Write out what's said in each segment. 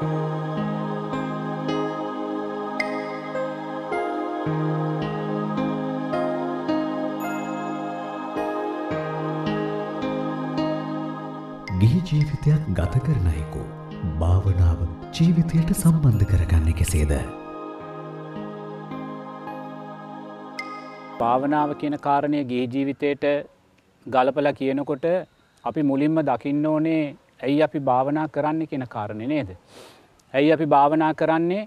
ගිහි ජීවිතයක් ගත කරනයෙකු භාවනාව ජීවිතයට සම්බන්ධ කරගන්න කෙසේද. භාවනාව කියන කාරණය ගේ ජීවිතයට ගලපල කියනකොට අපි මුලින්ම දකින්න ඕනේ ඇයි අපි භාවනා කරන්න කියන කාරණය නේද. ඇයි අපි භාවනා කරන්නේ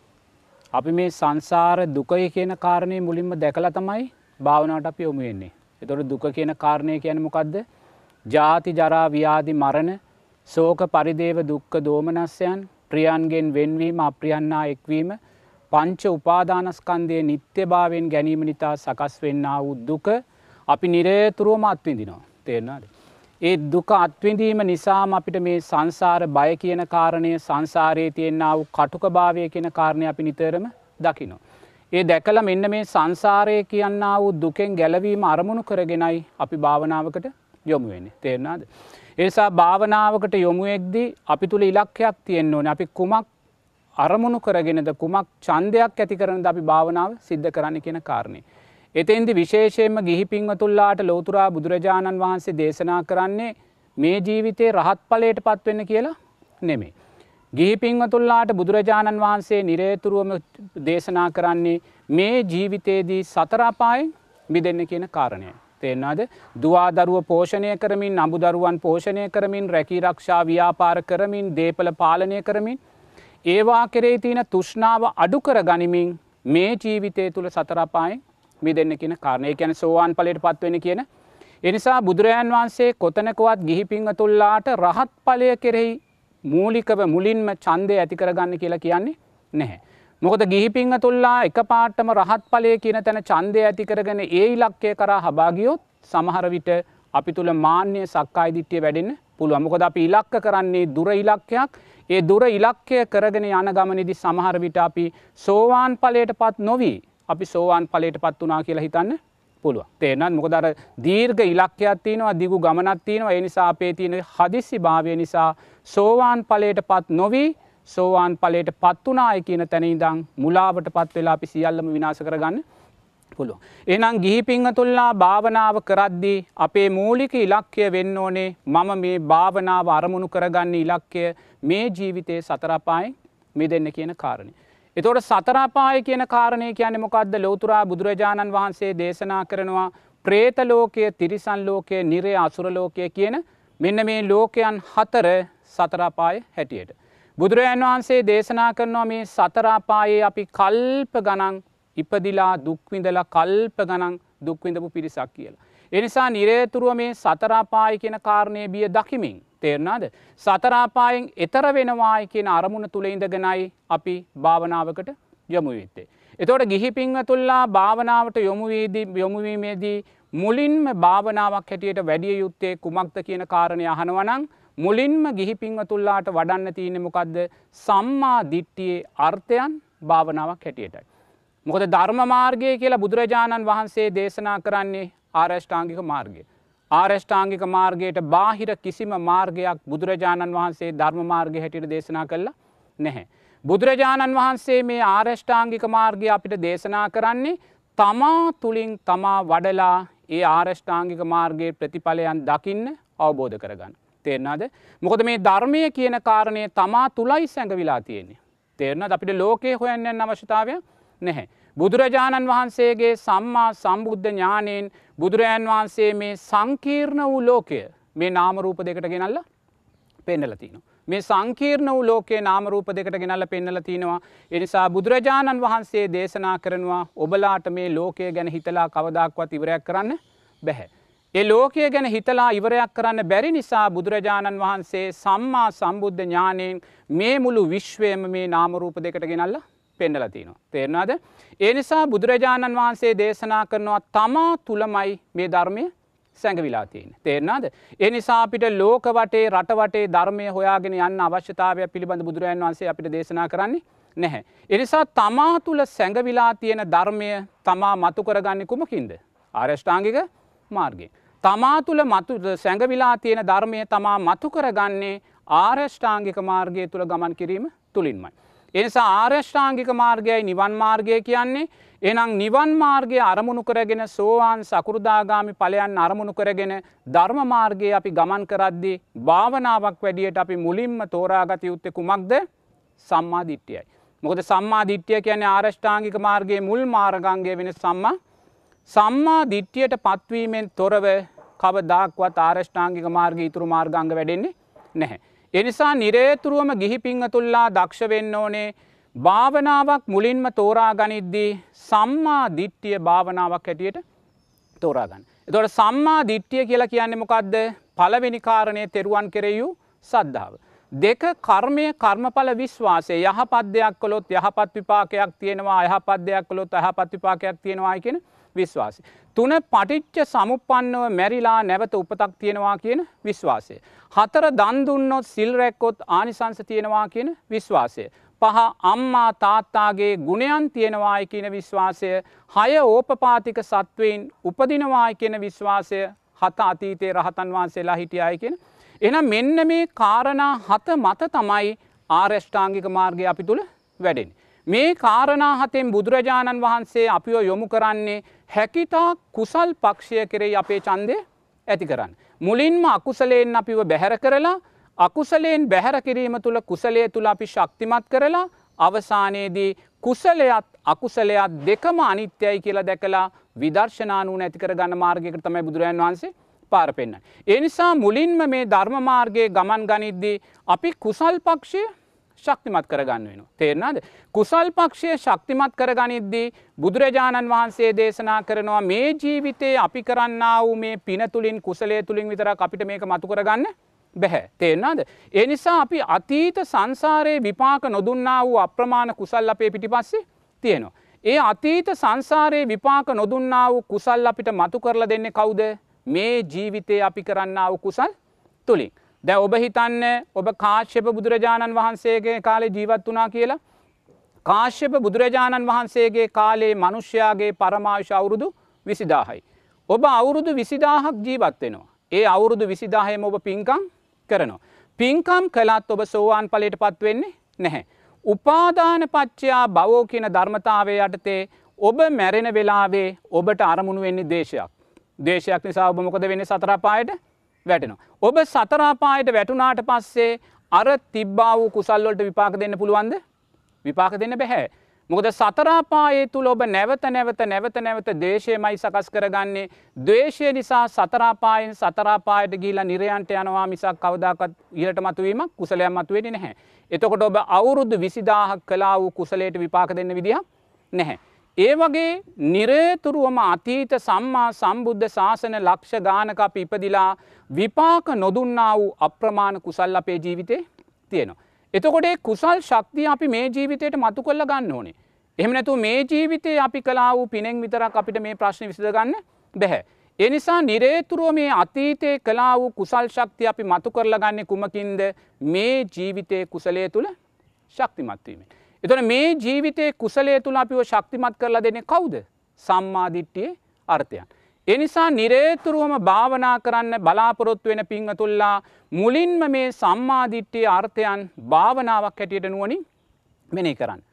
අපි මේ සංසාර දුකය කියන කාරණය මුලින්ම දැකල තමයි භාවනාවට අපි යොමුවෙන්නේ. එතොට දුක කියන කාරණය කියන මොකක්ද ජාති ජරා ව්‍යාධි මරණ සෝක පරිදේව දුක්ක දෝමනස්යන් ප්‍රියන්ගෙන් වෙන්වීම අප්‍රියන්නා එක්වීම පංච උපාදානස්කන්දය නිත්‍ය භාවෙන් ගැනීම නිතා සකස් වෙන්න වූ දුක අපි නිරේතුරුවම අත්විඳිනවා තේරනාද. ඒ දුක අත්විඳීම නිසාම අපිට මේ සංසාර බය කියන කාරණය සංසාරයේ තියෙන්න්න වූ කටුක භාවය කියන කාරණය අපි නිතරම දකිනවා. ඒ දැකල මෙන්න මේ සංසාරය කියන්න වූ දුකෙන් ගැලවීම අරමුණු කරගෙනයි අපි භාවනාවකට යොමු වෙන්නේ තේරනාද. ඒසා භාවනාවකට යොමුුවෙක්දී අපි තුළ ඉලක්කයක් තියෙන්න්න ඕන අපි කුමක් අරමුණු කරගෙනද කුමක් චන්දයක් ඇති කරන අපි භාවනාව සිද්ධ කරන්න කියෙන කාරණය. එතෙන්දි විශේෂයෙන්ම ගිහි පින්වතුල්ලාට ලෝතුරා බුදුරජාණන් වහන්සේ දේශනා කරන්නේ මේ ජීවිතේ රහත් පලයට පත්වෙන්න කියලා නෙමේ. ගිහි පින්වතුල්ලාට බුදුරජාණන් වහන්සේ නිරේතුරුවම දේශනා කරන්නේ මේ ජීවිතයේදී සතරාපායෙන් මිදන්න කියන කාරණය. තේෙන්වාද දවාදරුව පෝෂණය කරමින් අබුදරුවන් පෝෂණය කරමින් රැකී රක්ෂා ව්‍යාපාර කරමින් දේපල පාලනය කරමින් ඒවා කෙරේ තියෙන තුෂ්නාව අඩු කර ගනිමින් මේ ජීවිතය තුළ සතරපායෙන් මිදන්න කියන කාරණය කියන සෝවාන් පලට පත්වෙන කියන. එනිසා බුදුරජාන් වහන්සේ කොතනකවත් ගිහි පිංහතුල්ලාට රහත් පලය කෙරෙහි මූලිකව මුලින්ම චන්දය ඇති කරගන්න කියලා කියන්නේ නැහැ. මොකද ගිහි පිංහතුල්ලා එක පාටම රහත් පලය කියන තැන චන්දය ඇති කරගෙන ඒ ඉලක්කය කරා හබාගියොත් සමහර විට අපි තුළ මාන්‍ය සක්කායි දිට්ටිය වැඩෙන පුළුව මොකද අපි ඉලක්ක කරන්නේ දුර ඉලක්කයක් ඒ දුර ඉලක්කය කරගෙන යන ගමනිදි සමහර විට අපි සෝවාන් පලයට පත් නොවී අපි සෝවාන් පලට පත් වනා කියලා හිතන්න පුළුව තේනත් මොකදර දීර්ඝ ඉලක්කයක් තියනවා දිගු ගමනත් තියෙනවා එනිසා අපේ තියෙන හදිස්සි භාවය නිසා සෝවාන් පලයට පත් නොවී සෝවාන් පලට පත්වනාය කියන තැනඉදං මුලාවට පත් වෙලා අපි සියල්ලම විනාස කරගන්න පුළුව. එනම් ගිහි පිංහතුල්ලා භාවනාව කරද්දී අපේ මූලික ඉලක්කය වෙන්න ඕනේ මම මේ භාවනාව අරමුණු කරගන්න ඉලක්කය මේ ජීවිතයේ සතරපායි මේ දෙන්න කියන කාරණය. එතොට සතරාපාය කියන කාරණය කියන මොකක්ද ලෝතුරා බුදුරජාණන් වහන්සේ දේශනා කරනවා ප්‍රේතලෝකය තිරිසන් ලෝකය නිරේ අසුරලෝකය කියන මෙන්න මේ ලෝකයන් හතර සතරාපාය හැටියට. බුදුරජාන් වහන්සේ දේශනා කරනවා මේ සතරාපායේ අපි කල්ප ගනන් ඉපදිලා දුක්විඳලා කල්ප ගනන් දුක්විඳපු පිරිසක් කියලා. එනිසා නිරේතුරුව මේ සතරාපාය කියන කාරණය බිය දකිමින් තේරනාද. සතරාපායෙන් එතර වෙනවායි කියන අරමුණ තුළ ඉඳගෙනයි අපි භාවනාවකට යොමුවිත්තේ. එතෝට ගිහි පිංහතුල්ලා භාවනාවට යොමුවේදී යොමුවීමේදී මුලින්ම භාවනාවක් හැටියට වැඩිය යුත්තේ කුමක්ද කියන කාරණය අහනවනං මුලින්ම ගිහි පිංහතුල්ලාට වඩන්න තියෙන මොකක්ද සම්මා දිට්ටියේ අර්ථයන් භාවනාවක් හැටියටයි. මොකද ධර්ම මාර්ගය කියලා බුදුරජාණන් වහන්සේ දේශනා කරන්නේ ආරෂ්ඨාංගික මාර්ගය. ආරෂ්ඨාංගික මාර්ගයට බාහිර කිසිම මාර්ගයක් බුදුරජාණන් වහන්සේ ධර්ම මාර්ගය හැටියට දේශනා කළා නැහැ. බුදුරජාණන් වහන්සේ මේ ආරෂ්ඨාංගික මාර්ගය අපිට දේශනා කරන්නේ තමා තුළින් තමා වඩලා ඒ ආරෂ්ඨාංගික මාර්ගයේ ප්‍රතිඵලයන් දකින්න අවබෝධ කරගන්න. තේරනාද මොකද මේ ධර්මය කියන කාරණය තමා තුළයි සැඟවිලා තියෙන්නේ. තේරනද අපිට ලෝකයේ හොයන්නන් අවශ්‍යතාවය නැහැ. බුදුරජාණන් වහන්සේගේ සම්මා සම්බුද්ධ ඥානයෙන් බුදුරජාන් වහන්සේ මේ සංකීර්ණ වූ ලෝකය මේ නාමරූප දෙකට ගෙනල්ල පෙන්නල තිනවා. මේ සංකීර්ණ වූ ලෝකයේ නාමරූප දෙකට ගෙනල්ල පෙන්නල තිනවා. එනිසා බුදුරජාණන් වහන්සේ දේශනා කරනවා ඔබලාට මේ ලෝකය ගැන හිතලා කවදක්වත් ඉවරයක් කරන්න බැහැ. ඒ ලෝකය ගැන හිතලා ඉවරයක් කරන්න බැරි නිසා බුදුරජාණන් වහන්සේ සම්මා සම්බුද්ධ ඥානයෙන් මේ මුළු විශ්වයම මේ නාමරූප දෙකට ගෙනල්ල පෙන්නල තිනවා. තේරනාද. ඒ නිසා බුදුරජාණන් වහන්සේ දේශනා කරනවා තමා තුළමයි මේ ධර්මය සැඟවිලා තියෙන. තේරනාද. එනිසා අපිට ලෝක වටේ රටවටේ ධර්මය හොයාගෙන යන්න අවශ්‍යතාවය පිළිබඳ බුදුරජන් වන්සේ අපිට දේශනා කරන්නේ නැහැ. එනිසා තමා තුළ සැඟවිලා තියෙන ධර්මය තමා මතු කරගන්න කුමකින්ද. ආරෂ්ඨාංගික මාර්ගය. තමා තුළ මතු සැඟවිලා තියෙන ධර්මය තමා මතු කරගන්නේ ආර්ෂ්ඨාංගික මාර්ගය තුළ ගමන් කිරීම තුළින්මයි. එනිසා ආර්ෂ්ඨාංගික මාර්ගයයි නිවන් මාර්ගය කියන්නේ එනම් නිවන් මාර්ගය අරමුණු කරගෙන සෝවාන් සකෘදාගාමි පලයන් අරමුණු කරගෙන ධර්ම මාර්ගය අපි ගමන් කරද්දි භාවනාවක් වැඩියට අපි මුලින්ම තෝරාගත යුත්තෙ කුමක්ද සම්මාධිට්්‍යයයි. මොකද සම්මාධිට්්‍යය කියන ආරෂ්ඨාංගික මාර්ගයේ මුල් මාර්ගංගය වෙන සම්මා සම්මා දිට්්‍යයට පත්වීමෙන් තොරව කවදක්වත් ආරෂ්ඨාංගික මාර්ග ඉතුරු මාර්ගංග වැඩෙන්නේ නැහැ. එනිසා නිරේතුරුවම ගිහි පිංහතුල්ලා දක්ෂ වෙන්න ඕනේ භාවනාවක් මුලින්ම තෝරා ගනිද්දී සම්මා දිට්ටිය භාවනාවක් හැටියට තෝරාගන්න. එතොට සම්මා දිට්ටිය කියලා කියන්නේ මොකක්ද පලවෙනි කාරණය තෙරුවන් කෙරෙයු සද්ධාව. දෙක කර්මය කර්මඵල විශ්වාසය යහපත් දෙයක් කොළොත් යහපත් විපාකයක් තියෙනවා යහපත් දෙයක් කොළොත් යහපත් විපාකයක් තියෙනවා කියෙන විශ්වාසය. තුන පටිච්ච සමුපන්නව මැරිලා නැවත උපතක් තියෙනවා කියන විශ්වාසය. හතර දන්දුන්නොත් සිල්රැක්කොත් ආනිසංස තියෙනවා කියන විශ්වාසය. පහ අම්මා තාත්තාගේ ගුණයන් තියෙනවායි කියන විශ්වාසය හය ඕපපාතික සත්වයෙන් උපදිනවායි කියන විශ්වාසය හත අතීතයේ රහතන් වහන්සේලා හිටියයි කියෙන. එන මෙන්න මේ කාරණා හත මත තමයි ආර්ෂ්ඨාංගික මාර්ගය අපි තුළ වැඩෙන. මේ කාරණා හතෙන් බුදුරජාණන් වහන්සේ අපිෝ යොමු කරන්නේ හැකිතා කුසල් පක්ෂය කෙරෙයි අපේ චන්දය ඇති කරන්න. මුලින්ම අකුසලයෙන් අපිව බැහැර කරලා අකුසලයෙන් බැහැර කිරීම තුළ කුසලය තුළ අපි ශක්තිමත් කරලා අවසානයේදී කුසලයත් අකුසලයක් දෙකම අනිත්‍යයි කියලා දැකලා විදර්ශනානු නැතිකර ගන්න මාර්ගයකට තමයි බුදුරජන් වහන්සේ පාර පෙන්න්න. ඒ නිසා මුලින්ම මේ ධර්මමාර්ගයේ ගමන් ගනිද්දී අපි කුසල් පක්ෂය ශක්තිමත් කරගන්න වෙන. තේරනාද. කුසල් පක්ෂය ශක්තිමත් කරගනිද්දී බුදුරජාණන් වහන්සේ දේශනා කරනවා මේ ජීවිතයේ අපි කරන්න වූ මේ පින තුළින් කුසලේ තුළින් විතර අපිට මේක මතු කරගන්න බැහැ තේරනාද. ඒ නිසා අපි අතීත සංසාරයේ විපාක නොදුන්නා වූ අප්‍රමාණ කුසල් අපේ පිටිපස්සේ තියෙනවා. ඒ අතීත සංසාරයේ විපාක නොදුන්නා වූ කුසල් අපිට මතු කරලා දෙන්නේ කවුද මේ ජීවිතය අපි කරන්න වූ කුසල් තුළින්. දැ ඔබ හිතන්න ඔබ කාශ්‍යප බුදුරජාණන් වහන්සේගේ කාලේ ජීවත් වනා කියලා. කාශ්‍යප බුදුරජාණන් වහන්සේගේ කාලේ මනුෂ්‍යයාගේ පරමාශ අවුරුදු විසිදාහයි. ඔබ අවුරුදු විසිදාහක් ජීවත් වෙනවා. ඒ අවුරුදු විසිදාහයම ඔබ පින්කම් කරනවා. පින්කම් කළත් ඔබ සෝවාන් පලට පත්වෙන්නේ නැහැ. උපාදාන පච්චයා බවෝ කියන ධර්මතාවය යටතේ ඔබ මැරෙන වෙලාවේ ඔබට අරමුණු වෙන්නේ දේශයක්. දේශයක් නිසා ඔබ මොකද වෙන්න සතරපායට වැටෙනවා. ඔබ සතරාපායට වැටුනාට පස්සේ අර තිබ්බා වූ කුසල්ලොට විපාක දෙන්න පුළුවන්ද විපාක දෙන්න බැහැ. මොකද සතරාපායේ තුළ ඔබ නැවත නැවත නැවත නැවත දේශයමයි සකස් කරගන්නේ දවේශය නිසා සතරාපායෙන් සතරාපායට ගීලා නිරයන්ට යනවා මිසක් කවදාකත් ඉහට මතුවීමක් කුසලයක් මතුවෙන නැහැ. එතකොට ඔබ අවුරුද්ධ විසිදාහක් කලා වූ කුසලයට විපාක දෙන්න විදිහ නැහැ. ඒ වගේ නිරේතුරුවම අතීත සම්මා සම්බුද්ධ ශාසන ලක්ෂ ගානක අප ඉපදිලා විපාක නොදුන්නා වූ අප්‍රමාණ කුසල් අපේ ජීවිතේ තියෙනවා. එතකොටේ කුසල් ශක්තිය අපි මේ ජීවිතයට මතු කොල්ල ගන්න ඕනේ. එහම නැතු මේ ජීවිතේ අපි කලා වූ පිනෙක් විතරක් අපිට මේ ප්‍රශ්න විසඳගන්න බැහැ. එනිසා නිරේතුරුව මේ අතීතය කලා වූ කුසල් ශක්තිය අපි මතු කරලා ගන්න කුමකින්ද මේ ජීවිතය කුසලය තුළ ශක්තිමත්වීමේ. එතන මේ ජීවිතය කුසලය තුළ අපිව ශක්තිමත් කරලා දෙන කවුද සම්මාධිට්ටියේ අර්ථයන්. එනිසා නිරේතුරුවම භාවනා කරන්න බලාපොරොත්තු වෙන පිංහතුල්ලා මුලින්ම මේ සම්මාධිට්්‍යය අර්ථයන් භාවනාවක් හැටියට නුවනින් මෙනේ කරන්න.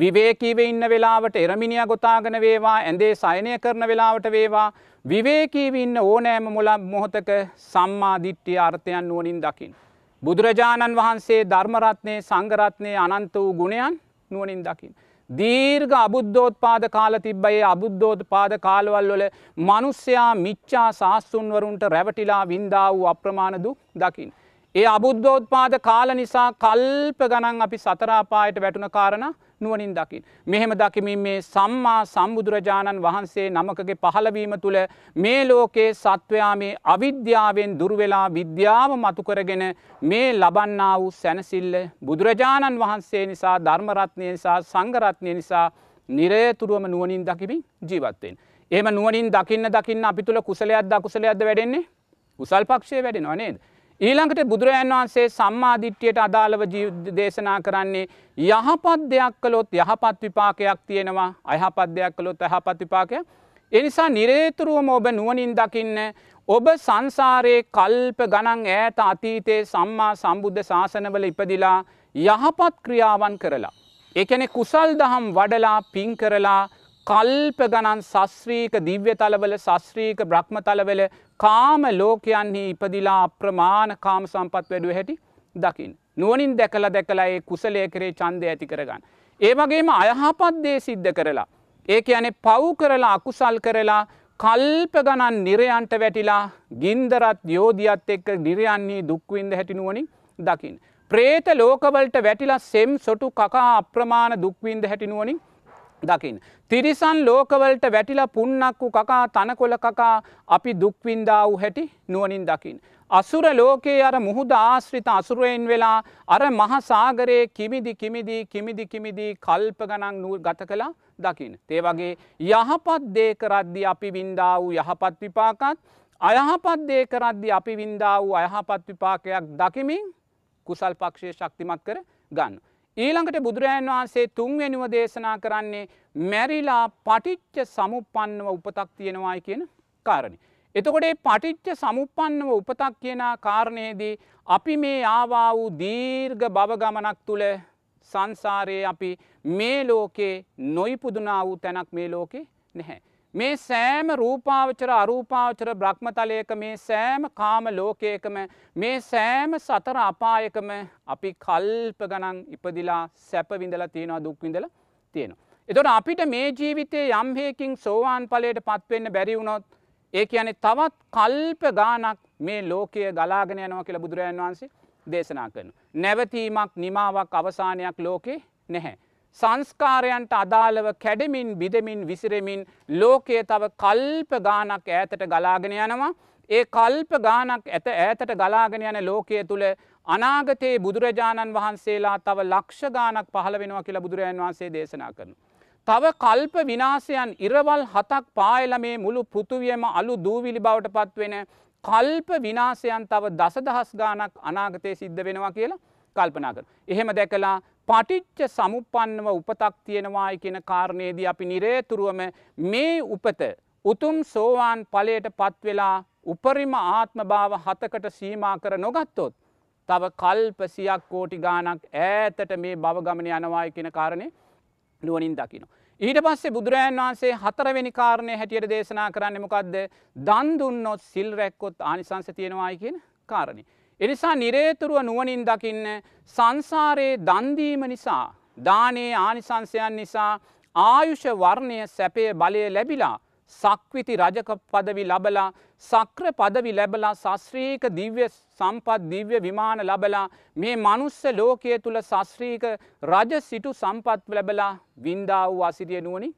විවේකීව ඉන්න වෙලාවට එරමිනිිය ගොතාගන වේවා ඇඳේ සයනය කරන වෙලාවට වේවා විවේකීව ඉන්න ඕනෑම මුල මොහොතක සම්මාධිට්්‍යය අර්ථයන් නුවනින් දකිින්. බුදුරජාණන් වහන්සේ ධර්මරත්නය සංගරත්නය අනන්ත වූ ගුණයන් නුවනින් දකිින්. දීර්ඝ අබුද්ධෝත් පාද කාල තිබ්බයේ අබුද්ධෝත පාද කාලවල් වල මනුස්්‍යයා මිච්චා ශාස්තුන්වරුන්ට රැවටිලා වින්දා වූ අප්‍රමාණ දුක් දකිින්. ඒ අබුද්ධෝත්පාද කාල නිසා කල්ප ගණන් අපි සතරාපායට වැටුන කාරණ නුවනින් දකිින්. මෙහෙම දකිමින් මේ සම්මා සම්බුදුරජාණන් වහන්සේ නමකගේ පහළවීම තුළ මේ ලෝකයේ සත්වයා මේ අවිද්‍යාවෙන් දුර්වෙලා විද්‍යාව මතුකරගෙන මේ ලබන්නා වූ සැනසිල්ල බුදුරජාණන් වහන්සේ නිසා ධර්මරත්නය නිසා සංගරත්නය නිසා නිරේතුරුවම නුවනින් දකිමින් ජීවත්තයෙන්. එම නුවනින් දකින්න දකින්න අපි තුළ කුසලයක් ද කුසලයක්ද වැඩෙන්නේ උසල් පක්ෂය වැඩෙනවා නේද. ඊළඟට බුදුරජන් වහන්සේ සම්මාධිට්්‍යයට අදාළව දේශනා කරන්නේ යහපත් දෙයක් කළොත් යහපත් විපාකයක් තියෙනවා අයහපත් දෙයක් කළොත් යහපත් විපාකය එනිසා නිරේතුරුවම ඔබ නුවනින් දකින්න ඔබ සංසාරයේ කල්ප ගණන් ඈත අතීතයේ සම්මා සම්බුද්ධ ශාසනවල ඉපදිලා යහපත් ක්‍රියාවන් කරලා. එකනෙ කුසල් දහම් වඩලා පින් කරලා කල්ප ගණන් සස්්‍රීක දිව්‍ය තලවල සස්්‍රීක බ්‍රහ්ම තලවල කාම ලෝකයන්හි ඉපදිලා අප්‍රමාණ කාම සම්පත් වැඩුව හැටි දකිින්. නුවනින් දැකල දැකලා ඒ කුසලය කරේ චන්දය ඇති කරගන්න. ඒ වගේම අයහපත්දේ සිද්ධ කරලා. ඒක යනෙ පව් කරලා අකුසල් කරලා කල්ප ගණන් නිරයන්ට වැටිලා ගින්දරත් යෝධියත් එක්ක නිරයන්නේ දුක්වින්ද හැටිනුවනින් දකිින්. ප්‍රේත ලෝකවලට වැටිලා සෙම් සොටු කකා අප්‍රමාණ දුක්වින්ද හැටිනුවනින් දකිින්. තිරිසන් ලෝකවලට වැටිලා පුන්නක්කු කකා තනකොල කකා අපි දුක්වින්දා වූ හැටි නුවනින් දකිින්. අසුර ලෝකයේ අර මුහුද ආශ්‍රිත අසුරයෙන් වෙලා අර මහසාගරයේ කිමිදි කිමිදී කිමිදි කිමිදී කල්ප ගණන් නූ ගත කලා දකින. තේ වගේ යහපත් දේ කරද්දි අපි වින්දා වූ යහපත් විපාකත් අයහපත් දේ කරද්දි අපි වින්දා වූ අයහපත් විපාකයක් දකිමින් කුසල් පක්ෂය ශක්තිමත් කර ගන්න. ඊළඟට බුදුරජාන් වහන්සේ තුන්වෙනුව දේශනා කරන්නේ මැරිලා පටිච්ච සමුපන්නව උපතක් තියෙනවායි කියන කාරණි. එතකොටේ පටිච්ච සමුපන්නව උපතක් කියන කාරණයේදී අපි මේ ආවා වූ දීර්ඝ බවගමනක් තුළ සංසාරයේ අපි මේ ලෝකේ නොයිපුදුනා වූ තැනක් මේ ලෝකේ නැහැ. මේ සෑම රූපාවචර අරූපාවචර බ්‍රහ්මතලයක මේ සෑම කාම ලෝකයකම මේ සෑම සතර අපායකම අපි කල්ප ගණන් ඉපදිලා සැපවිඳල තියෙනවා දුක්විඳල තියෙනවා. එතොට අපිට මේ ජීවිතය යම්හයකින් සෝවාන් පලයට පත්වෙන්න බැරිවුණොත් ඒ යනෙ තවත් කල්ප ගානක් මේ ලෝකය ගලාගෙන යනවා කියලා බුදුරජන් වහන්සේ දේශනා කරන. නැවතීමක් නිමාවක් අවසානයක් ලෝකේ නැහැ. සංස්කාරයන්ට අදාළව කැඩමින් බිදමින් විසිරමින් ලෝකයේ තව කල්ප ගානක් ඈතට ගලාගෙන යනවා. ඒ කල්ප ගානක් ඇත ඈතට ගලාගෙන යන ලෝකය තුළ අනාගතයේ බුදුරජාණන් වහන්සේලා තව ලක්ෂ ගානක් පහළ වෙනවා කියලා බුදුරජාන් වහන්සේ දේශනා කරන. තව කල්ප විනාසයන් ඉරවල් හතක් පායල මේ මුළු පෘතුවියම අලු දූවිලි බවට පත්වෙන කල්ප විනාසයන් තව දසදහස් ගානක් අනාගතය සිද්ධ වෙනවා කියලා කල්පනා කර. එහෙම දැකලා පටිච්ච සමුපන්නව උපතක් තියෙනවායි කියෙන කාරණයේදී අපි නිරේතුරුවම මේ උපත උතුම් සෝවාන් පලයට පත්වෙලා උපරිම ආත්ම භාව හතකට සීමා කර නොගත්තොත්. තව කල්පසියක් කෝටි ගානක් ඈතට මේ බවගමන යනවායි කියෙන කාරණය නුවනින් දකින. ඊට පස්සේ බුදුරජන් වහන්සේ හතරවෙනි කාරණය හැටියට දේශනා කරන්න මොකක්ද දන්දුන්නොත් සිල් රැක්කොත් ආනිසංස තියෙනවායි කියෙන කාරණය. එනිසා නිරේතුරුව නුවනින් දකින්න සංසාරයේ දන්දීම නිසා දානයේ ආනිසංසයන් නිසා ආයුෂ වර්ණය සැපය බලය ලැබිලා සක්විති රජක පදවි ලබලා සක්‍ර පදවි ලැබලා සස්්‍රීක දිව්‍ය සම්පත් දිව්‍ය විමාන ලබලා මේ මනුස්ස ලෝකය තුළ සස්්‍රීක රජ සිටු සම්පත් ලැබලා වින්දා වූ අසිරිය නුවනි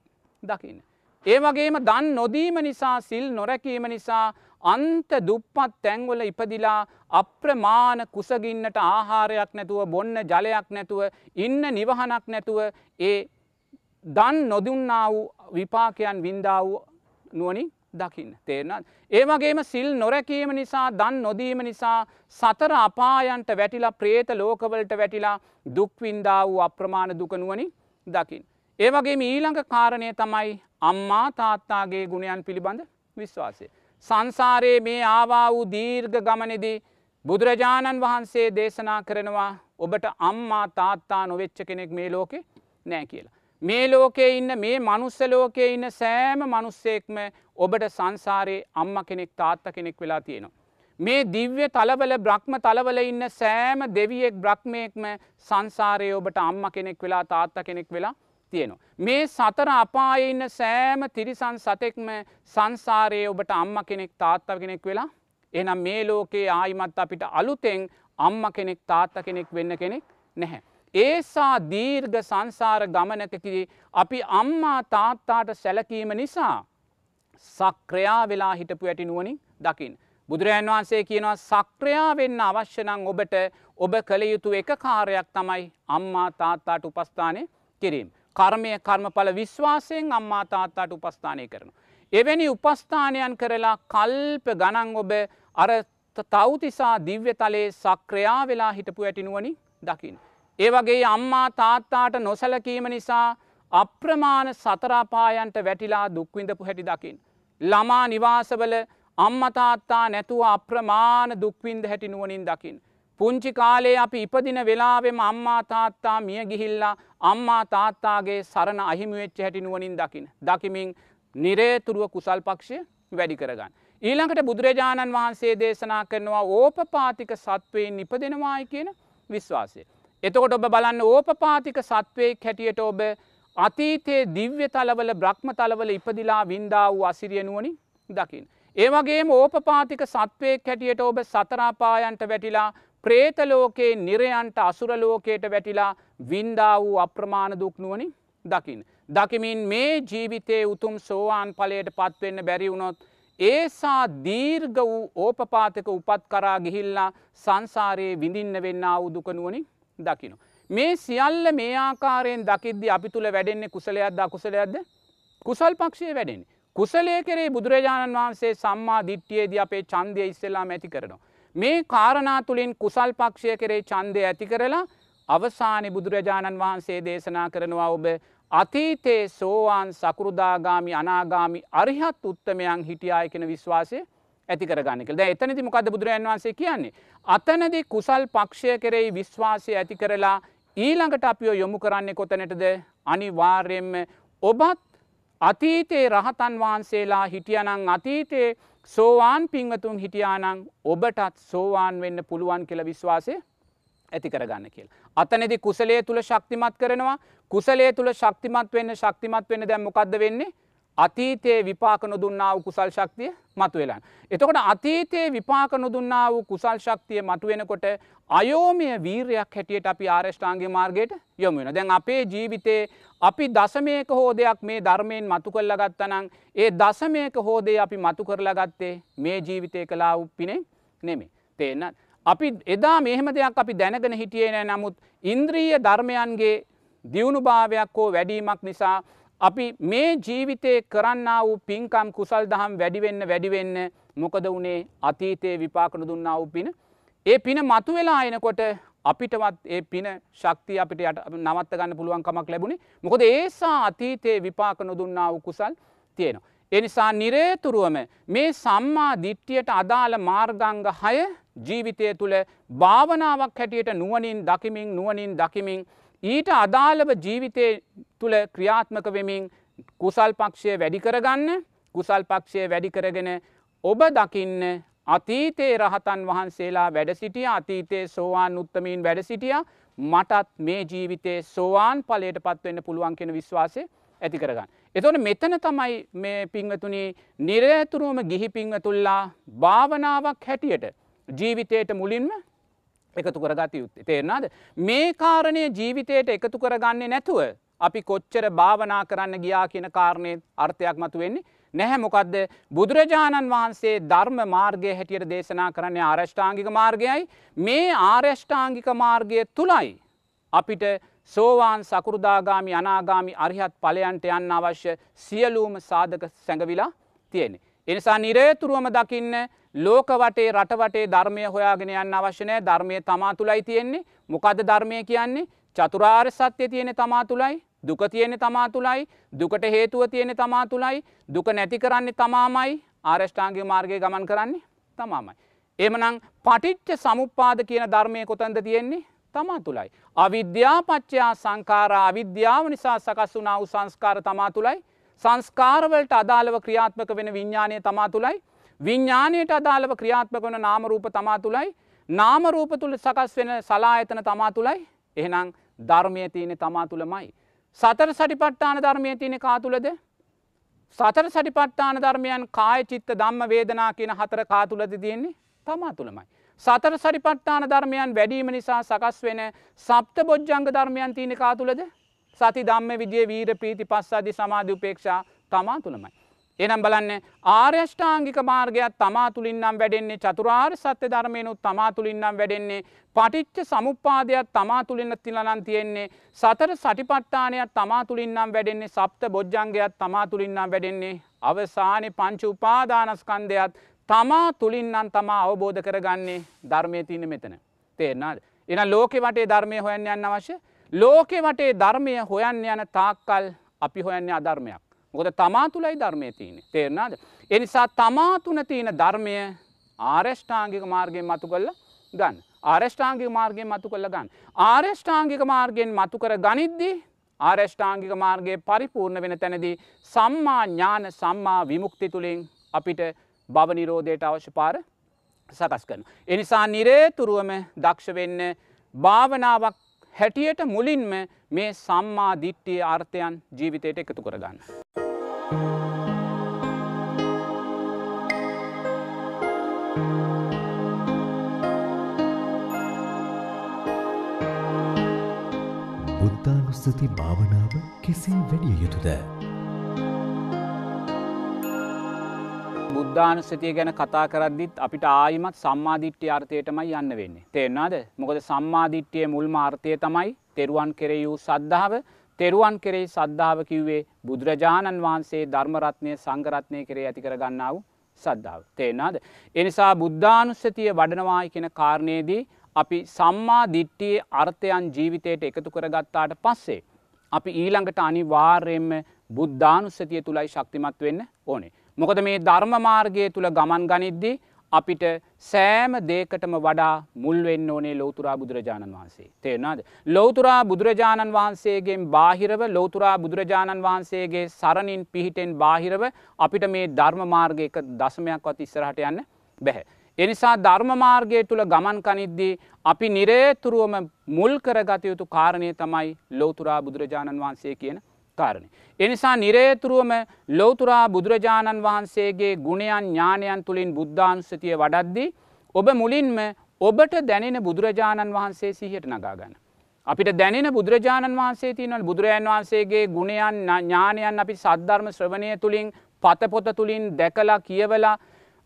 දකින්න. ඒ වගේම දන් නොදීම නිසා සිල් නොරැකීම නිසා අන්ත දුප්පත් තැංගොල ඉපදිලා අප්‍රමාණ කුසගින්නට ආහාරයක් නැතුව බොන්න ජලයක් නැතුව ඉන්න නිවහනක් නැතුව ඒ දන් නොදුන්නා වූ විපාකයන් වින්දා වූ නුවනින් දකින්න තේරනත්. ඒ වගේම සිල් නොරැකීම නිසා දන් නොදීම නිසා සතර අපායන්ට වැටිලා ප්‍රේත ලෝකවලට වැටිලා දුක්වින්දා වූ අප්‍රමාණ දුකනුවනින් දකිින්. ඒ වගේ ඊළඟ කාරණය තමයි අම්මා තාත්තාගේ ගුණයන් පිළිබඳ විශ්වාසය. සංසාරයේ මේ ආවා වූ දීර්ඝ ගමනෙදී බුදුරජාණන් වහන්සේ දේශනා කරනවා ඔබට අම්මා තාත්තා නොවෙච්ච කෙනෙක් මේ ලෝකෙ නෑ කියලා. මේ ලෝකයේ ඉන්න මේ මනුස්ස ලෝකයේ ඉන්න සෑම මනුස්සෙක්ම ඔබට සංසාරයේ අම්ම කෙනෙක් තාත්ත කෙනෙක් වෙලා තියෙනවා. මේ දිව්‍ය තලවල බ්‍රහ්ම තලවල ඉන්න සෑම දෙවියෙක් බ්‍රහ්මයෙක්ම සංසාරයේ ඔබට අම්ම කෙනෙක් වෙලා තාත්ත කෙනෙක් වෙලා තියෙනවා. මේ සතර අපාය ඉන්න සෑම තිරිසන් සතෙක්ම සංසාරයේ ඔබට අම්ම කෙනෙක් තාත්ත කෙනෙක් වෙලා එනම් මේ ලෝකයේ ආයිමත් අපිට අලුතෙන් අම්ම කෙනෙක් තාත්ත කෙනෙක් වෙන්න කෙනෙක් නැහැ. ඒසා දීර්ඝ සංසාර ගමනකකි අපි අම්මා තාත්තාට සැලකීම නිසා සක්‍රයා වෙලා හිටපු ඇති නුවනින් දකිින්. බුදුරජන් වහන්සේ කියනවා සක්‍රයා වෙන්න අවශ්‍යනං ඔබට ඔබ කළ යුතු එක කාරයක් තමයි අම්මා තාත්තාට උපස්ථානය කිරීම. කර්මය කර්මඵල විශ්වාසයෙන් අම්මා තාත්තාට උපස්ථානය කරන. එවැනි උපස්ථානයන් කරලා කල්ප ගණන් ඔබ අර තවතිසා දිව්‍ය තලයේ සක්‍රයා වෙලා හිටපු ඇටිනුවනි දකිින්. ඒ වගේ අම්මා තාත්තාට නොසලකීම නිසා අප්‍රමාණ සතරාපායන්ට වැටිලා දුක්විඳපු හැටි දකිින්. ළමා නිවාසවල අම්මතාත්තා නැතුව අප්‍රමාණ දුක්වින්ද හැටි නුවනින් දකිින්. පුංචි කාලේ අපි ඉපදින වෙලාවෙම අම්මා තාත්තා මිය ගිහිල්ලා අම්මා තාත්තාගේ සරණ අහිමිවෙච්ච හැටි නුවනින් දකින. දකිමින් නිරේතුරුව කුසල් පක්ෂය වැඩි කරගන්න. ඊළඟට බුදුරජාණන් වහන්සේ දේශනා කරනවා ඕපපාතික සත්වයෙන් නිපදෙනවායි කියන විශ්වාසය. එතකොට ඔබ බලන්න ඕපපාතික සත්වයෙක් හැටියට ඔබ අතීතයේ දිව්‍ය තලවල බ්‍රහ්ම තලවල ඉපදිලා වින්දා වූ අසිරියනුවනි දකිින්. ඒවගේම ඕපපාතික සත්වයෙක් හැටියට ඔබ සතරාපායන්ට වැටිලා ප්‍රේතලෝකයේ නිරයන්ට අසුරලෝකයට වැටිලා වින්දා වූ අප්‍රමාණ දුක්නුවනි දකිින්. දකිමින් මේ ජීවිතයේ උතුම් සෝවාන් පලයට පත්වෙන්න බැරිවුණොත් ඒසා දීර්ග වූ ඕපපාතක උපත් කරා ගිහිල්ලා සංසාරයේ විඳින්න වෙන්න අවුදුකනුවනි දකිනු. මේ සියල්ල මේ ආකාරයෙන් දකිද්දි අපි තුළ වැඩෙන්නේ කුසලයක්ද අකුසලයක්ද කුසල් පක්ෂය වැඩෙන්නේ. කුසලය කරේ බුදුරජාණන් වහන්සේ සම්මා දිට්ටියේද අපේ චන්දය ඉස්සෙල්ලා ඇති කරනවා. මේ කාරණා තුළින් කුසල් පක්ෂය කරේ චන්දය ඇති කරලා අවසානි බුදුරජාණන් වහන්සේ දේශනා කරනවා ඔබ අතීතයේ සෝවාන් සකෘදාගාමි අනාගාමි අරිහත් උත්තමයන් හිටියාය කෙන විශ්වාසය ඇති කරගන්න කළ එතනති මොකද බුදුරජන් වන්සේ කියන්නේ. අතනදි කුසල් පක්ෂය කෙරෙහි විශ්වාසය ඇති කරලා ඊළඟට අපිෝ යොමු කරන්නේ කොතනටද අනිවාර්යෙන්ම ඔබත් අතීතයේ රහතන් වහන්සේලා හිටියනං අතීතයේ සෝවාන් පිංවතුන් හිටියානං ඔබටත් සෝවාන් වෙන්න පුළුවන් කියල විශ්වාසය ඇති කරගන්න කියල. අතනෙදි කුසලේ තුළ ශක්තිමත් කරනවා කුසලේ තුළ ශක්තිමත් වෙන්න ශක්තිමත් වෙන්න දැම් මොකක්ද වෙන්නේ අතීතයේ විපාක නොදුන්නා වූ කුසල් ශක්තිය මතු වෙලා. එතකොට අතීතයේ විපාක නොදුන්නා වූ කුසල් ශක්තිය මතුවෙනකොට අයෝමය වීරයක් හැටියට අපි ආරෂ්ඨාන්ගේ මාර්ගයට යොමු වෙන. දැන් අපේ ජීවිතේ අපි දසමයක හෝදයක් මේ ධර්මයෙන් මතු කරලා ගත්තනම් ඒ දසමයක හෝදේ අපි මතු කරලා ගත්තේ මේ ජීවිතය කලා උප්පිනේ නෙමේ. තේන්න. අපි එදා මෙහෙම දෙයක් අපි දැනගෙන හිටියේ නෑ නමුත් ඉන්ද්‍රීය ධර්මයන්ගේ දියුණුභාවයක් හෝ වැඩීමක් නිසා අපි මේ ජීවිතය කරන්න වූ පින්කම් කුසල් දහම් වැඩිවෙන්න වැඩිවෙන්න මොකද වනේ අතීතයේ විපාකන දුන්නා වූ පින. ඒ පින මතු වෙලා අයනකොට අපිටවත් ඒ පින ශක්තිය අපිට යට නවත්ත ගන්න පුළුවන්කමක් ලැබුණේ මොකද ඒසා අතීතයේ විපාක නොදුන්නා වූ කුසල් තියෙනවා. එනිසා නිරේතුරුවම මේ සම්මා දිට්ටියට අදාළ මාර්ගංග හය ජීවිතය තුළ භාවනාවක් හැටියට නුවනින් දකිමින් නුවනින් දකිමින් ඊට අදාළව ජීවිතය තුළ ක්‍රියාත්මක වෙමින් කුසල් පක්ෂය වැඩි කරගන්න කුසල් පක්ෂය වැඩි කරගෙන ඔබ දකින්න අතීතයේ රහතන් වහන්සේලා වැඩ සිටිය අතීතයේ සෝවාන් උත්තමීන් වැඩ සිටිය මටත් මේ ජීවිතයේ සෝවාන් පලයට පත්වවෙන්න පුළුවන් කෙන විශ්වාසය ඇති කරගන්න. එතොට මෙතන තමයි මේ පිංවතුනි නිරේතුරුවම ගිහි පිංවතුල්ලා භාවනාවක් හැටියට ජීවිතයට මුලින්ම එකතු කරගත යුත්තේ. තේරනාද මේ කාරණය ජීවිතයට එකතු කරගන්නේ නැතුව අපි කොච්චර භාවනා කරන්න ගියා කියන කාරණය අර්ථයක් මතු වෙන්නේ නැහැ. මොකක්ද බුදුරජාණන් වහන්සේ ධර්ම මාර්ගය හැටියට දේශනා කරන්නේ ආරෂ්ඨාංගික මාර්ගයයි. මේ ආරෂ්ඨාංගික මාර්ගය තුළයි අපිට සෝවාන් සකෘදාගාමි අනාගාමි අරිහත් පලයන්ට යන්න අවශ්‍ය සියලූම සාධක සැඟවිලා තියෙනෙ. එනිසා නිරේතුරුවම දකින්න ලෝක වටේ රටවටේ ධර්මය හොයාගෙන යන්න අවශ්‍යනය ධර්මය තමා තුළයි තියෙන්නේ. මොකද ධර්මය කියන්නේ? චතුරාර් සත්‍යය තියෙන තමා තුළයි දුක තියෙන තමා තුළයි දුකට හේතුව තියෙන තමා තුළයි දුක නැති කරන්නේ තමාමයි ආරෂ්ඨාන්ගේ මාර්ගය ගමන් කරන්නේ තමාමයි. එමනං පටිච්ච සමුපාද කියන ධර්මය කොතන්ද තියෙන්නේ? තමා තුළයි. අවිද්‍යාපච්චයා සංකාරා අවිද්‍යාව නිසා සකස් වුනාව සංස්කාර තමා තුළයි. සංස්කාරවලට අදාළව ක්‍රියාත්මක වෙන විඤ්ඥානය තමා තුළයි. විඤ්ඥානයට අදාළව ක්‍රියාත්මක වන නාමරූප තමා තුළයි නාමරූප තුළ සකස් වෙන සලායතන තමා තුළයි එහෙනම් ධර්මය තියෙන තමා තුළමයි. සතර සටිපට්ටාන ධර්මය තියෙන කා තුළද සතර සටිපට්ටාන ධර්මයන් කාය චිත්ත දම්ම වේදනා කියන හතර කාතුලද තියෙන්නේ තමා තුළමයි. සතර සරිපට්ටාන ධර්මයන් වැඩීම නිසා සකස් වෙන සප්ත බොජ්ජංග ධර්මයන් තියෙන කාතුලද සති දම්ම විදිය වීර ප්‍රීති පස්සාදි සමාධ උපේක්ෂා තමා තුළමයි. එනම් බලන්න ආර්යෂ්ඨාංගික මාර්ගයක් තමා තුළින්නම් වැඩෙන්නේ චතුරාර් සත්‍ය ධර්මයනුත් තමා තුළින්නම් වැඩෙන්නේ පටිච්ච සමුපාදයක් තමා තුළින්න තිලනන් තියෙන්නේ සතර සටිපට්ටානයක් තමා තුළින්නම් වැඩෙන්නේ සප්ත බොජ්ජංගයක් තමා තුළින්නම් වැඩෙන්නේ අවසානය පංච උපාදානස්කන්දයක් තමා තුළින්නම් තමා අවබෝධ කරගන්නේ ධර්මය තියන මෙතන. තේරනාද එන ලෝකෙ වටේ ධර්මය හොයන්න යන්න අවශ්‍ය? ලෝකෙ වටේ ධර්මය හොයන්න යන තාක්කල් අපි හොයන්නේ අධර්මයක්. මොකද තමා තුළයි ධර්මය තියන තේරනාද. එනිසා තමා තුන තියෙන ධර්මය ආරෂ්ඨාංගික මාර්ගයෙන් මතු කල්ල ගන්න. ආරෂ්ඨාංගික මාර්ගයෙන් මතු කල්ල ගන්න. ආරෂ්ඨාංගික මාර්ගයෙන් මතු කර ගනිද්දී ආරෂ්ඨාංගික මාර්ගයේ පරිපූර්ණ වෙන තැනදී සම්මා ඥාන සම්මා විමුක්ති තුළින් අපිට භවනිරෝධයට අවශ්‍ය පාර සකස් කරන. එනිසා නිරේතුරුවම දක්ෂ වෙන්න භාවනාවක් හැටියට මුලින්ම මේ සම්මා දිට්ටිය අර්ථයන් ජීවිතයට එකතු කරගන්න. බුද්ධානුස්සති භාවනාව කෙසේ වැඩිය යුතුද. බුද්ධානුස්සතිය ගැන කතා කරද්දිත් අපිට ආයිමත් සම්මාධිට්්‍ය අර්ථයටමයි යන්න වෙන්නේ. තේරනාද මොකද සම්මාධිට්්‍යය මුල්ම අර්ථය තමයි තෙරුවන් කෙරෙ වූ සද්ධාව තෙරුවන් කෙරෙහි සද්ධාව කිව්වේ බුදුරජාණන් වහන්සේ ධර්මරත්නය සංගරත්නය කරේ ඇති කර ගන්නාව සද්ධාව. තේනාද. එනිසා බුද්ධානුස්සතිය වඩනවායි කෙන කාරණයේදී අපි සම්මා දිට්ටියේ අර්ථයන් ජීවිතයට එකතු කරගත්තාට පස්සේ. අපි ඊළඟට අනිවාර්යෙන්ම බුද්ධානුස්සතිය තුළයි ශක්තිමත් වෙන්න ඕනේ. මොකද මේ ධර්මමාර්ගය තුළ ගමන් ගනිද්දී අපිට සෑම දේකටම වඩා මුල්වෙන්න ඕනේ ලෝතුරා බුදුරජාණන් වහන්සේ. තේරනාද. ලෝතුරා බුදුරජාණන් වහන්සේගේ බාහිරව ලෝතුරා බුදුරජාණන් වහන්සේගේ සරණින් පිහිටෙන් බාහිරව අපිට මේ ධර්ම මාර්ගයක දසමයක්වත් ඉස්සරහට යන්න බැහැ. එනිසා ධර්මමාර්ගය තුළ ගමන් කනිද්දී අපි නිරේතුරුවම මුල් කරගත යුතු කාරණය තමයි ලෝතුරා බුදුරජාණන් වහන්සේ කියන කාරණය. එනිසා නිරේතුරුවම ලෝතුරා බුදුරජාණන් වහන්සේගේ ගුණයන් ඥානයන් තුළින් බුද්ධානුස්සතිය වඩද්දී ඔබ මුලින්ම ඔබට දැනෙන බුදුරජාණන් වහන්සේ සිහියට නගාගන්න. අපිට දැනෙන බුදුරජාණන් වහන්සේ තියනවල් බුදුරජාන් වහන්සේගේ ගුණයන් ඥානයන් අපි සද්ධර්ම ශ්‍රවණය තුළින් පතපොත තුළින් දැකලා කියවලා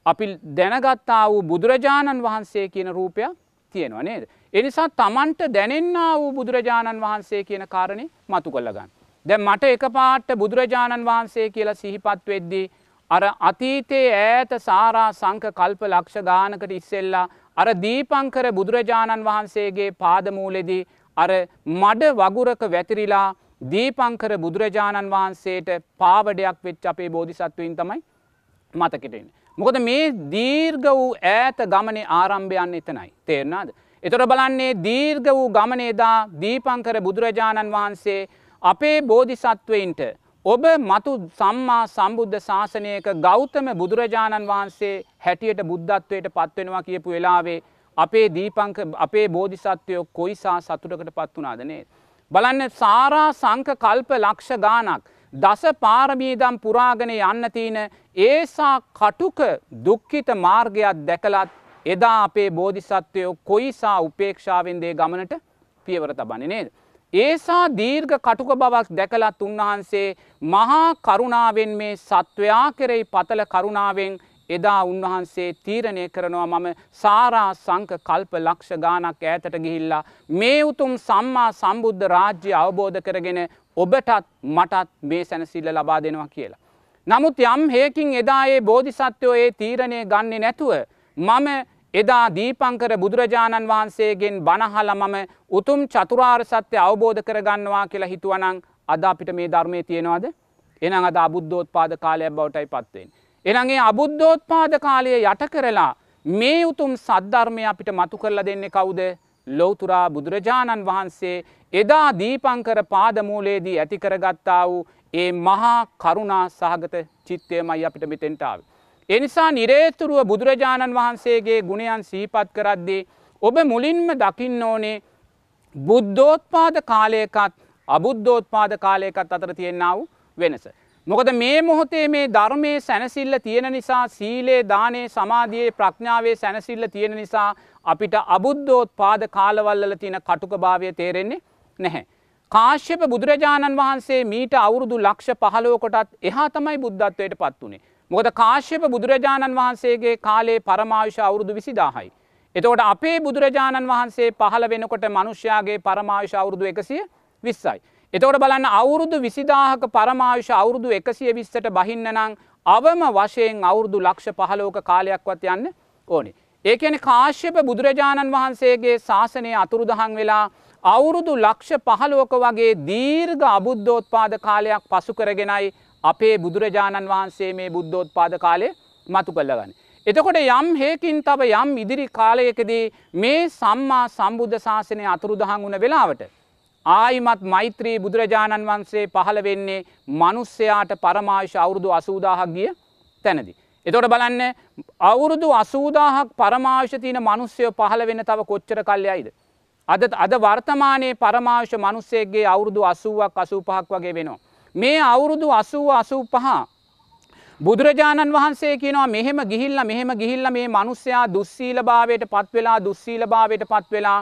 අපි දැනගත්තා වූ බුදුරජාණන් වහන්සේ කියන රූපයක් තියෙනවා නේද. එනිසා තමන්ට දැනෙන්න වූ බුදුරජාණන් වහන්සේ කියන කාරණය මතු කොල්ලගන්න. දැ මට එක පාට්ට බුදුරජාණන් වහන්සේ කියලා සිහිපත් වෙද්දී. අර අතීතයේ ඈත සාරා සංක කල්ප ලක්ෂ ගානකට ඉස්සෙල්ලා අර දීපංකර බුදුරජාණන් වහන්සේගේ පාදමූලෙදී අර මඩ වගුරක වැතිරිලා දීපංකර බුදුරජාණන් වහන්සේට පාවඩයක් වෙච් අපේ බෝධිසත්වයින් තමයි මතකෙටෙන්. මොකද මේ දීර්ඝ වූ ඈත ගමනේ ආරම්භයන්න එතනයි. තේරනාද. එතොට බලන්නේ දීර්ඝ වූ ගමනේදා දීපංකර බුදුරජාණන් වහන්සේ අපේ බෝධිසත්වයින්ට ඔබ මතු සම්මා සම්බුද්ධ ශාසනයක ගෞතම බුදුරජාණන් වහන්සේ හැටියට බුද්ධත්වයට පත්වෙනවා කියපු වෙලාවේ අපේ දීපංක අපේ බෝධිසත්වයෝ කොයිසා සතුටකට පත් වනාදනේ. බලන්න සාරා සංක කල්ප ලක්ෂ ගානක් දස පාරමීදම් පුරාගෙන යන්න තියෙන ඒසා කටුක දුක්ඛිත මාර්ගයක් දැකලත් එදා අපේ බෝධිසත්වයෝ කොයිසා උපේක්ෂාවෙන්දේ ගමනට පියවර තබන්නේ නේද. ඒසා දීර්ඝ කටුක බවක් දැකලත් උන්වහන්සේ මහා කරුණාවෙන් මේ සත්වයා කෙරෙහි පතල කරුණාවෙන් එදා උන්වහන්සේ තීරණය කරනවා මම සාරා සංක කල්ප ලක්ෂ ගානක් ඈතට ගිහිල්ලා මේ උතුම් සම්මා සම්බුද්ධ රාජ්‍ය අවබෝධ කරගෙන ඔබටත් මටත් මේ සැනසිල්ල ලබා දෙනවා කියලා. නමුත් යම් හේකින් එදා ඒ බෝධිසත්වයෝ ඒ තීරණය ගන්නේ නැතුව මම එදා දීපංකර බුදුරජාණන් වහන්සේගෙන් බණහල මම උතුම් චතුරාර් සත්‍ය අවබෝධ කරගන්නවා කියලා හිතුවනං අද අපිට මේ ධර්මය තියෙනවාද එනම් අද අබුද්ධෝත් පාද කාලයක් බවටයි පත්වෙන්. එනගේ අබුද්ධෝත්පාද කාලය යට කරලා මේ උතුම් සද්ධර්මය අපිට මතු කරලා දෙන්නේ කවුද ලෝතුරා බුදුරජාණන් වහන්සේ එදා දීපංකර පාදමූලේදී ඇතිකරගත්තා වූ ඒ මහා කරුණා සහගත චිත්තයමයි අපිට මෙතෙන්ටාව. එනිසා නිරේතුරුව බුදුරජාණන් වහන්සේගේ ගුණයන් සීපත් කරද්දී ඔබ මුලින්ම දකින්න ඕනේ බුද්ධෝත්පාද කාලයකත් අබුද්ධෝත්පාද කාලයකත් අතර තියෙන්නාව වෙනස. මොකද මේ මොහොතේ මේ ධර්මය සැනසිල්ල තියෙන නිසා සීලේ දානේ සමාධයේ ප්‍රඥාවේ සැනසිල්ල තියෙන නිසා අපිට අබුද්ධෝත් පාද කාලවල්ල තියෙන කටුක භාවය තේරෙන්නේ නැහැ. කාශ්‍යප බුදුරජාණන් වහන්සේ මීට අවුරුදු ලක්ෂ පහලෝකොටත් එහා තමයි බුද්ධත්වයට පත් වනේ. මොකද කාශ්‍යප බුදුරජාණන් වහන්සේගේ කාලේ පරමාවිශ අවුරුදු විසිදාහයි. එතකොට අපේ බුදුරජාණන් වහන්සේ පහළ වෙනකොට මනුෂ්‍යයාගේ පරමාවිශ අවුරුදු එකසිය විස්සයි. එතවට බලන්න අවුරුදු විසිදාහක පරමාවිශ අවුරුදු එකසිය විස්සට බහින්න නං අවම වශයෙන් අවුරුදු ලක්ෂ පහලෝක කාලයක්වත් යන්න ඕනේ. ඒකන කාශ්‍යප බුදුරජාණන් වහන්සේගේ ශාසනය අතුරුදහන් වෙලා අවුරුදු ලක්ෂ පහලෝක වගේ දීර්ඝ අබුද්ධෝත්පාද කාලයක් පසු කරගෙනයි අපේ බුදුරජාණන් වහන්සේ මේ බුද්ධෝත්පාද කාලය මතු කල්ලගන්න. එතකොට යම් හේකින් තව යම් ඉදිරි කාලයකදී මේ සම්මා සම්බුද්ධ ශාසනය අතුරුදහන් වුණ වෙලාවට. ආයිමත් මෛත්‍රී බුදුරජාණන් වහන්සේ පහළ වෙන්නේ මනුස්්‍යයාට පරමාශ අවුරුදු අසූදාහක් ගිය තැනදි. එතොට බලන්න අවුරුදු අසූදාහක් පරමාශ තියන මනුස්්‍යයෝ පහළ වෙන තව කොච්චර කල්යයිද. අද අද වර්තමානයේ පරමාශ මනුස්සේගේ අවුරුදු අසුවක් අසූ පහක් වගේ වෙනවා. මේ අවුරුදු අසුව අසූ පහ බුදුරජාණන් වහන්සේ කියනවා මෙහෙම ගිහිල්ල මෙහෙම ගිහිල්ල මේ මනුස්්‍යයා දුස්සීල භාවයට පත්වෙලා දුස්සීල භාවයට පත්වෙලා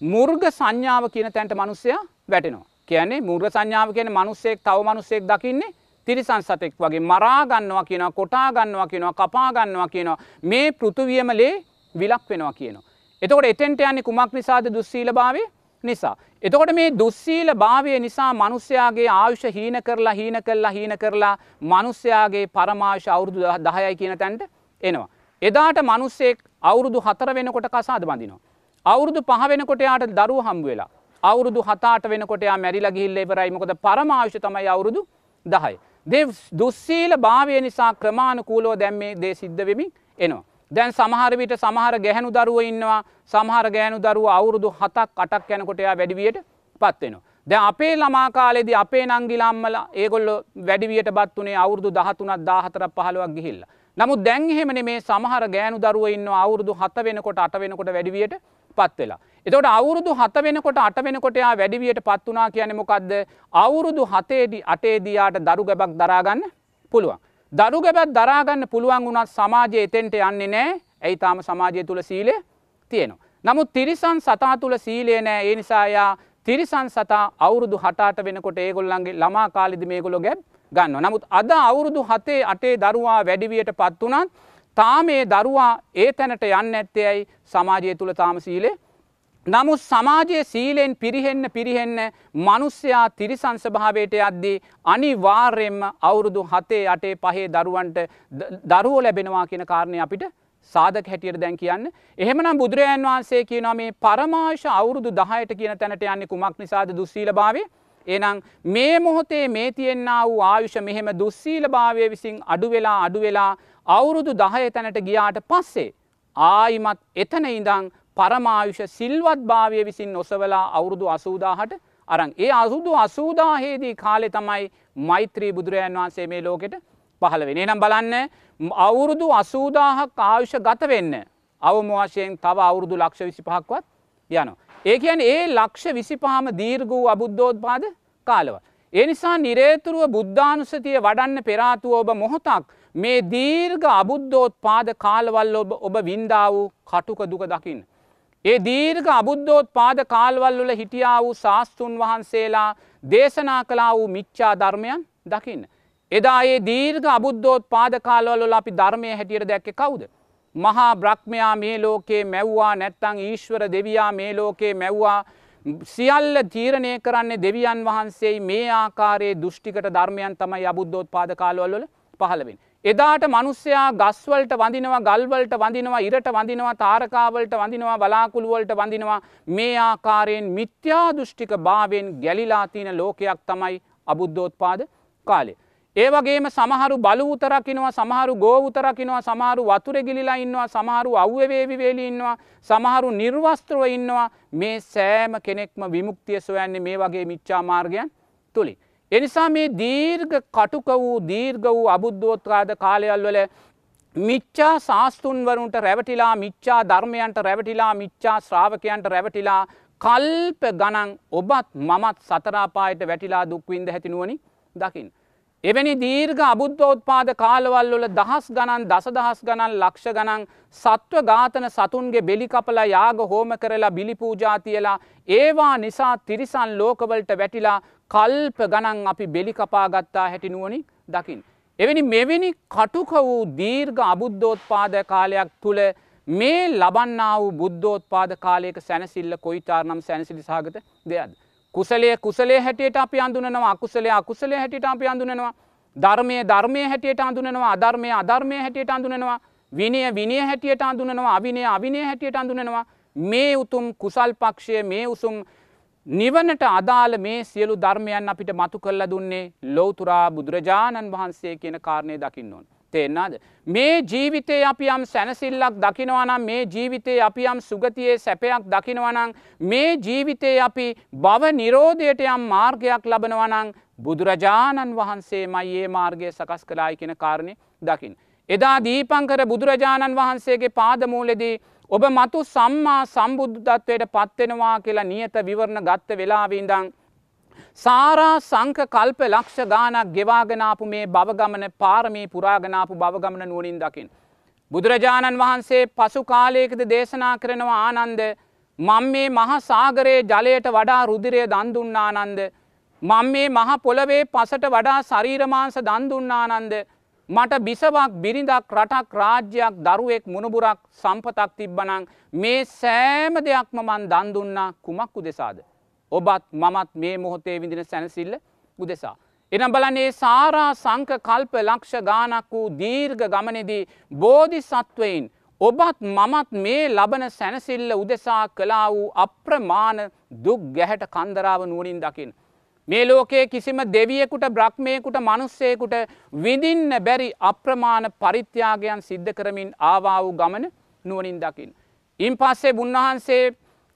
මුර්ග සංඥාව කියන තැන්ට මනුස්සයා වැටෙනවා. කියන්නේ මුර්ග සංඥාව කියන මනුස්සෙක් තව මනුස්සෙක් දකින්නේ තිරිසන් සතෙක් වගේ මරාගන්නවා කියනවා කොටා ගන්නවා කියනවා කපා ගන්නවා කියනවා මේ පෘතුවියමලේ විලක් වෙනවා කියනවා. එතකොට එතෙන්ට යන්නේ කුමක් නිසාද දුස්සීල භාවය නිසා. එතකොට මේ දුස්සීල භාවය නිසා මනුස්්‍යයාගේ ආයුෂ හීන කරලා හීන කරලා හීන කරලා මනුස්්‍යයාගේ පරමාශ අවුරුදු දහයයි කියන තැන්ට එනවා. එදාට මනුස්සෙක් අවුරුදු හතර වෙනකොට කසාද බඳිනවා. අවුරුදු පහ වෙනකොට යාට දරුව හම්බ වෙලා. අවුරුදු හතාට වෙනකොට යා මැරිලා ගිහිල්ල ඉවරයි මොකද පරමාශ තමයි අවුරුදු දහය. දෙ දුස්සීල භාවය නිසා ක්‍රමාණකූලෝ දැම්මේ දේ සිද්ධ වෙමින් එනවා. දැන් සමහර විට සමහර ගැහැනු දරුව ඉන්නවා සමහර ගෑනු දරුව අවුරුදු හතක් අටක් යැනකොටයා වැඩිවියට පත්වෙනවා. දැ අපේ ළමාකාලෙදි අපේ නංගිලාම්මල ඒගොල්ල වැඩිවියට බත්වනේ අවුරදු දහතුනත් දාහතර පහළුවක් ගිහිල්ල. නමුත් දැන්හෙමන මේ සමහර ගෑනු දරුව ඉන්න අවුරුදු හත වෙනකොට අට වෙනකොට වැඩිවියට පත් වෙලා. එතකොට අවුරුදු හත වෙනකොට අට වෙනකොට යා වැඩිවියට පත් වනා කියන මොකක්ද අවුරුදු හතේදි අටේදයාට දරු ගැබක් දරාගන්න පුළුවන්. දරු ගැබත් දරාගන්න පුළුවන් වුණත් සමාජය එතෙන්ට යන්නේ නෑ ඇයි තාම සමාජය තුළ සීලය තියෙනවා. නමුත් තිරිසන් සතා තුළ සීලය නෑ ඒ නිසායා තිරිසන් සතා අවුරුදු හටාට වෙනකොට ඒගොල්ලන්ගේ ළමා කාලිදි මේගොලො ගැබ් ගන්න. නමුත් අද අවුරුදු හතේ අටේ දරුවා වැඩිවියට පත් වනත් තාමේ දරුවා ඒ තැනට යන්න ඇත්තේයි සමාජය තුළ තාම සීලේ නමුත් සමාජයේ සීලෙන් පිරිහෙන්න පිරිහෙන්න මනුස්්‍යයා තිරිසං ස්භාවයට යද්දී අනිවාර්යෙන්ම අවුරුදු හතේ අටේ පහේ දරුවන්ට දරුවෝ ලැබෙනවා කියන කාරණය අපිට සාධක හැටියට දැන් කියන්න. එහෙමනම් බුදුරජාන් වහන්සේ කියනවා මේ පරමාශ අවුරුදු දහයට කියන තැනට යන්නේ කුමක් නිසාද? දුස්සීල භාවය එනම් මේ මොහොතේ මේ තියෙන්න්න වූ ආයුෂ මෙහෙම දුස්සීල භාවය විසින් අඩුවෙලා අඩුවෙලා අවුරුදු දහය තැනට ගියාට පස්සේ ආයිමත් එතන ඉඳං පරමායුෂ සිල්වත් භාවය විසින් නොසවලා අවුරුදු අසූදාහට අරං ඒ අසුදු අසූදාහේදී කාලෙ තමයි මෛත්‍රී බුදුරජන් වහන්සේ මේ ලෝකෙට පහළ වෙන නම් බලන්න අවුරුදු අසූදාහක් ආයුෂ ගත වෙන්න අවම වශයෙන් තව අවුරුදු ලක්ෂ විසි පහක්වත් යන. ඒ කියන ඒ ලක්ෂ විසිපහම දීර්ග වූ අබුද්ධෝත්පාද කාලව. ඒ නිසා නිරේතුරුව බුද්ධානුසතිය වඩන්න පෙරාතුව ඔබ මොහොතක් මේ දීර්ඝ අබුද්ධෝත් පාද කාලවල් ඔබ ඔබ වින්දා වූ කටුක දුක දකින්න. ඒ දීර්ඝ අබුද්ධෝත් පාද කාල්වල් වල හිටියා වූ ශාස්තෘන් වහන්සේලා දේශනා කලා වූ මිච්චා ධර්මයන් දකින්න. එදා ඒ දීර්ඝ අබුද්ධෝත් පාද කාලවල්ල අපි ධර්මය හැටියට දැක්ක කවුද. මහා බ්‍රහ්මයා මේ ලෝකේ මැව්වා නැත්තං ඊශ්වර දෙවයා මේ ලෝකේ මැව්වා සියල්ල තීරණය කරන්නේ දෙවියන් වහන්සේ මේ ආකාරයේ දෘෂ්ටිකට ධර්මයන් තමයි අබුද්ධෝත් පාද කාලවල්වල පහළවෙන්. එදාට මනුස්්‍යයා ගස්වලට වඳිනවා ගල්වලට වඳිනවා ඉරට වඳිනවා තාරකාවලට වඳිනවා බලාකුළුවලට වඳිනවා මේ ආකාරයෙන් මිත්‍යා දෘෂ්ටික භාවෙන් ගැලිලාතින ලෝකයක් තමයි අබුද්ධෝත්පාද කාලේ. ඒ වගේම සමහරු බලු උතරකිනවා සමහරු ගෝ උතරකිනවා සමහරු වතුර ගිලිලා ඉන්නවා සමහරු අව්‍යවේවි වේලි ඉන්නවා සමහරු නිර්වස්ත්‍රව ඉන්නවා මේ සෑම කෙනෙක්ම විමුක්තිය සොයන්නේ මේ වගේ මිච්චා මාර්ගයන් තුළි. එනිසා මේ දීර්ඝ කටුක වූ දීර්ඝ වූ අබුද්ධෝත්‍රාද කාලයල් වල මිච්චා ශාස්තුන්වරුන්ට රැවටිලා මිච්චා ධර්මයන්ට රැවටිලා මිච්චා ශ්‍රාවකයන්ට රැවටිලා කල්ප ගණන් ඔබත් මමත් සතරාපායට වැටිලා දුක්වින්ද හැතිනුවනි දකිින්. එවැනි දීර්ඝ අබුද්ධෝත්පාද කාලවල් වල දහස් ගණන් දසදහස් ගණන් ලක්ෂ ගණන් සත්ව ඝාතන සතුන්ගේ බෙලිකපලා යාග හෝම කරලා බිලිපූජා තියලා ඒවා නිසා තිරිසන් ලෝකවලට වැටිලා කල්ප ගණන් අපි බෙලිකපා ගත්තා හැටිනුවනි දකිින්. එවැනි මෙවැනි කටුක වූ දීර්ඝ අබුද්ධෝත්පාද කාලයක් තුළ මේ ලබන්නා වූ බුද්ධෝත්පාද කාලයක සැනසිල්ල කොයිතාරනම් සැනසිලි සාගත දෙයක්ද. කුසලය කුසලේ හැටියට අපි අඳුනනවා අකුසලේ අකුසලේ හැටියට අපි අඳුනනවා ධර්මය ධර්මය හැටියට අඳුනනවා අධර්මය අධර්මය හැටියට අඳුනනවා විනය විනය හැටියට අඳුනනවා අවිනය අවිනය හැටියට අඳුනනවා මේ උතුම් කුසල් පක්ෂය මේ උසුම් නිවනට අදාළ මේ සියලු ධර්මයන් අපිට මතු කල්ල දුන්නේ ලෝතුරා බුදුරජාණන් වහන්සේ කියන කාරණය දකින්න ඕන්. තේෙන්නාද. මේ ජීවිතේ අපි යම් සැනසිල්ලක් දකිනවනම් මේ ජීවිතේ අපි යම් සුගතියේ සැපයක් දකිනවනං මේ ජීවිතේ අපි බව නිරෝධයට යම් මාර්ගයක් ලබනවනං බුදුරජාණන් වහන්සේ මයි ඒ මාර්ගය සකස් කලායි කියෙන කාරණය දකිින්. එදා දීපංකර බුදුරජාණන් වහන්සේගේ පාදමූලෙදී ඔබ මතු සම්මා සම්බුද්ධත්වයට පත්වෙනවා කියලා නියත විවරණ ගත්ත වෙලාවීදං. සාරා සංක කල්ප ලක්ෂ ගානක් ගෙවාගෙනාපු මේ බවගමන පාරමී පුරාගනාපු බවගමන නුවනින් දකිින්. බුදුරජාණන් වහන්සේ පසු කාලයකද දේශනා කරනවා ආනන්ද මං මේ මහ සාගරයේ ජලයට වඩා රුදිරය දන්දුන්නානන්ද. මං මේ මහ පොළවේ පසට වඩා ශරීරමාංස දන්දුන්නානන්ද මට බිසවක් බිරිඳක් රටක් රාජ්‍යයක් දරුවෙක් මුණබුරක් සම්පතක් තිබ්බනං මේ සෑම දෙයක්ම මන් දන්දුන්නා කුමක් උදෙසාද. ඔබත් මමත් මේ මොහොතේ විඳින සැනසිල්ල උදෙසා. එනම් බලන්නේ සාරා සංක කල්ප ලක්ෂ ගානක් වූ දීර්ඝ ගමනෙදී බෝධි සත්වයින් ඔබත් මමත් මේ ලබන සැනසිල්ල උදෙසා කලා වූ අප්‍රමාණ දුක් ගැහැට කන්දරාව නුවනින් දකිින්. මේ ලෝකයේ කිසිම දෙවියෙකුට බ්‍රහ්මයකුට මනුස්සයකුට විඳින්න බැරි අප්‍රමාණ පරිත්‍යාගයන් සිද්ධ කරමින් ආවා වූ ගමන නුවනින් දකිින්. ඉන් පස්සේ බුන්වහන්සේ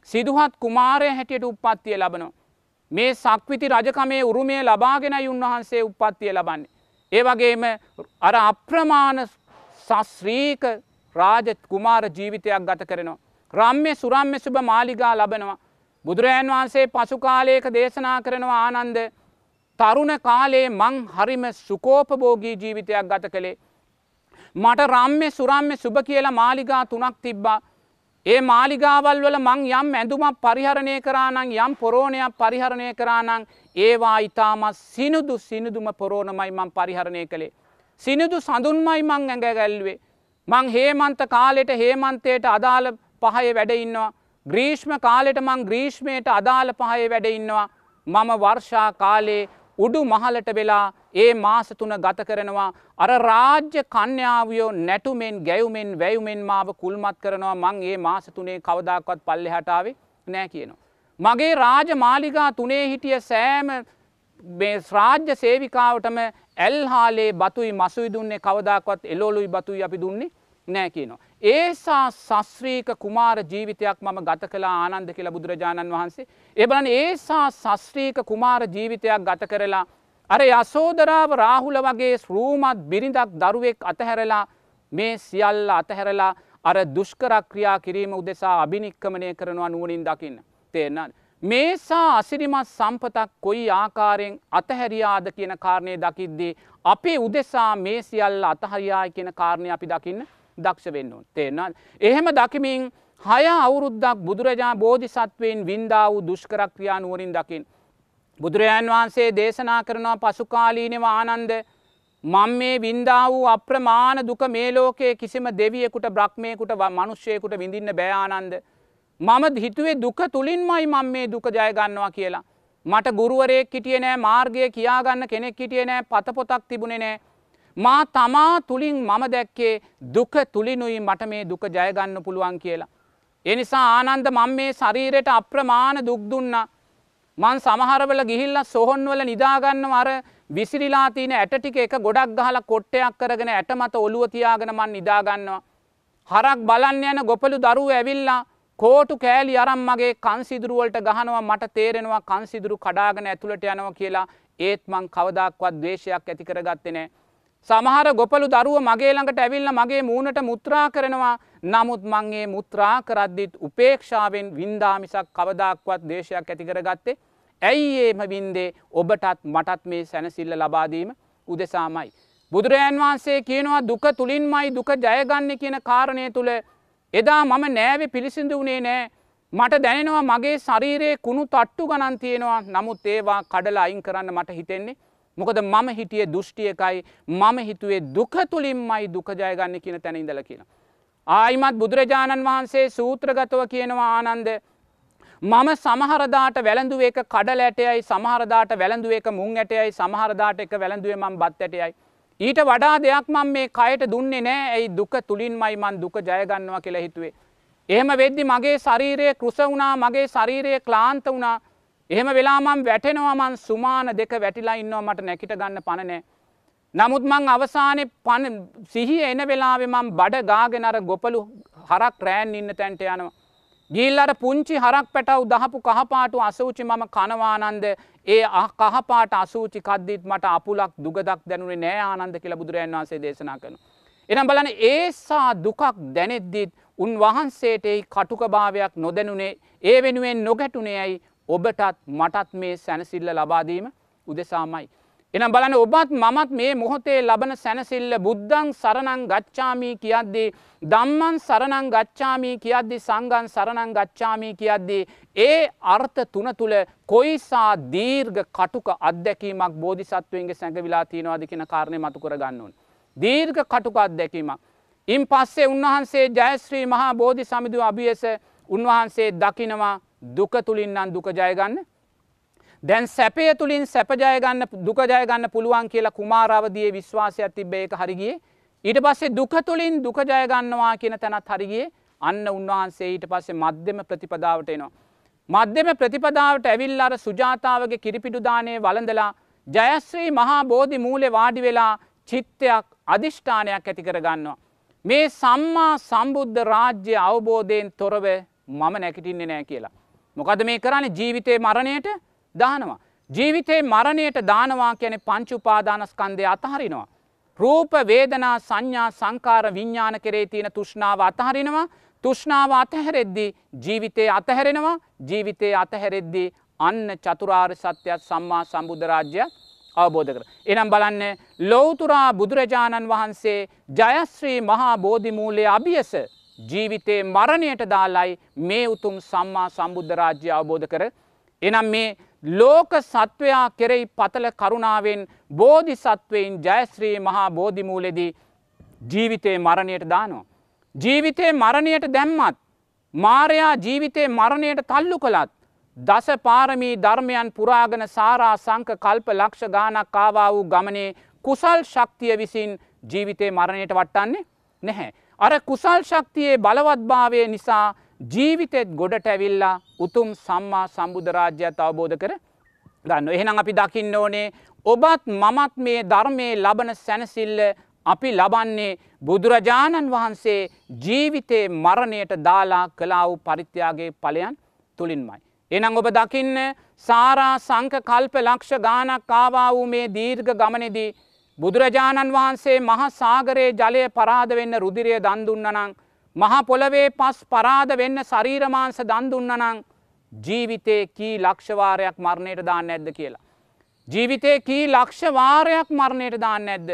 සිදුහත් කුමාරය හැටියට උපත්තිය ලබනවා. මේ සක්විති රජකමේ උරුමය ලබාගෙනයි උන්වහන්සේ උපත්තිය ලබන්නේ. ඒ වගේම අර අප්‍රමාණ සස්්‍රීක රාජ කුමාර ජීවිතයක් ගත කරනවා. රම්ය සුරම්ය සුභ මාලිගා ලබනවා. බුදුරජන් වහන්සේ පසු කාලයක දේශනා කරනවා ආනන්ද තරුණ කාලේ මං හරිම සුකෝපභෝගී ජීවිතයක් ගත කළේ. මට රම්ය සුරම්ය සුභ කියලා මාලිගා තුනක් තිබ්බා. ඒ මාලිගාවල් වල මං යම් ඇඳුමක් පරිහරණය කරානං යම් පොරෝණයක් පරිහරණය කරානං ඒවා ඉතාමත් සිනුදු සිනුදුම පොරෝණමයි මං පරිහරණය කළේ. සිනුදු සඳුන්මයි මං ඇඟ ගැල්වේ. මං හේමන්ත කාලෙට හේමන්තයට අදාළ පහය වැඩඉන්නවා. ග්‍රීෂ්ම කාලෙට මං ග්‍රීෂ්මයට අදාළ පහය වැඩ ඉන්නවා මම වර්ෂා කාලේ උඩු මහලට වෙලා ඒ මාස තුන ගත කරනවා අර රාජ්‍ය කන්‍යාවියෝ නැටුමෙන් ගැයුමෙන් වැයුමෙන් මාව කුල්මත් කරනවා මං ඒ මාස තුනේ කවදක්වත් පල්ලෙ හටාවේ නෑ කියනවා. මගේ රාජ මාලිගා තුනේ හිටිය සෑම රාජ්‍ය සේවිකාවටම ඇල්හාලේ බතුයි මසුයි දුන්නේ කවදක්වත් එලෝලුයි බතුයි අපි දුන්නේ නෑ කියනවා. ඒසා සස්්‍රීක කුමාර ජීවිතයක් මම ගත කලා ආනන්ද කියලා බුදුරජාණන් වහන්සේ. එබලන ඒසා සස්්‍රීක කුමාර ජීවිතයක් ගත කරලා. අර යසෝදරාව රාහුල වගේ රූමත් බිරිඳක් දරුවෙක් අතහැරලා මේ සියල්ල අතහැරලා අර දුෂ්කරක්‍රියා කිරීම උදෙසා අභිනික්කමනය කරනවා නුවනින් දකින්න. තේරනද. මේසා අසිරිමත් සම්පතක් කොයි ආකාරයෙන් අතහැරියාද කියන කාරණය දකිද්දී. අපේ උදෙසා මේ සියල්ල අතහරියාය කියන කාරණය අපි දකින්න දක්ෂ වෙන්න ඕන් තේෙන්න්න. එහෙම දකිමින් හය අවුරුද්දක් බුදුරජා බෝධිසත්වයෙන් වින්දා වූ දුෂ්කරක්‍රියා නුවරින් දකිින්. බුදුරජාන් වහන්සේ දේශනා කරනවා පසුකාලීනව ආනන්ද මං මේ වින්දා වූ අප්‍රමාණ දුක මේ ලෝකයේ කිසිම දෙවියෙකුට බ්‍රහ්මයකුට මනුෂ්‍යයකුට විඳින්න බෑආනන්ද. මම හිතුවේ දුක තුළින්මයි මං මේ දුක ජයගන්නවා කියලා. මට ගුරුවරයෙක් හිටිය නෑ මාර්ගය කියාගන්න කෙනෙක් හිටිය නෑ පතපොතක් තිබුණේ නෑ මා තමා තුළින් මම දැක්කේ දුක තුළිනුයි මට මේ දුක ජයගන්න පුළුවන් කියලා. එනිසා ආනන්ද මං මේ ශරීරයට අප්‍රමාණ දුක්දුන්න මං සමහරවල ගිහිල්ල සොහොන්වල නිදාගන්න අර විසිරිලා තියන ඇට ටික එක ගොඩක් ගහල කොට්ටයක් කරගෙන ඇට මත ඔලුව තියාගෙන මන් නිදාගන්නවා. හරක් බලන්න යන ගොපලු දරුව ඇවිල්ලා කෝටු කෑලි අරම් මගේ කන්සිදුරුවලට ගහනවා මට තේරෙනවා කන්සිදුරු කඩාගෙන ඇතුළට යනවා කියලා ඒත් මං කවදක්වත් දේශයක් ඇති කරගත්තෙනෑ සමහර ගොපලු දරුව මගේ ළඟට ඇවිල්ල මගේ මූුණට මුත්‍රා කරනවා. නමුත් මංගේ මුත්‍රා කරද්දිත් උපේක්ෂාවෙන් වින්දාමිසක් කවදක්වත් දේශයක් ඇතිකර ගත්තේ ඇයි ඒම වින්දේ? ඔබටත් මටත් මේ සැනසිල්ල ලබාදීම උදෙසාමයි. බුදුරජන් වහන්සේ කියනවා දුක තුළින්මයි දුක ජයගන්න කියන කාරණය තුළ එදා මම නෑවෙ පිළිසිඳ වනේ නෑ. මට දැනෙනවා මගේ ශරීරයේ කුණු තට්ටු ගණන් තියෙනවා. නමුත් ඒවා කඩලා අයින් කරන්න මට හිතෙන්නේ මොකද මම හිටිය දෘෂ්ටියකයි මම හිතුවේ දුක තුළින්මයි දුකජයගන්න කියන තැන ඉඳල කියන. ආයිමත් බුදුරජාණන් වහන්සේ සූත්‍රගතව කියනවා ආනන්ද මම සමහරදාට වැළඳුව එක කඩල ඇටයයි සමහරදාට වැළඳුව එක මුං ඇටයයි සමහරදාට එක වැළඳුවේ මම් බත් ඇටයයි. ඊට වඩා දෙයක් මං මේ කයට දුන්නේ නෑ ඇයි දුක තුළින්මයි මන් දුක ජයගන්නවා කියලා හිතුවේ. එහෙම වෙද්දි මගේ ශරීරය කෘස වුණා මගේ ශරීරය ක්ලාන්ත වුණා එහෙම වෙලාමම් වැටෙනවා මන් සුමාන දෙක වැටිලා ඉන්නවා මට නැකිට ගන්න පණනෑ. නමුත් මං අවසානය පන සිහි එන වෙලාවෙ මම් බඩ ගාගෙනර ගොපලු හරක් රෑන් ඉන්න තැන්ට යනවා. ගිල්ලට පුංචි හරක් පැටව් දහපු කහපාටු අසූචි මම කනවානන්ද ඒ කහපාට අසූචි කද්දිත් මට අපුලක් දුගදක් දැනුවේ නෑ ආනන්ද කියලා බුදුරජන් වන්සේ දේශනා කන. එනම් බලන ඒසා දුකක් දැනෙද්දිත් උන්වහන්සේට ඒ කටුක භාවයක් නොදැනුනේ ඒ වෙනුවෙන් නොගැටුනේ ඇයි ඔබටත් මටත් මේ සැනසිල්ල ලබාදීම උදෙසාමයි. එනම් බලන ඔබත් මමත් මේ මොහොතේ ලබන සැනසිල්ල බුද්ධං සරණං ගච්ඡාමී කියද්දී දම්මන් සරණං ගච්ඡාමී කියද්දි සංගන් සරණං ගච්ඡාමී කියද්දී ඒ අර්ථ තුන තුළ කොයිසා දීර්ඝ කටුක අත්දැකීමක් බෝධිසත්වයන්ගේ සැඟවිලා තියෙනවාද කියන කාරණය මතු කර ගන්න ඕන. දීර්ඝ කටුක අත්දැකීමක්. ඉන් පස්සේ උන්වහන්සේ ජයශ්‍රී මහා බෝධි සමිඳු අභියස උන්වහන්සේ දකිනවා දුක තුළින්නම් දුක ජයගන්න දැන් සැපය තුළින් සැපජයගන්න දුකජයගන්න පුළුවන් කියලා කුමාරවදිය විශ්වාසයක් තිබ්බ ඒක හරිගිය ඊට පස්සේ දුක තුළින් දුකජයගන්නවා කියන තැනත් හරිගේ අන්න උන්වහන්සේ ඊට පස්සේ මධ්‍යම ප්‍රතිපදාවට එනවා. මධ්‍යම ප්‍රතිපදාවට ඇවිල් අර සුජාතාවගේ කිරිපිටුදානය වලඳලා ජයශ්‍රී මහා බෝධි මූලෙ වාඩි වෙලා චිත්තයක් අධිෂ්ඨානයක් ඇති කර ගන්නවා. මේ සම්මා සම්බුද්ධ රාජ්‍ය අවබෝධයෙන් තොරව මම නැකිටින්නේ නෑ කියලා. මොකද මේ කරන්නේ ජීවිතේ මරණයට දානවා. ජීවිතේ මරණයට දානවා කියන පංචුපාදානස්කන්දය අතහරිනවා. රූප වේදනා සංඥා සංකාර විඤ්ඥාන කරේ තියෙන තුෂ්ණාව අතහරිනවා තුෂ්ණාව අතහැරෙද්දි ජීවිතය අතහැරෙනවා ජීවිතය අතහැරෙද්දි අන්න චතුරාර් සත්‍යයක් සම්මා සම්බුද්ධරාජ්‍යයක් අවබෝධ කර. එනම් බලන්න ලෝතුරා බුදුරජාණන් වහන්සේ ජයශ්‍රී මහා බෝධිමූලය අභියස ජීවිතේ මරණයට දාලයි මේ උතුම් සම්මා සම්බුද්ධරාජ්‍ය අවබෝධ කර. එනම් මේ ලෝක සත්වයා කෙරෙයි පතල කරුණාවෙන් බෝධි සත්වයෙන් ජයශ්‍රී මහා බෝධිමූලෙදී ජීවිතේ මරණයට දානවා. ජීවිතේ මරණයට දැම්මත් මාරයා ජීවිතේ මරණයට තල්ලු කළත් දස පාරමී ධර්මයන් පුරාගන සාරා සංක කල්ප ලක්ෂ ගානක් කාවා වූ ගමනේ කුසල් ශක්තිය විසින් ජීවිතේ මරණයට වට්ටන්නේ නැහැ. අර කුසල් ශක්තියේ බලවත්භාවය නිසා ජීවිතෙත් ගොඩට ඇවිල්ලා උතුම් සම්මා සම්බුධරාජ්‍යත් අවබෝධ කර ගන්න. එහෙනම් අපි දකින්න ඕනේ ඔබත් මමත් මේ ධර්මය ලබන සැනසිල්ල අපි ලබන්නේ බුදුරජාණන් වහන්සේ ජීවිතේ මරණයට දාලා කලාව් පරිත්‍යයාගේ පලයන් තුළින්මයි. එනම් ඔබ දකින්න සාරා සංක කල්ප ලක්ෂ ගානක් කාවා වූ මේ දීර්ඝ ගමනෙදී බුදුරජාණන් වහන්සේ මහ සාගරයේ ජලය පරාද වෙන්න රුදිරය දන්දුන්නනං මහා පොළවේ පස් පරාද වෙන්න ශරීරමාංස දන්දුන්නනං ජීවිතේ කී ලක්ෂවාරයක් මරණයට දාන්න ඇද්ද කියලා. ජීවිතේ කී ලක්ෂවාරයක් මරණයට දාන්න ඇද්ද.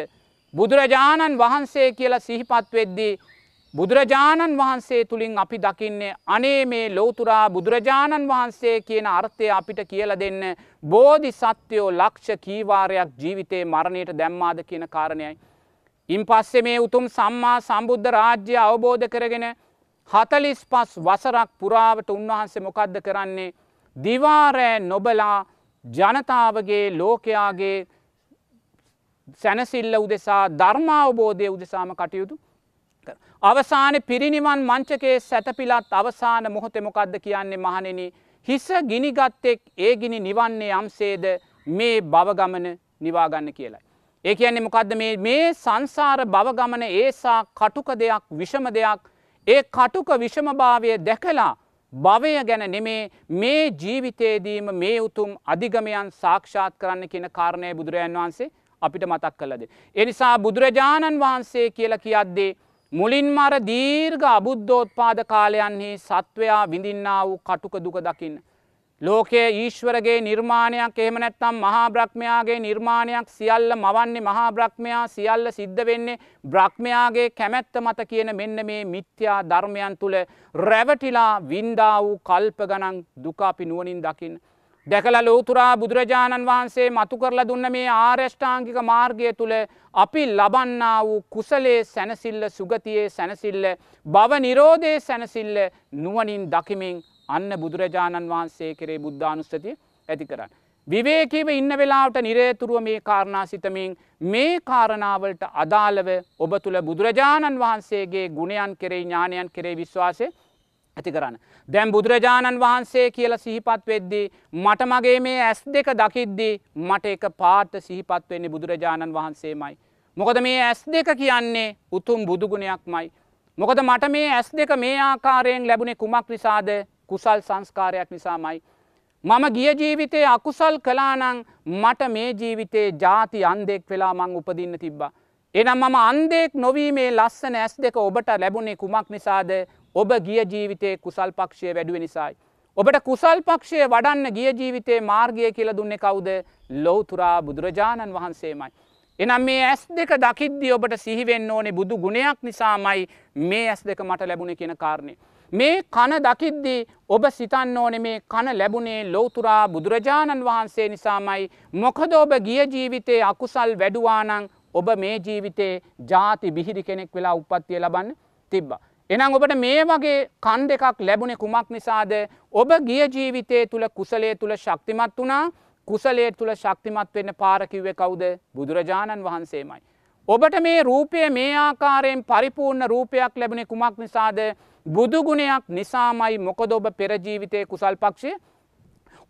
බුදුරජාණන් වහන්සේ කියලා සිහිපත් වෙද්දී බුදුරජාණන් වහන්සේ තුළින් අපි දකින්නේ අනේ මේ ලෝතුරා බුදුරජාණන් වහන්සේ කියන අර්ථය අපිට කියල දෙන්න බෝධි සත්‍යයෝ ලක්ෂ කීවාරයක් ජීවිතේ මරණයට දැම්මාද කියන කාරණයයි. ඉන් පස්සෙ මේ උතුම් සම්මා සම්බුද්ධ රාජ්‍ය අවබෝධ කරගෙන හතලිස් පස් වසරක් පුරාවට උන්වහන්සේ මොකක්ද කරන්නේ දිවාරෑ නොබලා ජනතාවගේ ලෝකයාගේ සැනසිල්ල උදෙසා ධර්මාවබෝධය උදෙසාම කටයුතු අවසාන පිරිනිවන් මංචකේ සැතපිලත් අවසාන මොහොතෙමොකක්ද කියන්නේ මහනෙන හිස ගිනිගත්තෙක් ඒ ගිනි නිවන්නේ යම්සේද මේ බවගමන නිවාගන්න කියලයි. ඒ කියන්නේ මොකක්ද මේ සංසාර බවගමන ඒසා කටුක දෙයක් විෂම දෙයක්. ඒ කටුක විෂමභාවය දැකලා භවය ගැන නෙමේ මේ ජීවිතයේදීම මේ උතුම් අධිගමයන් සාක්ෂාත් කරන්න කියන කාරණය බුදුරජන් වහන්සේ අපිට මතක් කලද. එනිසා බුදුරජාණන් වහන්සේ කියලා කියද්දේ මුලින්ම අර දීර්ඝ අබුද්ධෝත්පාද කාලයන්හි සත්වයා විඳින්නා වූ කටුක දුක දකින්න. ලෝකයේ ඊශ්වරගේ නිර්මාණයක් එහෙම නැත්තම් මහා බ්‍රහ්මයාගේ නිර්මාණයක් සියල්ල මවන්නේ මහා බ්‍රහ්මයා සියල්ල සිද්ධ වෙන්නේ බ්‍රහ්මයාගේ කැමැත්ත මත කියන මෙන්න මේ මිත්‍යා ධර්මයන් තුළ රැවටිලා වින්දා වූ කල්ප ගණන් දුක අපි නුවනින් දකින්න. දැකලා ලෝතුරා බුදුරජාණන් වහන්සේ මතු කරලා දුන්න මේ ආර්යෂ්ඨාංගික මාර්ගය තුළ අපි ලබන්නා වූ කුසලේ සැනසිල්ල සුගතියේ සැනසිල්ල බව නිරෝධයේ සැනසිල්ල නුවනින් දකිමින් අන්න බුදුරජාණන් වහන්සේ කරේ බුද්ධානුස්සතිය ඇති කරන්න. විවේකීව ඉන්න වෙලාවට නිරේතුරුව මේ කාරණා සිතමින් මේ කාරණාවලට අදාළව ඔබ තුළ බුදුරජාණන් වහන්සේගේ ගුණයන් කෙරේ ඥානයන් කෙරේ විශ්වාසය ඇති කරන්න. දැම් බුදුරජාණන් වහන්සේ කියල සිහිපත් වෙද්දී මට මගේ මේ ඇස් දෙක දකිද්දී මට එක පාට සිහිපත් වෙන්නේ බුදුරජාණන් වහන්සේමයි. මොකද මේ ඇස් දෙක කියන්නේ උතුම් බුදුගුණයක් මයි. මොකද මට මේ ඇස් දෙක මේ ආකාරයෙන් ලැබුණේ කුමක් නිසාද කුසල් සංස්කාරයක් නිසාමයි. මම ගිය ජීවිතේ අකුසල් කලානං මට මේ ජීවිතේ ජාති අන්දෙක් වෙලා මං උපදින්න තිබ්බා. එනම් මම අන්දෙක් නොවීමේ ලස්සන ඇස් දෙක ඔබට ලැබුණේ කුමක් නිසාද ඔබ ගිය ජීවිතේ කුසල් පක්ෂය වැඩුව නිසායි. ඔබට කුසල් පක්ෂය වඩන්න ගිය ජීවිතේ මාර්ගය කියල දුන්නේ කවුද ලොවතුරා බුදුරජාණන් වහන්සේමයි. එනම් මේ ඇස් දෙක දකිද්දි ඔබට සිහිවෙන්න ඕනේ බුදු ගුණයක් නිසාමයි මේ ඇස් දෙක මට ලැබුණ කියෙන කාරණය. මේ කන දකිද්දී ඔබ සිතන්න ඕනෙ මේ කන ලැබුණේ ලෝතුරා බුදුරජාණන් වහන්සේ නිසාමයි මොකද ඔබ ගිය ජීවිතේ අකුසල් වැඩුවානං ඔබ මේ ජීවිතේ ජාති බිහිරි කෙනෙක් වෙලා උපත්තිය ලබන්න තිබ්බ. එනම් ඔබට මේ වගේ කන් දෙකක් ලැබුණෙ කුමක් නිසාද? ඔබ ගිය ජීවිතය තුළ කුසලේ තුළ ශක්තිමත් වනා කුසලේ තුළ ශක්තිමත් වෙන්න පාරකිව්ව කවුද? බුදුරජාණන් වහන්සේමයි. ඔබට මේ රූපය මේ ආකාරයෙන් පරිපූර්ණ රූපයක් ලැබුණෙ කුමක් නිසාද? බුදුගුණයක් නිසාමයි මොකද ඔබ පෙරජීවිතය කුසල් පක්ෂය?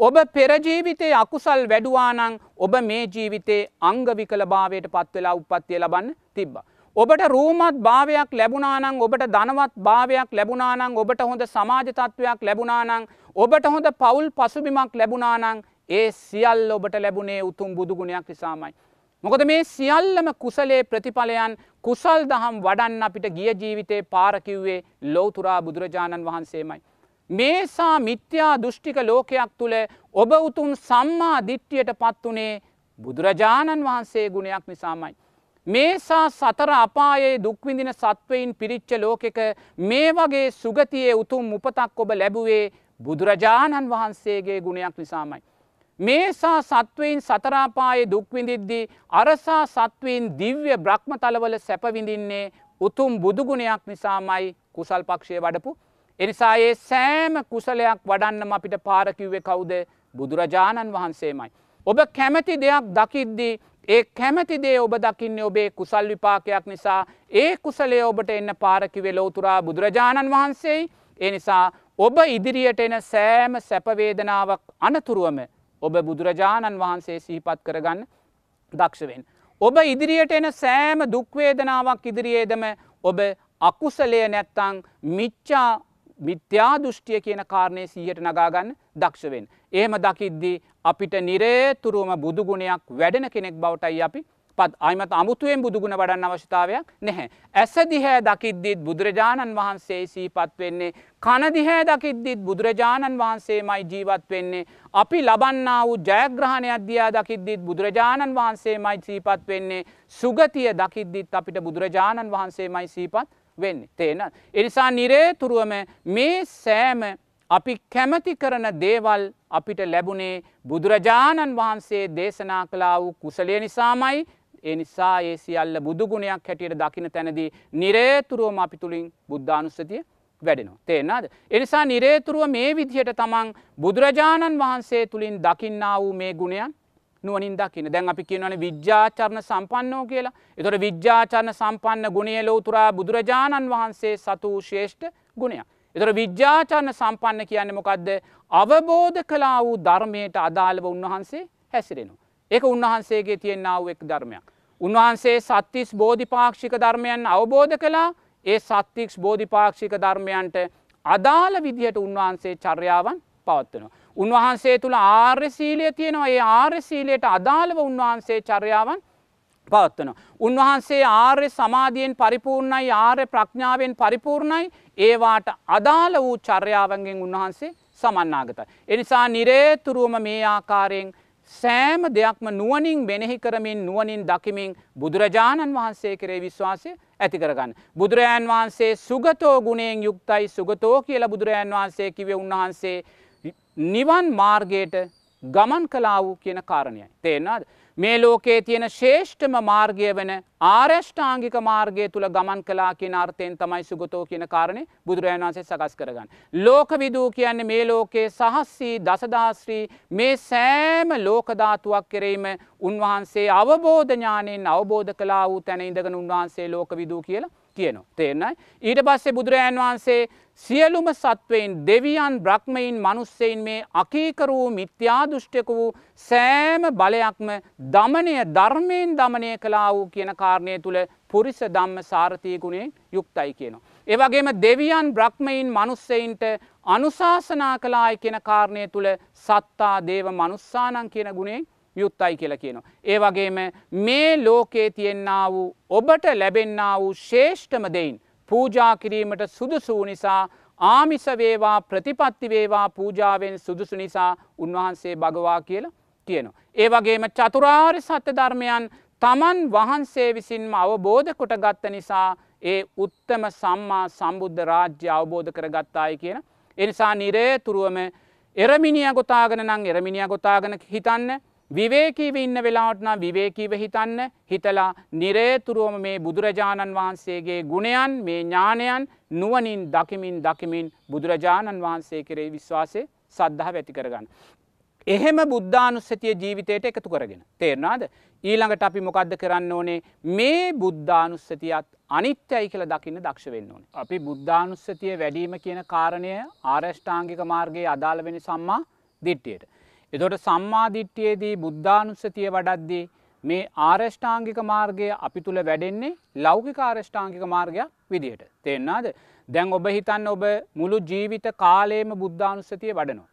ඔබ පෙරජීවිතේ අකුසල් වැඩුවානං ඔබ මේ ජීවිතේ අංගවිකල භාවයට පත්වෙලා උපත්තිය ලබන්න තිබ්බ. ඔබට රූමත් භාවයක් ලැබුණානං ඔබට ධනවත් භාවයක් ලැබුණානං ඔබට හොඳ සමාජ තත්ත්වයක් ලැබුණානං ඔබට හොඳ පවුල් පසුබිමක් ලැබුණානං ඒ සියල් ඔබට ලැබුණේ උතුම් බුදුගුණයක් නිසාමයි. මොකද මේ සියල්ලම කුසලේ ප්‍රතිඵලයන් කුසල් දහම් වඩන්න අපිට ගිය ජීවිතේ පාරකිව්වේ ලෝතුරා බුදුරජාණන් වහන්සේමයි. මේසා මිත්‍යා දෘෂ්ටික ලෝකයක් තුළ ඔබ උතුම් සම්මා දිට්ටියට පත්වනේ බුදුරජාණන් වහන්සේ ගුණයක් නිසාමයි. මේසා සතර අපායේ දුක්විඳින සත්වයින් පිරිච්ච ලෝකෙක මේ වගේ සුගතියේ උතුම් උපතක් ඔබ ලැබුවේ බුදුරජාණන් වහන්සේගේ ගුණයක් නිසාමයි. මේසා සත්වයින් සතරාපායේ දුක්විඳිද්දී අරසා සත්වීන් දිව්‍ය බ්‍රහ්ම තලවල සැපවිඳින්නේ උතුම් බුදුගුණයක් නිසාමයි කුසල් පක්ෂය වඩපු. එනිසා ඒ සෑම කුසලයක් වඩන්නම අපිට පාරකිව්වේ කවුද බුදුරජාණන් වහන්සේමයි. ඔබ කැමැති දෙයක් දකිද්දී ඒ කැමැති දේ ඔබ දකින්නේ ඔබේ කුසල් විපාකයක් නිසා ඒ කුසලේ ඔබට එන්න පාරකිවේ ලෝතුරා බුදුරජාණන් වහන්සේයි ඒ නිසා ඔබ ඉදිරියට එන සෑම සැපවේදනාවක් අනතුරුවම ඔබ බුදුරජාණන් වහන්සේ සිහිපත් කරගන්න දක්ෂවෙන්. ඔබ ඉදිරියට එන සෑම දුක්වේදනාවක් ඉදිරියේදම ඔබ අකුසලය නැත්තං මිච්චා මිත්‍යා දෘෂ්ටිය කියන කාරණය සීහට නගාගන්න දක්ෂවෙන්. ඒම දකිද්දී අපිට නිරේතුරුවම බුදුගුණයක් වැඩෙන කෙනෙක් බවටයි අපි පත් අයිමත් අමුතුවෙන් බුදුගුණ වඩන්න අවශ්‍යතාවයක් නැහැ. ඇස දිහැ දකිද්දිත් බුදුරජාණන් වහන්සේ සීපත් වෙන්නේ. කනදිහැ දකිද්දිත් බුදුරජාණන් වහන්සේ මයි ජීවත් වෙන්නේ. අපි ලබන්න වූ ජයග්‍රහණය අධ්‍යයා දකිද්දිත් බුදුරජාණන් වහන්සේ මයි සීපත් වෙන්නේ. සුගතිය දකිද්දිත් අපිට බුදුරජාණන් වහන්සේ මයි සීපත් වෙන්නේ. තේන. එනිසා නිරේතුරුවම මේ සෑම අපි කැමති කරන දේවල් අපිට ලැබුණේ බුදුරජාණන් වහන්සේ දේශනා කලා වූ කුසලය නිසාමයි ඒ නිසා ඒ සියල්ල බුදුගුණයක් හැටියට දකින තැනදී නිරේතුරුවම අපි තුළින් බුද්ධානුස්සතිය වැඩෙනවා. තේනාද. එනිසා නිරේතුරුව මේ විදිහට තමන් බුදුරජාණන් වහන්සේ තුළින් දකින්නා වූ මේ ගුණයන් නුවනින් දකින දැන් අපි කියනවන විද්‍යාචරණ සම්පන්නෝ කියලා එතොට විද්‍යාචරණ සම්පන්න ගුණය ලෝතුරා බුදුරජාණන් වහන්සේ සතු ශේෂ්ඨ ගුණයක්. එතොට විද්‍යාචරණ සම්පන්න කියන්න මොකක්ද අවබෝධ කලා වූ ධර්මයට අදාළව උන්වහන්සේ හැසිරෙනවා. ඒක උන්වහන්සේගේ තියෙන්න්නාව එක් ධර්මයක්. උන්වහන්සේ සත්තිස් බෝධිපාක්ෂික ධර්මයන් අවබෝධ කලා ඒ සත්තික්ස් බෝධිපාක්ෂික ධර්මයන්ට අදාළ විදිහට උන්වහන්සේ චර්යාවන් පවත්වනවා. උන්වහන්සේ තුළ ආර්යසීලය තියෙනවා ඒ ආර්යසීලයට අදාළව උන්වහන්සේ චර්යාවන් පවත්වන. උන්වහන්සේ ආර්ය සමාධියෙන් පරිපූර්ණයි ආර්ය ප්‍රඥාවෙන් පරිපූර්ණයි ඒවාට අදාළ වූ චර්යාවන්ගෙන් උන්වහන්සේ සමන්නාගත. එනිසා නිරේතුරුවම මේ ආකාරයෙන් සෑම දෙයක්ම නුවනින් මෙනෙහි කරමින් නුවනින් දකිමින් බුදුරජාණන් වහන්සේ කරේ විශ්වාසය ඇති කරගන්න. බුදුරජාන් වහන්සේ සුගතෝ ගුණයෙන් යුක්තයි සුගතෝ කියල බුදුරජාන් වහන්සේ කිව උන්වහන්සේ නිවන් මාර්ගයට ගමන් කලා වූ කියන කාරණයයි. තේෙනද. මේ ලෝකයේ තියෙන ශේෂ්ඨම මාර්ගය වන ආර්යෂ්ඨාංගික මාර්ගය තුළ ගමන් කලා කියන අර්ථයෙන් තමයි සුගතෝ කියන කාරණය බුදුරජාන් වන්සේ සකස් කරගන්න. ලෝක විදූ කියන්නේ මේ ලෝකයේ සහස්සී දසදාශ්‍රී මේ සෑම ලෝකධාතුවක් කෙරෙීම උන්වහන්සේ අවබෝධඥානයෙන් අවබෝධ කලා වූ තැන ඉඳගෙන උන්වහන්සේ ලෝක විදූ කියලා කියනවා. තේරනයි. ඊට පස්සේ බුදුරජාන් වහන්සේ සියලුම සත්වයෙන් දෙවියන් බ්‍රහ්මයින් මනුස්සයින් මේ අකීකරූ මිත්‍යාදුෘෂ්ටක වූ සෑම බලයක්ම දමනය ධර්මයෙන් දමනය කලා වූ කියන කාරණය තුළ පුරිස දම්ම සාරථී ගුණේ යුක්තයි කියනවා. ඒවගේම දෙවියන් බ්‍රහ්මයින් මනුස්සයින්ට අනුශාසනා කලායි කියන කාරණය තුළ සත්තා දේව මනුස්සානන් කියන ගුණේ යුත්තයි කියලා කියනවා. ඒ වගේම මේ ලෝකයේ තියෙන්න්න වූ ඔබට ලැබෙන්න්න වූ ශේෂ්ඨම දෙයින් පූජා කිරීමට සුදුසූ නිසා ආමිසවේවා ප්‍රතිපත්තිවේවා පූජාවෙන් සුදුසු නිසා උන්වහන්සේ භගවා කියලා කියනවා. ඒ වගේම චතුරාර් සත්‍ය ධර්මයන් තමන් වහන්සේ විසින්ම අවබෝධ කොට ගත්ත නිසා ඒ උත්තම සම්මා සම්බුද්ධ රාජ්‍ය අවබෝධ කර ගත්තායි කියන. එනිසා නිරේතුරුවම එරමිනිිය ගොතාගෙන නං එරමිනිිය ගොතාගෙන හිතන්න විවේකීව ඉන්න වෙලාවටනා විවේකීව හිතන්න හිතලා නිරේතුරුවම මේ බුදුරජාණන් වහන්සේගේ ගුණයන් මේ ඥානයන් නුවනින් දකිමින් දකිමින් බුදුරජාණන් වහන්සේ කරේ විශ්වාසය සද්ධහ වැති කරගන්න. එහෙම බුද්ධානුස්සතිය ජීවිතයට එකතු කරගෙන. තේරනාද ඊළඟට අපි මොකක්ද කරන්න ඕනේ මේ බුද්ධානුස්සතියත් අනිත්‍යයි කියල දකින්න දක්ෂ වෙන්න ඕන. අපි බුද්ධානුස්සතිය වැඩීම කියන කාරණය ආරෂ්ඨාංගික මාර්ගයේ අදාළ වෙන සම්මා දිට්ටියට. එතොට සම්මාධිට්්‍යයේදී බුද්ධානුස්සතිය වඩද්දී මේ ආරෂ්ඨාංගික මාර්ගය අපි තුළ වැඩෙන්නේ ලෞකික ආරෂ්ඨාංගික මාර්ගයක් විදිහට තෙන්නාද දැන් ඔබ හිතන්න ඔබ මුළු ජීවිත කාලයේම බුද්ධානුස්සතිය වඩනවා.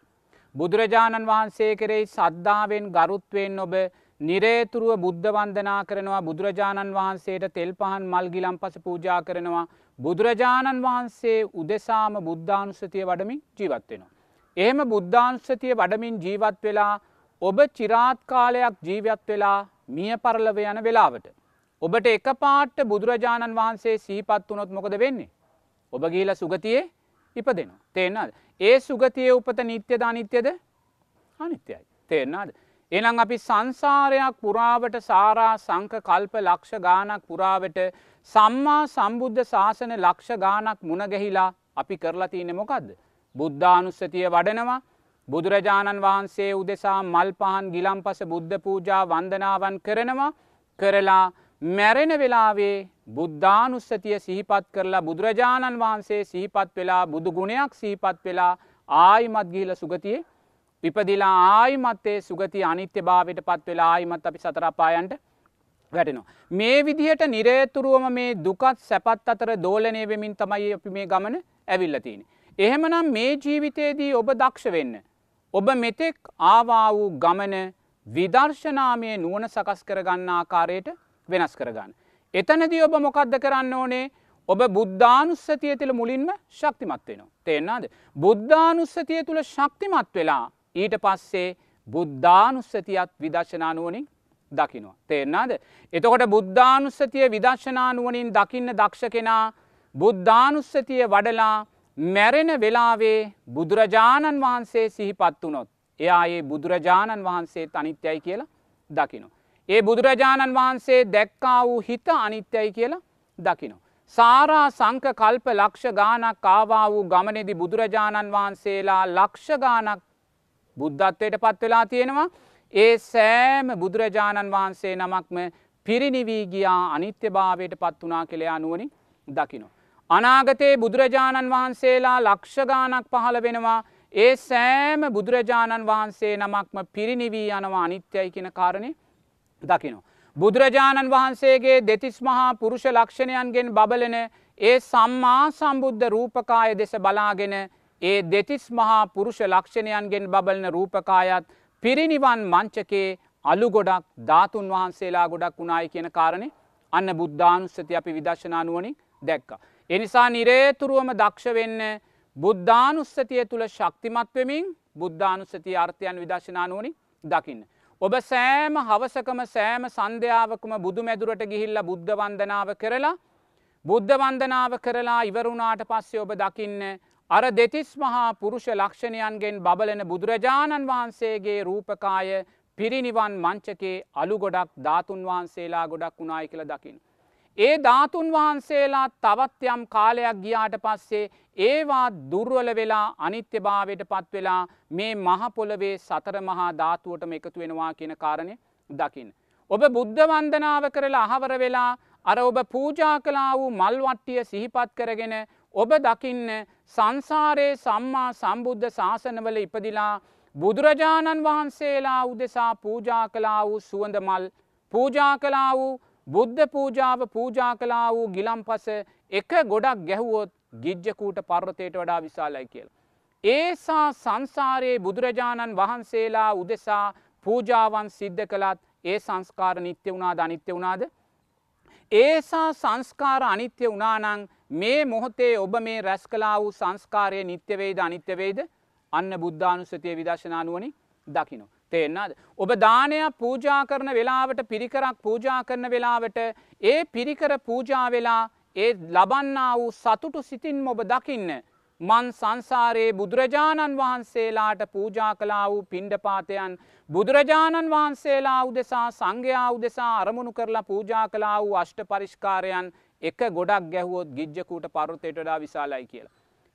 බුදුරජාණන් වහන්සේ කෙරෙයි සද්ධාවෙන් ගරුත්වයෙන් ඔබ නිරේතුරුව බුද්ධ වන්දනා කරනවා බුදුරජාණන් වහන්සේට තෙල් පහන් මල්ගිලම් පස පූජා කරනවා බුදුරජාණන් වහන්සේ උදෙසාම බුද්ධානුස්සතිය වඩමින් ජීවත්වෙනවා. එහෙම බුද්ධාංශතිය වඩමින් ජීවත් වෙලා ඔබ චිරාත් කාලයක් ජීවත් වෙලා මිය පරලව යන වෙලාවට. ඔබට එක පාට්ට බුදුරජාණන් වහන්සේ සීපත් වනොත් මොකද වෙන්නේ. ඔබ ගීල සුගතියේ ඉපදෙනවා. තේෙන්න්නද. ඒ සුගතිය උපත නිත්‍යද අනිත්‍යද අනිත්‍යයි. තේරනාද. එනම් අපි සංසාරයක් පුරාවට සාරා සංක කල්ප ලක්ෂ ගානක් පුරාවට සම්මා සම්බුද්ධ ශාසන ලක්ෂ ගානක් මුණගැහිලා අපි කරලා තියනෙ මොකක්ද. බුද්ධානුස්සතිය වඩනවා බුදුරජාණන් වහන්සේ උදෙසා මල් පහන් ගිලම්පස බුද්ධ පූජා වන්දනාවන් කරනවා කරලා මැරෙන වෙලාවේ බුද්ධානුස්සතිය සිහිපත් කරලා බුදුරජාණන් වහන්සේ සිහිපත් වෙලා බුදු ගුණයක් සිහිපත් වෙලා ආයිමත් ගිහිල සුගතියේ විපදිලා ආයිමත්තේ සුගති අනිත්‍ය භාවයට පත් වෙලා ආයිමත් අපි සතරපායන්ට වැටෙනවා. මේ විදිහට නිරේතුරුවම මේ දුකත් සැපත් අතර දෝලනය වෙමින් තමයි අපි මේ ගමන ඇවිල්ලතිini. එහෙමනම් මේ ජීවිතයේදී ඔබ දක්ෂ වෙන්න. ඔබ මෙතෙක් ආවා වූ ගමන විදර්ශනාමය නුවන සකස් කරගන්න ආකාරයට වෙනස් කරගන්න. එතනදී ඔබ මොකක්ද කරන්න ඕනේ ඔබ බුද්ධානුස්සතිය තුළ මුලින්ම ශක්තිමත් වෙනවා. තේෙන්නාද. බුද්ධානුස්සතිය තුළ ශක්තිමත් වෙලා ඊට පස්සේ බුද්ධානුස්සතියත් විදර්ශනානුවනින් දකිනවා. තේෙන්නාද. එතකොට බුද්ධානුස්සතිය විදර්ශනානුවනින් දකින්න දක්ෂ කෙනා බුද්ධානුස්සතිය වඩලා මැරෙන වෙලාවේ බුදුරජාණන් වහන්සේ සිහිපත් වනොත් එයා ඒ බුදුරජාණන් වහන්සේ අනිත්‍යයි කියලා දකිනු. ඒ බුදුරජාණන් වහන්සේ දැක්කා වූ හිත අනිත්‍යයි කියලා දකිනු. සාරා සංක කල්ප ලක්ෂ ගානක් කාවා වූ ගමනෙදි බුදුරජාණන් වහන්සේලා ලක්ෂ ගානක් බුද්ධත්වයට පත් වෙලා තියෙනවා ඒ සෑම බුදුරජාණන් වහන්සේ නමක්ම පිරිනිවී ගියා අනිත්‍ය භාවයට පත් වනා කෙළයා නුවනින් දකිනු. අනාගතයේ බුදුරජාණන් වහන්සේලා ලක්ෂගානක් පහළ වෙනවා ඒ සෑම බුදුරජාණන් වහන්සේ නමක්ම පිරිනිවී යනවා අනිත්‍යයි කියන කාරණය දකිනවා. බුදුරජාණන් වහන්සේගේ දෙතිස් මහා පුරුෂ ලක්ෂණයන්ගෙන් බබලන ඒ සම්මා සම්බුද්ධ රූපකාය දෙස බලාගෙන ඒ දෙතිස් මහා පුරුෂ ලක්ෂණයන්ගෙන් බබලන රූපකායත් පිරිනිවන් මංචකේ අලු ගොඩක් ධාතුන් වහන්සේලා ගොඩක් වුණායි කියන කාරණය අන්න බුද්ධානුස්සති අපි විදශනානුවනින් දැක්ක. එනිසා නිරේතුරුවම දක්ෂ වෙන්න බුද්ධානුස්සතිය තුළ ශක්තිමත්වමින් බුද්ධානුස්සතිය අර්ථයන් විදශනානුවනි දකින්න. ඔබ සෑම හවසකම සෑම සන්ධ්‍යාවකම බුදු මැදුරට ගිහිල්ල බුද්ධ වන්දනාව කරලා බුද්ධ වන්දනාව කරලා ඉවරුණාට පස්සේ ඔබ දකින්න අර දෙතිස් මහා පුරුෂ ලක්ෂණයන්ගෙන් බබලන බුදුරජාණන් වහන්සේගේ රූපකාය පිරිනිවන් මංචකේ අලු ගොඩක් ධාතුන් වහන්සේලා ගොඩක් වුණායි කියල දකින්න. ඒ ධාතුන් වහන්සේලා තවත් යම් කාලයක් ගියාට පස්සේ ඒවා දුර්වල වෙලා අනිත්‍ය භාවයට පත් වෙලා මේ මහපොළවේ සතර මහා ධාතුවටම එකතු වෙනවා කියන කාරණය දකිින්. ඔබ බුද්ධ වන්දනාව කරලා අහවර වෙලා අර ඔබ පූජා කලා වූ මල්වට්ටිය සිහිපත් කරගෙන ඔබ දකින්න සංසාරයේ සම්මා සම්බුද්ධ ශාසනවල ඉපදිලා බුදුරජාණන් වහන්සේලා උදෙසා පූජා කලා වූ සුවඳ මල් පූජා කලා වූ බුද්ධ පූජාව පූජා කලා වූ ගිලම් පස එක ගොඩක් ගැහුවොත් ගිජ්ජකූට පර්වතයට වඩා විශාලයි කියල. ඒසා සංසාරයේ බුදුරජාණන් වහන්සේලා උදෙසා පූජාවන් සිද්ධ කළත් ඒ සංස්කාර නිත්‍ය වුණා ධනිත්‍ය වුණාද. ඒසා සංස්කාර අනිත්‍ය වනානං මේ මොහොතේ ඔබ මේ රැස් කලා වූ සංස්කාරය නිත්‍යවේද අනිත්‍යවේද අන්න බුද්ධානුස්සතිය විදශනානුවනි දකිනු. තේෙන්න්නද. ඔබ දානයක් පූජා කරන වෙලාවට පිරිකරක් පූජා කරන වෙලාවට ඒ පිරිකර පූජා වෙලා ඒ ලබන්නා වූ සතුටු සිතින් ඔබ දකින්න. මන් සංසාරයේ බුදුරජාණන් වහන්සේලාට පූජා කලා වූ පිණ්ඩපාතයන් බුදුරජාණන් වහන්සේලා උදෙසා සංඝයා උදෙසා අරමුණු කරලා පූජා කලා වූ අෂ්ට පරිෂ්කාරයන් එක ගොඩක් ගැහුවොත් ගිජ්ජකූට පරුතයටඩා විශාලයි කියලා.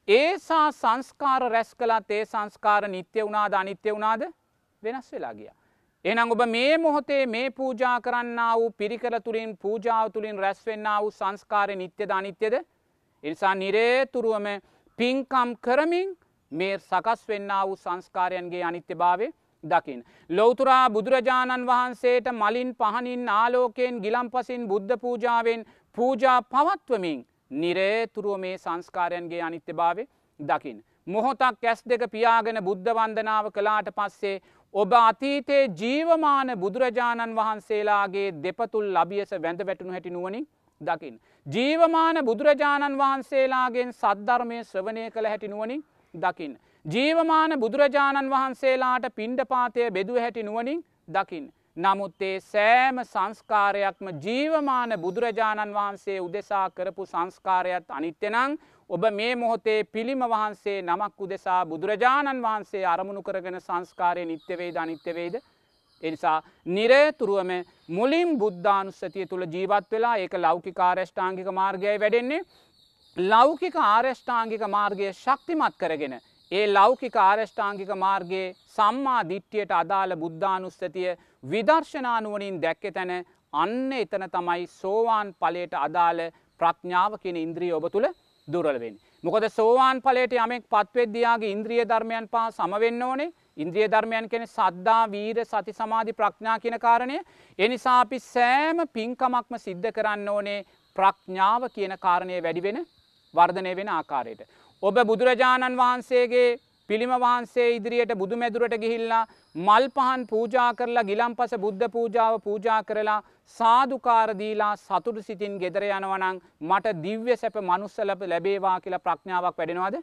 ඒසා සංස්කාර රැස් කළත් ඒ සංස්කාර නිත්‍ය වුණාද අනිත්‍ය වුණාද වෙනස් වෙලා ගිය. එනම් ඔබ මේ මොහොතේ මේ පූජා කරන්න වූ පිරිකර තුළින් පූජාව තුළින් රැස්වෙන්න වූ සංස්කාරය නිත්‍යද අනිත්‍යද. එනිසා නිරේතුරුවම පින්කම් කරමින් මේ සකස් වෙන්න වූ සංස්කාරයන්ගේ අනිත්‍ය භාවය දකිින්. ලෝතුරා බුදුරජාණන් වහන්සේට මලින් පහනින් ආලෝකයෙන් ගිලම් පසින් බුද්ධ පූජාවෙන් පූජා පවත්වමින් නිරේතුරුව මේ සංස්කාරයන්ගේ අනිත්‍ය භාවය දකිින්. මොහොතක් ඇස් දෙක පියාගෙන බුද්ධ වන්දනාව කලාට පස්සේ ඔබ අතීතයේ ජීවමාන බුදුරජාණන් වහන්සේලාගේ දෙපතුල් ලබියස වැඳ වැටුණු හැටි නුවනින් දකිින්. ජීවමාන බුදුරජාණන් වහන්සේලාගෙන් සද්ධර්මය ශ්‍රවණය කළ හැටි නුවනින් දකිින්. ජීවමාන බුදුරජාණන් වහන්සේලාට පිණ්ඩපාතය බෙදුව හැටි නුවනින් දකිින්. නමුත් ඒ සෑම සංස්කාරයක්ම ජීවමාන බුදුරජාණන් වහන්සේ උදෙසා කරපු සංස්කාරයත් අනිත්‍යනං ඔබ මේ මොහොතේ පිළිම වහන්සේ නමක් උදෙසා බුදුරජාණන් වහන්සේ අරමුණු කරගෙන සංස්කාරය නිත්‍යවේද අනිත්‍යවේද. එනිසා නිරේතුරුවම මුලින් බුද්ධානුස්සතිය තුළ ජීවත් වෙලා ඒක ලෞකික ආරෂ්ඨාංගික මාර්ගය වැඩෙන්නේ ලෞකික ආරෂ්ඨාංගික මාර්ගය ශක්තිමත් කරගෙන ඒ ලෞකික ආරෂ්ඨාංගික මාර්ගයේ සම්මා දිට්්‍යයට අදාළ බුද්ධානුස්සතිය විදර්ශනානුවනින් දැක්ක තැන අන්න එතන තමයි සෝවාන් පලයට අදාළ ප්‍රඥාව කියෙන ඉන්ද්‍රිය ඔබ තුළ දුරලවෙන්. මොකද සෝවාන් පලට යමෙක් පත්වෙද්දයාගේ ඉන්ද්‍රිය ධර්මයන් පා සමවෙන්න ඕනේ ඉන්ද්‍රිය ධර්මයන් කෙන සද්ධා වීර සති සමාධි ප්‍රඥා කියන කාරණය එනිසා අපි සෑම පින්කමක්ම සිද්ධ කරන්න ඕනේ ප්‍රඥාව කියන කාරණය වැඩිවෙන වර්ධනය වෙන ආකාරයට. ඔබ බුදුරජාණන් වහන්සේගේ පිළිම වහන්සේ ඉදිරියට බුදු මැදුරට ගිහිල්ලා මල් පහන් පූජා කරලා ගිලම් පස බුද්ධ පූජාව පූජා කරලා සාධකාරදීලා සතුටු සිතින් ගෙදර යනවනං මට දිව්‍ය සැප මනුස්සලප ලැබේවා කියලා ප්‍රඥාවක් වැඩෙනවාද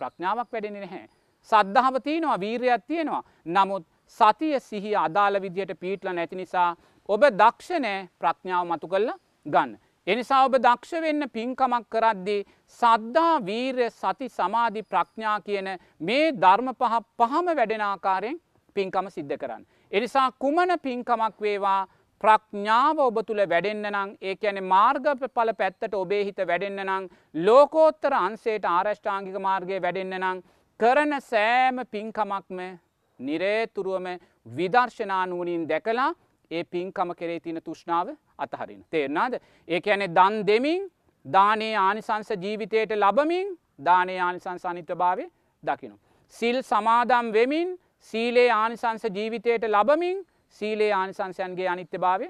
ප්‍රඥාවක් වැඩෙන නැහැ. සද්ධාව තියෙනවා වීරයක් තියෙනවා. නමුත් සතිය සිහි අදාළ විදියට පීටල නැති නිසා ඔබ දක්ෂනෑ ප්‍රඥාව මතු කල්ල ගන්න. එනිසා ඔබ දක්ෂ වෙන්න පින්කමක් කරද්දී සද්ධා වීර්ය සති සමාධි ප්‍රඥා කියන මේ ධර්ම පහ පහම වැඩෙනාකාරයෙන් පින්කම සිද්ධ කරන්න. එනිසා කුමන පින්කමක් වේවා ප්‍රඥාව ඔබ තුළ වැඩෙන්න්න නං ඒ ඇන මාර්ග පල පැත්තට ඔබේ හිත වැඩෙන්න්න නං ලෝකෝත්තර අන්සේට ආරෂ්ඨාංගික මාර්ගය වැඩෙන්න්න නං කරන සෑම පින්කමක්ම නිරේතුරුවම විදර්ශනානුවනින් දැකලා ඒ පින්කම කෙරේ තින තුෂ්නාව අතහරින. තේරනාද ඒක ඇනෙ දන් දෙමින් දානයේ ආනිසංස ජීවිතයට ලබමින් දානය ආනිසංස අනිත්‍ය භාවය දකිනු. සිල් සමාදම් වෙමින් සීලේ ආනිසංස ජීවිතයට ලබමින් සීලේ ආනිසංසයන්ගේ අනිත්‍ය භාවය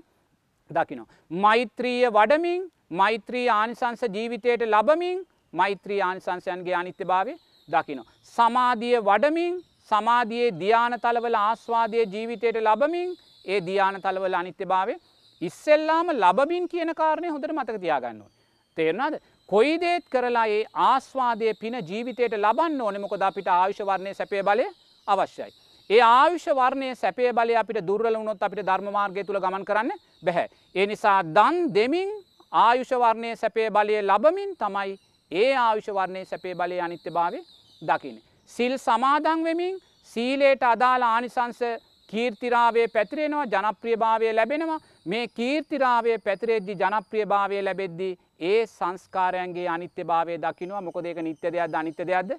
දකිනෝ. මෛත්‍රීය වඩමින් මෛත්‍රී ආනිසංස ජීවිතයට ලබමින් මෛත්‍රී ආනිසංසයන්ගේ අනිත්‍ය භාවය දකිනෝ. සමාධිය වඩමින් සමාධයේ ධ්‍යාන තලවල ආස්වාදය ජීවිතයට ලබමින් ඒ ධ්‍යාන තලවල අනිත්‍ය භාවය ඉස්සෙල්ලාම ලබමින් කියන කාරණය හොඳට මතක තියාගන්නවා. තේරනාද කොයි දේත් කරලා ඒ ආස්වාදය පින ජීවිතයට ලබන්න ඕන මොකද අපිට ආවිශ වර්ණය සැපේ බලය අවශ්‍යයි. ඒ ආවිශ වර්ණය සැපේ බලය අපිට දුර්වල වුණොත් අපිට ධර්මමාර්ගය තුළ ගමන් කරන්න බැහැ. ඒ නිසා දන් දෙමින් ආයුෂ වර්ණය සැපේ බලය ලබමින් තමයි ඒ ආවිශ වර්ණය සැපේ බලය අනිත්‍ය භාවය දකින. සිල් සමාදං වෙමින් සීලේට අදාළ ආනිසංස කීර්තිරාවේ පැතිරෙනවා ජනප්‍රියභාවය ලැබෙනවා. මේ කීර්තිරාවේ පැතිරෙද්දි ජනප්‍රියභාවය ලැබෙද්දී ඒ සංස්කාරයන්ගේ අනිත්‍ය භාවය දකිනවා මොකද ඒක නිත්‍ය දෙයක්ද අනිත්‍ය දෙයක්ද?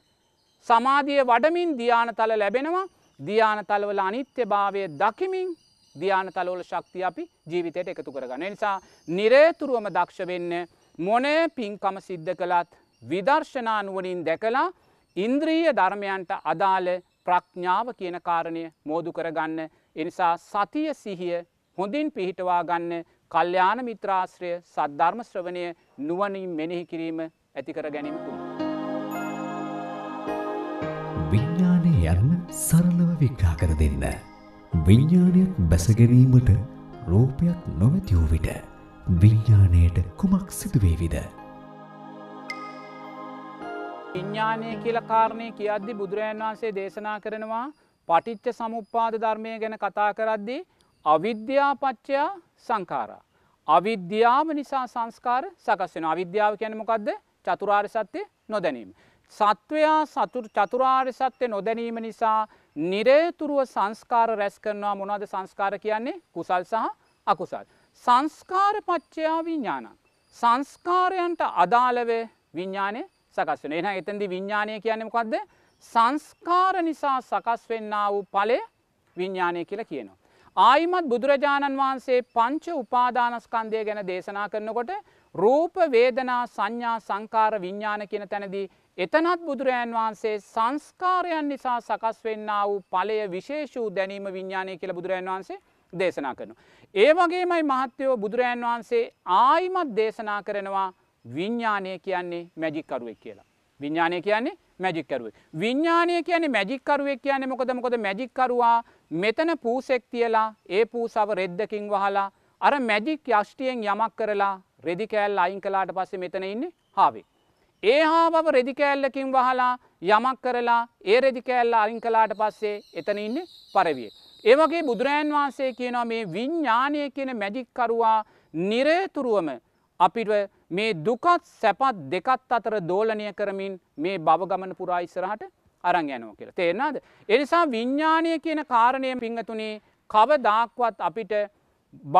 සමාධිය වඩමින් ධ්‍යාන තල ලැබෙනවා. ධ්‍යාන තලවල අනිත්‍ය භාවය දකිමින් ධ්‍යාන තලෝල ශක්තිය අපි ජීවිතයට එකතු කරගන්න. නිසා නිරේතුරුවම දක්ෂ වෙන්න මොනේ පින්කම සිද්ධ කළත් විදර්ශනානුවනින් දැකලා ඉන්ද්‍රීය ධර්මයන්ට අදාළ ප්‍රඥාව කියන කාරණය මෝදු කරගන්න එනිසා සතිය සිහිය හොඳින් පිහිටවා ගන්න කල්්‍යාන මිත්‍රාශ්‍රය සද්ධර්ම ශ්‍රවණය නුවනින් මෙනෙහි කිරීම ඇතිකර ගැනීම තුළ. විඤ්ඥානය යන්න සරලව විග්‍රා කර දෙන්න. විඤ්ඥානයක් බැසගැනීමට රෝපයක් නොමැතිවූ විට විඤ්ඥානයට කුමක් සිදුවේවිද. විඤ්ඥානය කියල කාරණය කියද්දි බුදුරජන් වහන්සේ දේශනා කරනවා පටිච්ච සමුප්පාද ධර්මය ගැන කතා කරද්දී අවිද්‍යාපච්චයා සංකාරා. අවිද්‍යාව නිසා සංස්කාර සකස් වෙන අවිද්‍යාව කියනමකක්ද චතුරාර් සත්‍යය නොදැනීම. සත්වයා සතුර චතුරාර් සත්‍යය නොදැනීම නිසා නිරේතුරුව සංස්කාර රැස් කරනවා මොනවද සංස්කාර කියන්නේ කුසල් සහ අකුසල්. සංස්කාර පච්චයා විඤ්ඥානක්. සංස්කාරයන්ට අදාළවේ විඤ්ඥානය සකස් වෙන එහ එතැදි විඤ්ඥානය කියන්නමකක්ද සංස්කාර නිසා සකස් වෙන්න වූ පලය විඤ්ඥානය කියලා කියනවා. ආයිමත් බුදුරජාණන් වහන්සේ පංච උපාදානස්කන්දය ගැන දේශනා කරනකොට රූප වේදනා සංඥා සංකාර විඤ්ඥාන කියන තැනදී එතනත් බුදුරජාන් වහන්සේ සංස්කාරයන් නිසා සකස් වෙන්න වූ පලය විශේෂූ දැනීම විඤ්ඥානය කියල බුදුරජන් වහන්සේ දේශනා කරනවා. ඒ වගේමයි මහත්තයෝ බුදුරජාන් වහන්සේ ආයිමත් දේශනා කරනවා විඤ්ඥානය කියන්නේ මැජික්කරුවෙක් කියලා. විඤ්ඥානය කියන්නේ මැජික්කරුව. විඤ්ඥානය කියන්නේ මැජික්කරුවෙක් කියන්නේ මොකද මොකද මැජික්කරවා මෙතන පූසෙක් තියලා ඒ පූසව රෙද්දකින් වහලා අර මැජික් යෂ්ටියෙන් යමක් කරලා රෙදිකෑල් අයින් කලාට පස්සේ මෙතන ඉන්න හාවේ. ඒ හාබව රෙදිකෑල්ලකින් වහලා යමක් කරලා ඒ රෙදිකෑල්ල අරින් කලාට පස්සේ එතන ඉන්න පරවිය. ඒවගේ බුදුරජන් වහන්සේ කියනවා මේ විඤ්ඥානය කියන මැජික්කරුවා නිරේතුරුවම අපිට මේ දුකත් සැපත් දෙකත් අතර දෝලනය කරමින් මේ බවගමන පුරා ඉස්සරහට අරං යනෝ කියලා තේරනාද. එනිසා විඤ්ඥානය කියන කාරණය පිංහතුනේ කවදාක්වත් අපිට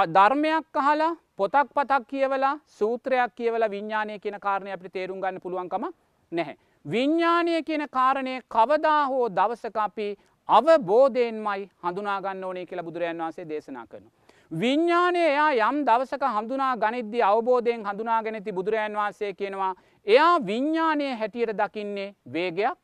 ධර්මයක් අහලා පොතක් පතක් කියවලා සූත්‍රයක් කියවල විඤ්ඥානය කියන කාරණය අපි තේරුම් ගන්න පුළුවන්කම නැහැ. විඤ්ඥානය කියන කාරණය කවදා හෝ දවසක අපි අවබෝධයෙන්මයි හඳුනාගන්න ඕනේ කියලා බුදුරජන් වන්සේ දේශනා කරනවා. විඤ්ඥානය එයා යම් දවසක හඳුනා ගනිද්දි අවබෝධයෙන් හඳුනාගෙනති බුදුරජන් වහන්සේ කියනවා එයා විඤ්ඥානය හැටියට දකින්නේ වේගයක්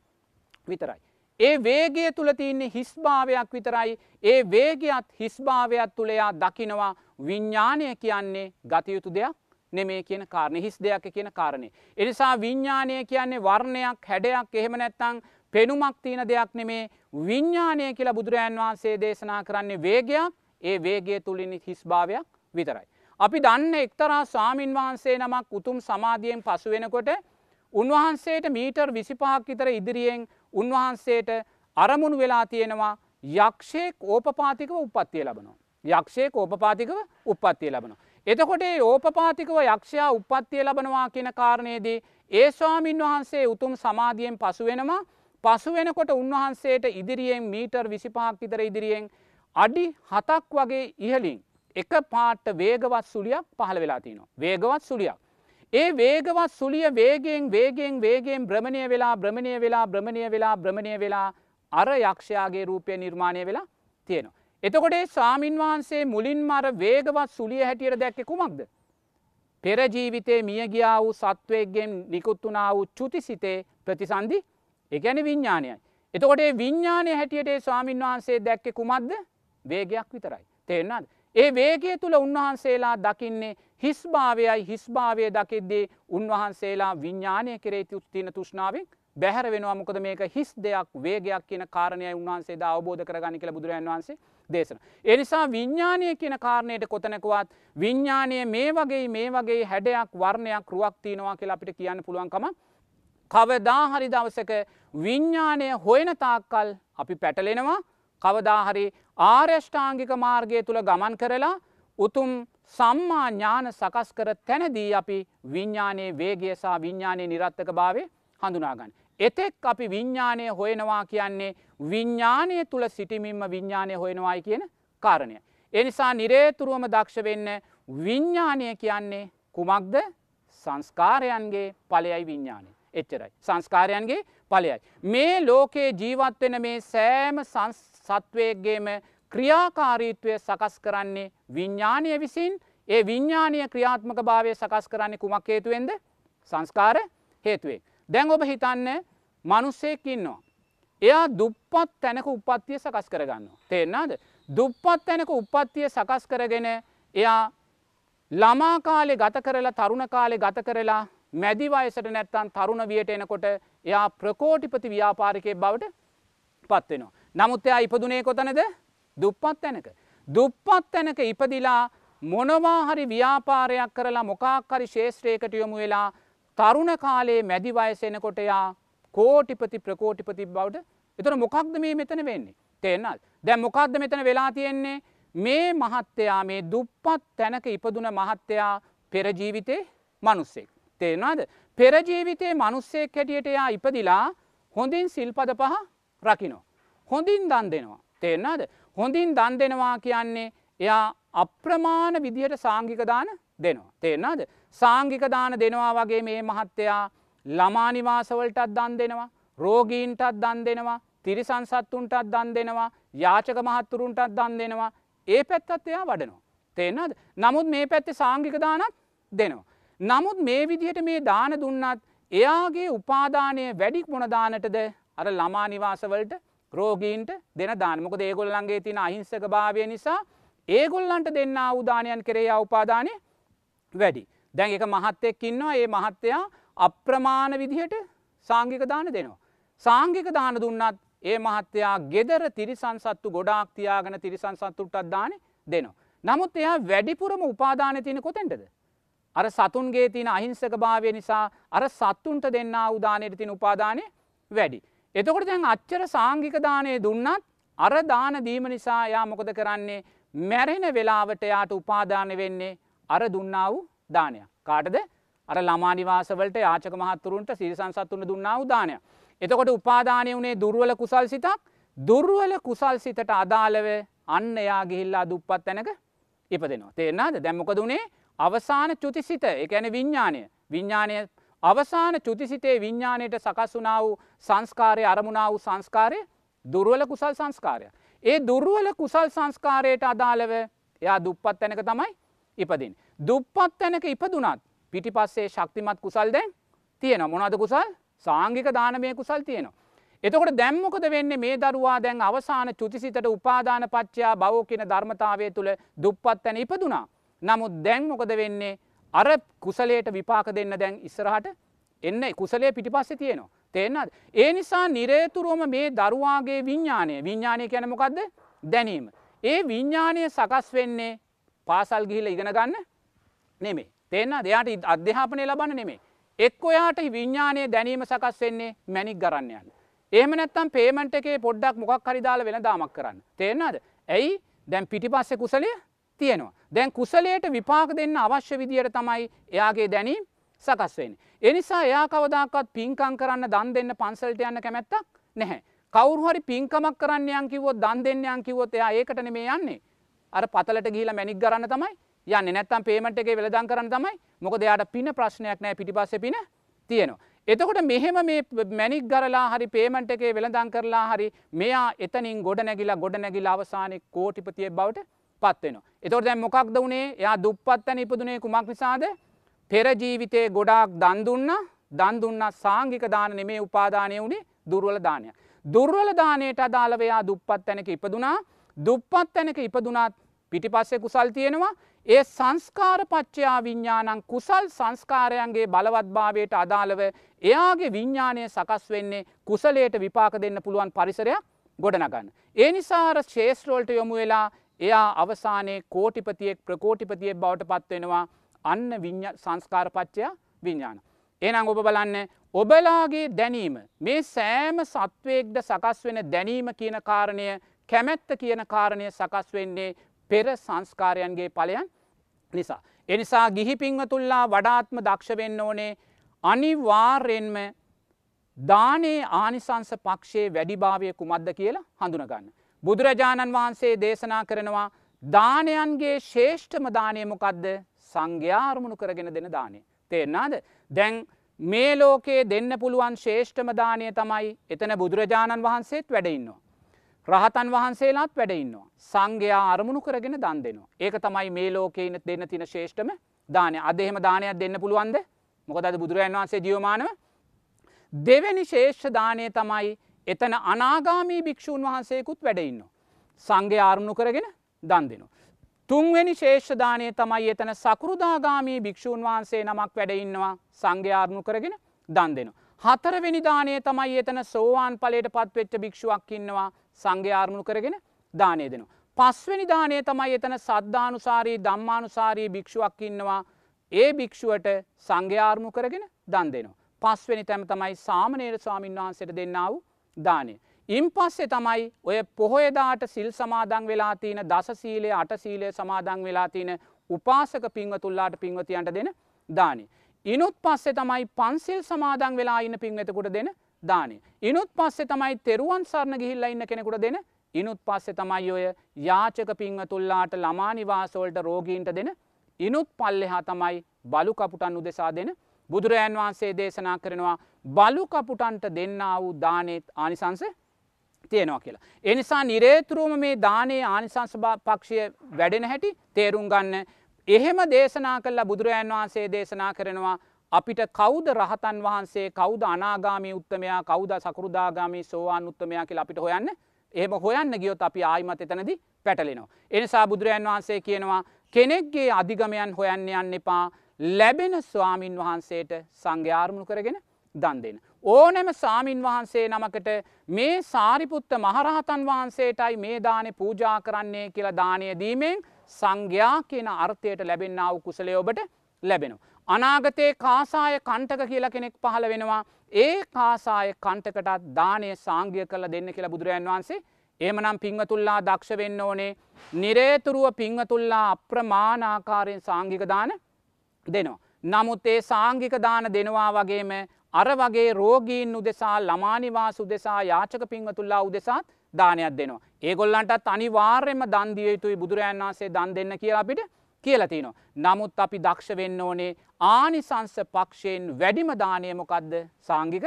විතරයි. ඒ වේගය තුළ තියන්නේ හිස්භාවයක් විතරයි ඒ වේගයත් හිස්භාවයක් තුළයා දකිනවා විඤ්ඥානය කියන්නේ ගතයුතු දෙයක් නෙමේ කියන කාරණය හිස් දෙයක් කියන කාරණය. එනිසා විඤ්ඥානය කියන්නේ වර්ණයක් හැඩයක් එහෙම නැත්තං පෙනුමක් තියන දෙයක් නෙමේ විඤ්ඥානය කියලා බුදුරජන් වහන්සේ දේශනා කරන්නේ වේගයක් ඒ වේගේ තුළින් හිස්භාවයක් විතරයි. අපි දන්න එක්තරා ස්වාමීන් වහන්සේ නමක් උතුම් සමාධියෙන් පසු වෙනකොට උන්වහන්සේට මීටර් විසිපහක් විතර ඉදිරියෙන් උන්වහන්සේට අරමුණු වෙලා තියෙනවා යක්ෂයෙක් ඕපපාතිකව උපත්තිය ලබනවා. යක්ෂය කෝපපාතිකව උපත්තිය ලබනවා. එතකොට ඕපපාතිකව යක්ෂයා උපත්තිය ලබනවා කියන කාරණයේදී ඒ ස්වාමීන් වහන්සේ උතුම් සමාධියෙන් පසු වෙනවා පසු වෙනකොට උන්වහන්සේට ඉදිරියෙන් මීටර් විසිපහක් විතර ඉදිරියෙන් අඩි හතක් වගේ ඉහලින් එක පාට්ට වේගවත් සුලියක් පහළ වෙලා තිනවා. වේගවත් සුලියක්. ඒ වේගවත් සුලිය වේගෙන් වේගෙන් වේගෙන් බ්‍රමණය වෙලා බ්‍රමණය වෙලා බ්‍රමණය වෙලා බ්‍රමණය වෙලා අර යක්ෂයාගේ රූපය නිර්මාණය වෙලා තියෙනවා. එතකොට ස්වාමින් වහන්සේ මුලින් මර වේගවත් සුලිය හැටියට දැක්ක කුමක්ද. පෙරජීවිතේ මියගියා වූ සත්වයක්ගෙන් නිකුත්තුනා වූ චුතිසිතේ ප්‍රතිසන්ධි එකැන විඤ්ඥානයයි. එතකොට විඤ්ඥානය හැටියට ස්වාමින් වහන්සේ දැක්ක කුමක්ද වේගයක් විතරයි. තේරනාද. ඒ වේගේ තුළ උන්වහන්සේලා දකින්නේ හිස්භාවයයි හිස්භාවය දකිද්දේ උන්වහන්සේලා විඤ්ඥානය කරේ තුස්තින තුෂ්නාවෙන් බැහැර වෙනවා මොකද මේක හිස් දෙයක් වේගයක් කියන කාරණය උන්වහන්සේ අවබෝධ කරගනි කළ බුදුරන් වහන්සේ දේශන. එනිසා විඤ්ඥානය කියන කාරණයට කොතනකවත් විඤ්ඥානය මේ වගේ මේ වගේ හැඩයක් වර්ණයක් රුවක් තියනවා කියලා අපිට කියන්න පුළුවන්කම කවදාහරි දවසක විඤ්ඥානය හොයන තාක්කල් අපි පැටලෙනවා කවදාහරි ආර්යෂ්ඨාංගික මාර්ගය තුළ ගමන් කරලා උතුම් සම්මා ඥාන සකස් කර තැනදී අපි විඤ්ඥානයේ වේගේසා විඤ්ඥානය නිරත්තක භාවය හඳුනාගන්න. එතෙක් අපි විඤ්ඥානය හොයනවා කියන්නේ විඤ්ඥානය තුළ සිටිමින්ම විඤ්ඥානය හොයනවායි කියන කාරණය. එනිසා නිරේතුරුවම දක්ෂ වෙන්න විඤ්ඥානය කියන්නේ කුමක්ද සංස්කාරයන්ගේ පලයයි විඤ්ඥානය. එච්චරයි. සංස්කාරයන්ගේ පලයයි. මේ ලෝකයේ ජීවත්වෙන මේ සෑම සත්වයක්ගේම ක්‍රියාකාරීත්වය සකස් කරන්නේ විඤ්ඥානය විසින් ඒ විඤ්ඥානය ක්‍රියාත්මක භාවය සකස් කරන්නේ කුමක් හේතුවෙන්ද සංස්කාර හේතුවේ. දැන් ඔබ හිතන්න මනුස්සෙක් ඉන්නවා. එයා දුප්පත් තැනක උපත්තිය සකස් කරගන්න. තේෙන්නාද. දුප්පත් තැනක උපත්තිය සකස් කරගෙන එයා ළමා කාලෙ ගත කරලා තරුණ කාලෙ ගත කරලා මැදි වයසට නැත්තන් තරුණ වියට එනකොට එයා ප්‍රකෝටිපති ව්‍යාපාරිකය බවට පත්වෙනවා. නමුත් එයා ඉපදුනේ කොතනද දුප්පත් තැනක. දුප්පත් තැනක ඉපදිලා මොනවාහරි ව්‍යාපාරයක් කරලා මොකාක්හරි ශේෂත්‍රයකට යොමු වෙලා තරුණ කාලේ මැදි වයසෙනකොට යා කෝටිපති ප්‍රකෝටිපති බවට එතන මොකක්ද මේ මෙතන වෙන්නේ. තේෙන්නල් දැම් මොකක්ද මෙතන වෙලා තියෙන්නේ මේ මහත්තයා මේ දුප්පත් තැනක ඉපදුන මහත්තයා පෙරජීවිතේ මනුස්සෙක්. තේෙනවාද පෙරජීවිතේ මනුස්සෙක් හැටියට එයා ඉපදිලා හොඳින් සිල්පද පහ රකිනෝ. හොඳින් දන් දෙනවා. තේෙන්නාද හොඳින් දන් දෙනවා කියන්නේ එයා අප්‍රමාණ විදිහට සාංගික දාන දෙනවා. තේෙන්නාද සාංගික දාන දෙනවා වගේ මේ මහත්තයා ළමානිවාසවලටත් දන් දෙනවා. රෝගීන්ටත් දන් දෙනවා තිරිසන් සත්තුන්ටත් දන් දෙනවා යාචක මහත්තුරුන්ටත් දන් දෙනවා ඒ පැත්තත් එයා වඩනවා. තේනද නමුත් මේ පැත්තේ සාංගික දානත් දෙනවා. නමුත් මේ විදිහට මේ දාන දුන්නත් එයාගේ උපාදානය වැඩික් මොනදානටද අර ළමා නිවාසවලට රෝගීන්ට දෙන දානමක ඒගොල්ලන්ගේ තින අහිංසක භාවය නිසා ඒගොල්ලන්ට දෙන්න උදානයන් කරේ උපාදානය වැඩි. දැන් එක මහත්තෙක් ඉන්නවා ඒ මහත්තයා අප්‍රමාණ විදිහට සාංගික දාන දෙනවා. සාංගික දාන දුන්නත් ඒ මහත්තයා ගෙදර තිරිසන් සත්තු ගොඩාක් තියාගෙන තිරිසන් සත්තුටත් දාන දෙනවා. නමුත් එයා වැඩිපුරම උපාදාන තියන කොතෙන්ටද. අර සතුන්ගේ තින අහිංසක භාවය නිසා අර සත්තුන්ට දෙන්න උදානයට තින උපාදානය වැඩි. එතකොට දැන් අච්චර සාංගික දානය දුන්නත් අර දාන දීම නිසා යා මොකද කරන්නේ මැරෙන වෙලාවට යාට උපාදාන වෙන්නේ අර දුන්නා වූ දානයක්. කාටද අර ළමානිවාසවලට යාචක මහත්තුරුන්ට සිරිසන් සත්තුන්න දුන්නා උදානයක්. එතකොට උපාදානය වනේ දුර්වල කුසල් සිතක් දුර්වල කුසල් සිතට අදාළව අන්න එයා ගිහිල්ලා දුප්පත් තැනක ඉපදෙනවා. තේරනාද දැම්මොක දුනේ අවසාන චුතිසිත එකැන විඤ්ඥානය විඤ්ඥානය අවසාන චුතිසිතේ විඤ්ඥානයට සකස් වනා වූ සංස්කාරය අරමුණා වූ සංස්කාරය දුර්වල කුසල් සංස්කාරය. ඒ දුර්වල කුසල් සංස්කාරයට අදාළව එයා දුප්පත් තැනක තමයි ඉපදින්. දුප්පත් තැනක ඉපදුනත් පිටි පස්සේ ශක්තිමත් කුසල් දැන් තියෙන මොනද කුසල් සාංගික දානමය කුසල් තියෙනවා. එතකොට දැම්මොකද වෙන්න මේ දරුවා දැන් අවසාන චුතිසිතට උපාදාන පච්චයා බවෝ කියන ධර්මතාවය තුළ දුප්පත් තැන ඉපදුනා. නමුත් දැන් මොකද වෙන්නේ අර කුසලයට විපාක දෙන්න දැන් ඉස්සරහට එන්න කුසලේ පිටිපස්සෙ තියෙනවා. තේෙන්න්නද. ඒ නිසා නිරේතුරුවම මේ දරුවාගේ විඤ්ඥානය විඤ්ඥානය කැනමොකක්ද දැනීම. ඒ විඤ්ඥානය සකස් වෙන්නේ පාසල් ගිහිල ඉගෙන ගන්න නෙමේ. තේන්න දෙයාට අධ්‍යාපනය ලබන්න නෙමේ. එක් ඔයාට විඤ්ඥානය දැනීම සකස් වෙන්නේ මැනික් ගරන්නයන්න. ඒම නැත්තම් පේමට එකේ පොඩ්ඩක් මොකක් හරිදාල වෙන දාමක් කරන්න. තේෙනද. ඇයි දැන් පිටි පස්සෙ කුසලය තියෙනවා. දැන් කුසලයට විපාක දෙන්න අවශ්‍ය විදියට තමයි එයාගේ දැනීම් සකස්වෙන්. එනිසා එයා කවදක්ත් පින්කං කරන්න දන් දෙන්න පන්සල්ට යන්න කැමැත්තක් නැහැ. කවරුහරි පින්කමක් කරන්න යංකිවොත් දන් දෙන්න යංකිවොත් එයා ඒකට නෙමේ යන්නේ. අර පතලට ගිහිලා මැනික් ගරන්න තමයි යන්න නැත්තම් පේමට එක වෙලදන් කරන්න තමයි මොක දෙයාට පින ප්‍රශ්නයක් නෑ පිටිපස්ස පින තියෙනවා. එතකොට මෙහෙම මේ මැනික් ගරලා හරි පේමට එකේ වෙළදං කරලා හරි මෙයා එතනින් ගොඩ නැගිලා ගොඩ නැගිලා අවසානය කෝටිපතිය බවට පත්වෙනවා. එතොට දැන් මොකක්ද වනේ එයා දුප්පත්තැන ඉපදුනේ කුමක් නිසාද පෙරජීවිතය ගොඩාක් දන්දුන්න දන්දුන්න සාංගික දාන නෙමේ උපාදානය වුණේ දුර්වල දානය. දුර්වල දානයට අදාළවයා දුප්පත් තැනක ඉපදුනා දුප්පත් තැනක ඉපදුනාත් පිටිපස්සේ කුසල් තියෙනවා ඒ සංස්කාර පච්චයා විඤ්ඥානං කුසල් සංස්කාරයන්ගේ බලවත්භාවයට අදාළව එයාගේ විඤ්ඥානය සකස් වෙන්නේ කුසලයට විපාක දෙන්න පුළුවන් පරිසරයක් ගොඩනගන්න. ඒ නිසාර ශේෂ්‍රෝල්ට යොමු වෙලා එයා අවසානයේ කෝටිපතියෙක් ප්‍රකෝටිපතියෙක් බවට පත්වෙනවා අන්න සංස්කාරපච්චයා විඤ්ඥාන. එනම් ඔබ බලන්න ඔබලාගේ දැනීම මේ සෑම සත්වයෙක්ද සකස් වෙන දැනීම කියන කාරණය කැමැත්ත කියන කාරණය සකස් වෙන්නේ පෙර සංස්කාරයන්ගේ පලයන් නිසා. එනිසා ගිහි පිංවතුල්ලා වඩාත්ම දක්ෂවෙන්න ඕනේ අනිවාර්යෙන්ම දානේ ආනිසංස පක්ෂයේ වැඩිභාවය කුමද්ද කියලා හඳුනගන්න. බුදුරජාණන් වහන්සේ දේශනා කරනවා දානයන්ගේ ශේෂ්ඨම දානයමොකක්ද සංඝ්‍යාරමුණු කරගෙන දෙන දානය. තේරනාද දැන් මේ ලෝකයේ දෙන්න පුළුවන් ශේෂ්ඨම දානය තමයි එතන බුදුරජාණන් වහන්සේත් වැඩඉන්නවා. රහතන් වහන්සේලාත් වැඩඉන්නවා. සංඝයා අරමුණු කරගෙන දන් දෙනවා. ඒක තමයි මේ ලෝකේන දෙන්න තින ශේෂ්ඨම දානය අදහෙම දානයක් දෙන්න පුළුවන්ද මොකදද බුදුරජන් වහන්සේ ජියවමානව දෙවැනි ශේෂ්ඨ දානය තමයි එතන අනාගාමී භික්‍ෂූන් වහන්සේකුත් වැඩඉන්න. සංඝය ආරමුණු කරගෙන දන් දෙනවා. තුන්වෙනි ශේෂ්ධදානය තමයි එතන සකෘදාගාමී භික්‍ෂූන් වහන්සේ නමක් වැඩඉන්නවා සංඝ්‍යාරණු කරගෙන දන් දෙනවා. හතරවෙනි දානය තමයි එතන සෝවාන් පලට පත්වෙච්ච භික්ෂුවක් ඉන්නවා සංඝ්‍යාරණු කරගෙන දානය දෙනවා. පස්වෙනි දානය තමයි එතන සද්ධානුසාරී දම්මානුසාරී භික්ෂුවක් ඉන්නවා ඒ භික්ෂුවට සංඝ්‍යාර්මු කරගෙන දන් දෙනවා. පස්වෙනි තැම තමයි සාමනේර ස්වාමීන් වහන්සට දෙන්නාව දානය. ඉන් පස්සේ තමයි ඔය පොහොයදාට සිල් සමාදං වෙලා තියන දසසීලය අටසීලය සමාදං වෙලා තියෙන උපාසක පිංවතුල්ලාට පිංවතියන්ට දෙන දානය. ඉනුත් පස්සේ තමයි පන්සිල් සමාදං වෙලා ඉන්න පින්වෙතකුට දෙන දානය. ඉනුත් පස්සේ තමයි තෙරුවන් සරණ ගිහිල්ල ඉන්න කෙනෙකුට දෙන ඉනුත් පස්සේ තමයි ඔය යාචක පිංවතුල්ලාට ළමානිවාසෝල්ට රෝගීන්ට දෙන ඉනුත් පල්ලෙහා තමයි බලු කපුටන් උදෙසා දෙන බුදුරජන් වහන්සේ දේශනා කරනවා බලු කපුටන්ට දෙන්න වූ දානයත් ආනිසංස තියෙනවා කියලා. එනිසා නිරේතුරුවම මේ දානයේ ආනිසංස පක්ෂය වැඩෙන හැටි තේරුම් ගන්න. එහෙම දේශනා කල්ලා බුදුරජන් වහන්සේ දේශනා කරනවා අපිට කෞද රහතන් වහන්සේ කෞද අනාගාමී උත්තමයා කෞද සකරුදාගාමී සෝවාන් උත්තමයා කියලා අපිට හොයන්න එහෙම හොයන්න ගියොත් අපි ආයිමත් එතනදි පැටලෙනවා. එනිසා බුදුරජන් වහන්සේ කියනවා කෙනෙක්ගේ අධිගමයන් හොයන්න යන්න එපා ලැබෙන ස්වාමීන් වහන්සේට සංඝ්‍යාරමුණු කරගෙන දන් දෙෙන. ඕනෑම සාමීන් වහන්සේ නමකට මේ සාරිපුත්ත මහරහතන් වහන්සේටයි මේ දානෙ පූජා කරන්නේ කියලා දානය දීමෙන් සංඝයා කියන අර්ථයට ලැබෙන්න්නාව කුසලය ඔබට ලැබෙනවා. අනාගතයේ කාසාය කණ්ටක කියලා කෙනෙක් පහළ වෙනවා ඒ කාසාය කණ්ටකටත් දානය සංගය කළ දෙන්න කියලා බුදුරජන් වහන්සේ එමනම් පිංවතුල්ලා දක්ෂ වෙන්න ඕනේ නිරේතුරුව පිංවතුල්ලා අප්‍රමාණාකාරයෙන් සංගික දාන දෙනවා. නමුත් ඒ සාංගික දාන දෙනවා වගේම අර වගේ රෝගීන් උදෙසා ළමානිවාස උදෙසා යාචක පිංවතුල්ලා උදෙසාත් දානයක් දෙනවා. ඒගොල්ලන්ටත් අනිවාර්යම දන්දිය යුතුයි බුදුරජන් වන්සේ දන් දෙන්න කියලා අපිට කියලතිනවා. නමුත් අපි දක්ෂ වෙන්න ඕනේ ආනිසංස පක්ෂයෙන් වැඩිම දානයමොකක්ද සංගික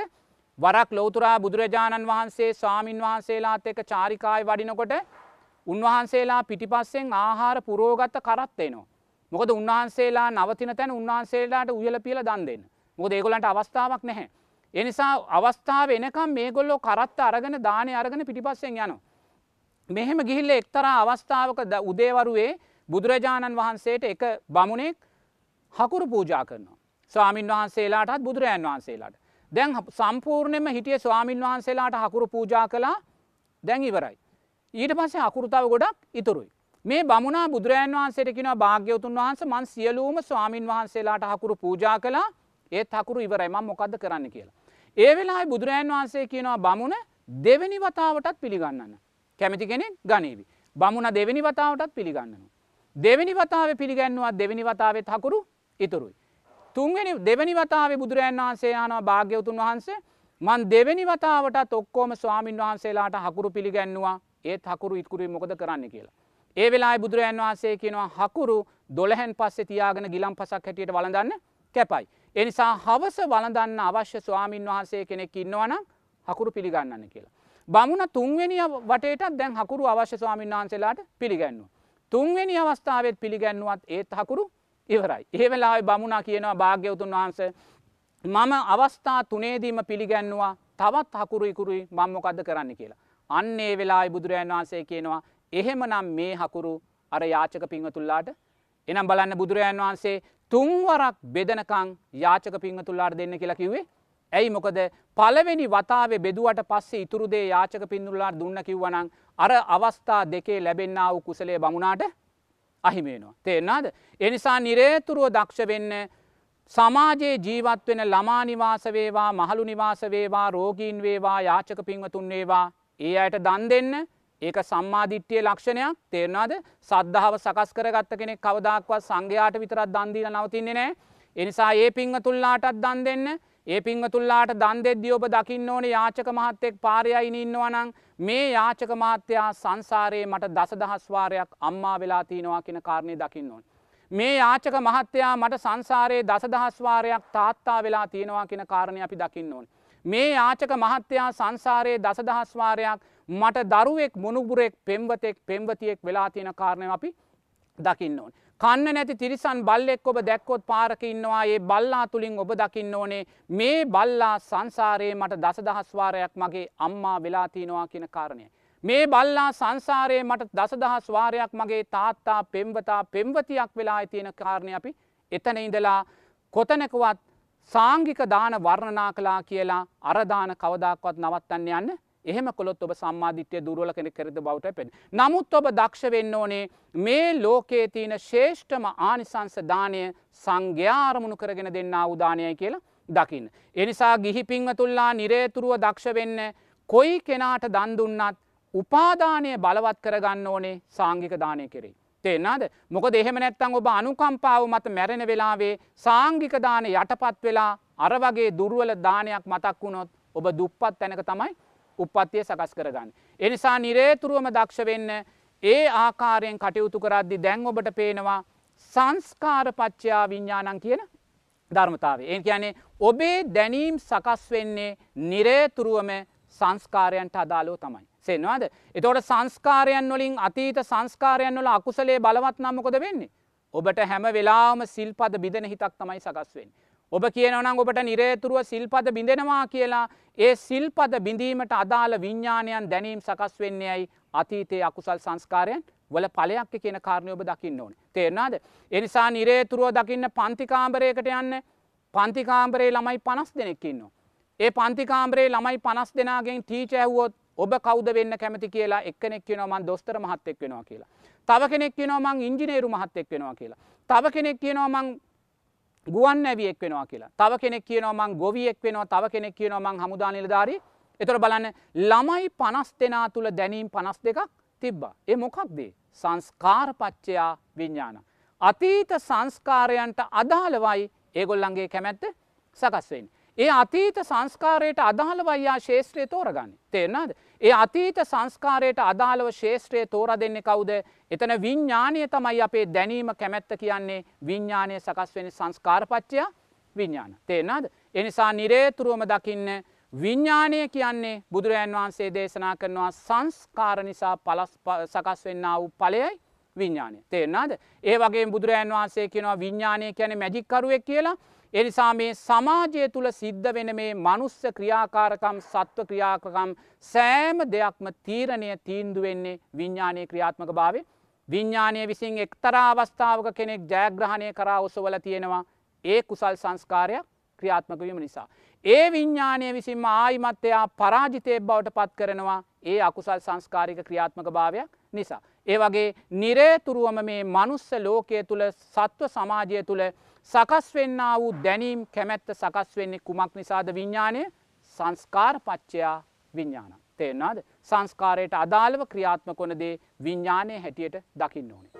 වරක් ලෝතුරා බුදුරජාණන් වහන්සේ ස්වාමීන් වහන්සේලාත් එක චාරිකායි වඩිනකොට උන්වහන්සේලා පිටිපස්සෙන් ආහාර පුරෝගත්ත කරත්වෙනවා. මොකද උන්වහන්සේලා නවතින තැන උන්වහන්සේලාට උයල පියල දන් දෙන්න. මොකද ඒගොලන්ට අවස්ථාවක් නැහැ. එනිසා අවස්ථාව එනකම් මේගොල්ලෝ කරත්ත අරගෙන දානය අරගෙන පිටිපස්සෙන් යනවා. මෙහෙම ගිහිල්ල එක්තරා අවස්ථාවක උදේවරුවේ බුදුරජාණන් වහන්සේට එක බමුණෙක් හකුරු පූජා කරනවා. ස්වාමීන් වහන්සේලාටත් බුදුරජාන් වහන්සේලාට. දැන් සම්පූර්ණයම හිටිය ස්වාමීන් වහන්සේලාට හකුරු පූජා කලා දැන් ඉවරයි. ඊට පස්සේ අකුරුතාව ගොඩක් ඉතුරුයි. මේ බමුණා බුදුරජන් වහන්සේට කියෙන භාග්‍යවතුන් වහන්ස මන් සියලූම ස්වාමීන් වහන්සේලාට හකුරු පූජා කලා ඒත් හකුරු ඉවරයි මං මොකක්ද කරන්න කියලා. ඒ වෙලා බුදුරජන් වහන්සේ කියනවා බමුණ දෙවැනි වතාවටත් පිළිගන්නන්න. කැමති කෙනෙක් ගනීවි. බමුණ දෙවැනි වතාවටත් පිළිගන්නනවා. දෙවැනි වතාව පිළිගන්නවා දෙවැනි වතාවත් හකුරු ඉතුරුයි. තුන්වැනි දෙවැනි වතාවේ බුදුරජන් වහන්සේ යනවා භාග්‍යවතුන් වහන්සේ මන් දෙවැනි වතාවටත් ඔක්කෝම ස්වාමීන් වහන්සේලාට හකුරු පිළිගන්නවා ඒත් හකුරු ඉත්කුරුයි මොකද කරන්න කියලා. ඒ වෙලා බුදුරජන් වහන්සේ කියනවා හකුරු දොළහැන් පස්සෙ තියාගෙන ගිලම් පසක් හැටියට වලඳන්න කැපයි. එනිසා හවස වලඳන්න අවශ්‍ය ස්වාමීන් වහන්සේ කෙනෙක් ඉන්නවනම් හකුරු පිළිගන්නන්න කියලා. බමුණ තුන්වෙනි වටේටත් දැන් හකුරු අවශ්‍ය ස්වාමීන් වහන්සේලාට පිළිගන්නවා. තුන්වෙනි අවස්ථාවත් පිළිගන්නුවත් ඒත් හකුරු ඉවරයි. ඒ වෙලාවේ බමුණා කියනවා භාග්‍යවතුන් වහන්ස මම අවස්ථා තුනේදීම පිළිගැන්නවා තවත් හකුරු ඉකුරුයි මංමොකක්ද කරන්න කියලා. අන්නේ වෙලා බුදුරජන් වහන්සේ කියනවා එහෙම නම් මේ හකුරු අර යාචක පිංහතුල්ලාට එනම් බලන්න බුදුරජන් වහන්සේ තුන්වරක් බෙදනකං යාචක පිංහතුල්ලාට දෙන්න කියලා කිවේ ඇයි මොකද පළවෙනි වතාවේ බෙදුවට පස්සේ ඉතුරුදේ යාචක පින්දුල්ලාට දුන්න කිව්වනං අර අවස්ථා දෙකේ ලැබෙන්න්න වූ කුසලේ බමුණට අහිමේනවා. තේෙන්නාද. එනිසා නිරේතුරුව දක්ෂ වෙන්න සමාජයේ ජීවත් වෙන ළමා නිවාස වේවා මහළු නිවාස වේවා රෝගීන් වේවා යාචක පින්වතුන් වේවා ඒ අයට දන් දෙන්න ඒක සම්මාධිට්්‍යය ලක්ෂණයක් තේරනාද සද්ධාව සකස් කරගත්ත කෙනෙක් කවදක්වත් සංඝයාට විතරත් දන්දීල නවතින්නේ නෑ එනිසා ඒ පිංහතුල්ලාටත් දන් දෙන්න ඒ පිංහතුල්ලාට දන් දෙද්‍ය ඔබ දකින්න ඕන යාචක මහත්තෙක් පාරයයින ඉන්නවනං මේ යාචක මාත්‍යයා සංසාරයේ මට දසදහස්වාරයක් අම්මා වෙලා තියෙනවා කියෙන කාරණය දකින්න ඕන්. මේ යාචක මහත්තයා මට සංසාරයේ දසදහස්වාරයක් තාත්තා වෙලා තියෙනවා කියෙන කාරණය අපි දකින්න ඕන්. මේ යාචක මහත්තයා සංසාරයේ දසදහස්වාරයක් මට දරුවෙක් මුණුබුරෙක් පෙම්වතෙක් පෙම්වතියෙක් වෙලා තියෙන කාරණය අපි දකින්න ඕන. කන්න නැති තිරිසන් බල්ලෙක් ඔබ දැක්කොත් පාරක ඉන්නවා ඒ බල්ලා තුළින් ඔබ දකින්න ඕනේ මේ බල්ලා සංසාරයේ මට දසදහස්වාරයක් මගේ අම්මා වෙලාතිනවා කියන කාරණය. මේ බල්ලා සංසාරයේ මට දසදහස් වාරයක් මගේ තාත්තා පෙම්වතා පෙම්වතියක් වෙලා තියෙන කාරණය අපි එතන ඉඳලා කොතනකවත් සාංගික දාන වර්ණනා කලා කියලා අරදාන කවදක්වත් නවත්තන්න යන්න එහෙම කොළොත් ඔබ සම්මාධිත්‍යය දුරුවල කෙනෙ කරද බවට පෙන්. නමුත් ඔබ දක්ෂ වෙන්න ඕනේ මේ ලෝකයේ තියෙන ශේෂ්ඨම ආනිසංස දානය සංඝ්‍යාරමුණු කරගෙන දෙන්න උදානයයි කියලා දකින්න. එනිසා ගිහි පිංවතුල්ලා නිරේතුරුව දක්ෂ වෙන්න කොයි කෙනාට දන්දුන්නත් උපාදානය බලවත් කරගන්න ඕනේ සාංගික දානය කෙරේ. තේෙන්නාද මොක දෙහෙම නැත්තං ඔබ අනුකම්පාව මත මැරෙන වෙලාවේ සාංගික දාන යටපත් වෙලා අර වගේ දුර්වල දානයක් මතක් වුණොත් ඔබ දුප්පත් තැනක තමයි උපත්තිය සකස් කරගන්න. එනිසා නිරේතුරුවම දක්ෂ වෙන්න ඒ ආකාරයෙන් කටයුතු කරද්දි දැන් ඔබට පේනවා සංස්කාර පච්චයා විඤ්ඥානන් කියන ධර්මතාවේ. ඒ කියන්නේ ඔබේ දැනීම් සකස් වෙන්නේ නිරේතුරුවම සංස්කාරයන්ට අදාලෝ තමයි. සෙන්වාද. එතෝට සංස්කාරයන් වලින් අතීත සංස්කාරයන් වල අකුසලේ බලවත් නම්මකොද වෙන්නේ. ඔබට හැම වෙලාම සිල්පද බිදන හිතක් තමයි සකස් වෙන්. ඔබ කියනවනම් ඔබට නිරේතුරුව සිල්පද බිඳෙනවා කියලා ඒ සිල්පද බිඳීමට අදාළ විඤ්ඥානයන් දැනීම් සකස් වෙන්නේයයි අතීතයේ අකුසල් සංස්කාරයන් වල පලයක් කියන කාරණය ඔබ දකින්න ඕන. තේරනාද. එනිසා නිරේතුරුව දකින්න පන්තිකාම්බරයකට යන්න පන්තිකාම්බරේ ළමයි පනස් දෙනෙක්කින්නවා. ඒ පන්තිකාම්බරේ ළමයි පනස් දෙනාගෙන් ටීච ඇහුවොත් ඔබ කෞද වෙන්න කැමති කියලා එක්කෙනෙක් කියනවමන් දොස්තර මහත්තෙක් වෙනවා කියලා. තව කෙනෙක් කියනවමං ඉංජිනේරු මහත්තෙක් වෙනවා කියලා. තව කෙනෙක් කියනවමං ගුවන් ඇවියෙක් වෙනවා කියලා. තව කෙනෙක් කියනවමං ගොවියෙක් වෙනවා තව කෙනෙක් කියනවමං හමුදා නිලධාරී එතොර බලන්න ළමයි පනස් දෙනා තුළ දැනීම් පනස් දෙකක් තිබ්බා. ඒ මොකක්දේ සංස්කාරපච්චයා විඤ්ඥාන. අතීත සංස්කාරයන්ට අදාළවයි ඒගොල්ලන්ගේ කැමැත්ත සකස්වෙන්. ඒ අතීත සංස්කාරයට අදාළ වයියා ශේත්‍රය තෝරගන්න තේරනාද. ඒ අතීත සංස්කාරයට අදාළව ශේත්‍රය තෝර දෙන්න කවුද එතන විඤ්ඥානය තමයි අපේ දැනීම කැමැත්ත කියන්නේ විඤ්ඥානය සකස් වෙන සංස්කාරපච්චයා විඤ්ඥාන. තේරනාද. එනිසා නිරේතුරුවම දකින්න විඤ්ඥානය කියන්නේ බුදුරජන් වහන්සේ දේශනා කරනවා සංස්කාර නිසා පලස් සකස් වෙන්න වූ පලයයි විඤ්ඥානය තේරනාද. ඒ වගේ බුදුරජන් වහන්සේ කියනවා විඤ්ඥානය කියන මැජික්කරුවෙක් කියලා එනිසා මේ සමාජය තුළ සිද්ධ වෙන මේ මනුස්ස ක්‍රියාකාරකම් සත්ව ක්‍රියාකකම් සෑම දෙයක්ම තීරණය තීන්දු වෙන්නේ විඤ්ඥානය ක්‍රියාත්මක භාවය විඤ්ඥානය විසින් එක්තරා අවස්ථාවක කෙනෙක් ජයග්‍රහණය කරා ඔසවල තියෙනවා ඒ කුසල් සංස්කාරයක් ක්‍රියාත්මක වීම නිසා. ඒ විඤ්ඥානය විසින්ම ආයිමත්තයා පරාජිතය බවට පත් කරනවා ඒ අකුසල් සංස්කාරික ක්‍රියාත්මක භාවයක් නිසා. ඒ වගේ නිරේතුරුවම මේ මනුස්ස ලෝකය තුළ සත්ව සමාජය තුළ සකස් වෙන්න වූ දැනීම් කැමැත්ත සකස් වෙන්නේ කුමක් නිසාද විඤ්ඥානය සංස්කාර පච්චයා විඤ්ඥාන. තේෙන්නාද සංස්කාරයට අදාළව ක්‍රියාත්ම කොනදේ විඤ්ඥානය හැටියට දකින්න ඕනේ.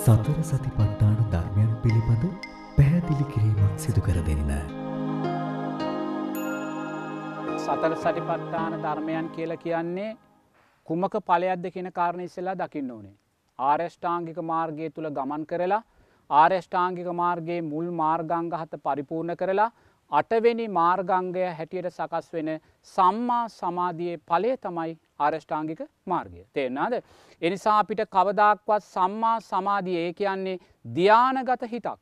සතර සතිපට්ඨාන ධර්මයන් පිළිබඳ පැහැදිලි කිරීමක් සිදු කර දෙන්න. සතර සටිපට්ඨාන ධර්මයන් කියල කියන්නේ කුමක පලයක්ද කියෙන කාරණ ඉස්සෙලා දකින්න ඕනේ. ආර්යෂ්ඨාංගික මාර්ගය තුළ ගමන් කරලා ආර්යෂ්ඨාංගික මාර්ගයේ මුල් මාර්ගංග හත පරිපූර්ණ කරලා අටවෙනි මාර්ගංගය හැටියට සකස් වෙන සම්මා සමාධයේ පලේ තමයි ආරෂ්ඨාංගික මාර්ගය. තේරනාද. එනිසා අපිට කවදක්වත් සම්මා සමාධිය ඒ කියන්නේ ධ්‍යානගත හිතක්.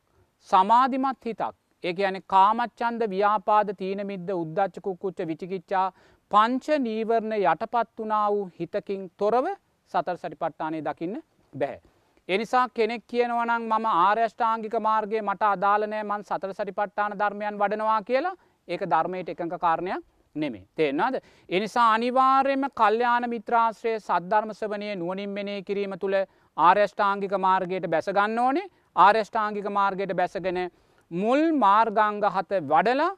සමාධිමත් හිතක් ඒ ඇන කාමච්චන්ද ව්‍යාපාද තීනමිද්ද උද්දච්ච කුක්කුච්ච විචිකිච්චා පංච නීවරණ යටපත් වනා වූ හිතකින් තොරව සතර සටිපට්ටානය දකින්න බැහැ. එනිසා කෙනෙක් කියනවනං මම ආර්යෂ්ඨාංගික මාර්ගය මට අදාලනෑ මන් සතර සටිපට්ටාන ධර්මයන් වඩනවා කියලා ඒක ධර්මයට එකඟ කාරණයක් නෙමේ තේෙන්න්නද. එනිසා අනිවාර්යම කල්්‍යාන මිත්‍රාශ්‍රය සද්ධර්මසවනය නුවනින් මෙනේ කිරීම තුළ ආර්යෂ්ඨාංගික මාර්ගයට බැසගන්න ඕනේ ආර්යෂ්ඨාංගික මාර්ගයට බැසගෙන මුල් මාර්ගංග හත වඩලා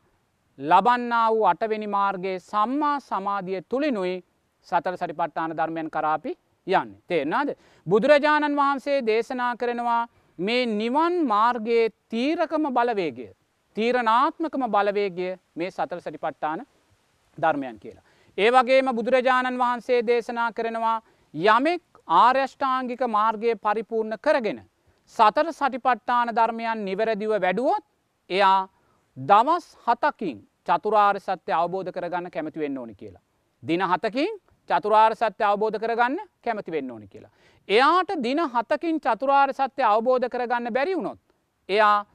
ලබන්නා වූ අටවෙනි මාර්ගයේ සම්මා සමාධිය තුළිනුයි සතර සරිපට්ඨාන ධර්මයන් කරාපි යන්න. තේරනාද. බුදුරජාණන් වහන්සේ දේශනා කරනවා මේ නිවන් මාර්ගයේ තීරකම බලවේගය. තීරණාත්මකම බලවේගය මේ සතර සටිපට්ඨාන ධර්මයන් කියලා. ඒ වගේම බුදුරජාණන් වහන්සේ දේශනා කරනවා යමෙක් ආර්යෂ්ඨාංගික මාර්ගය පරිපූර්ණ කරගෙන. සතර සටිපට්ඨාන ධර්මයන් නිවැරදිව වැඩුවොත් එයා දවස් හතකින් චතුරාර් සත්‍ය අවබෝධ කරගන්න කැමති වෙන්න ඕනි කියලා. දින හතකින් චතුරාර් සත්‍ය අවබෝධ කරගන්න කැමති වෙන්න ඕනි කියලා. එයාට දින හතකින් චතුරාර් සත්‍ය අවබෝධ කරගන්න බැරි වුණොත්. එයා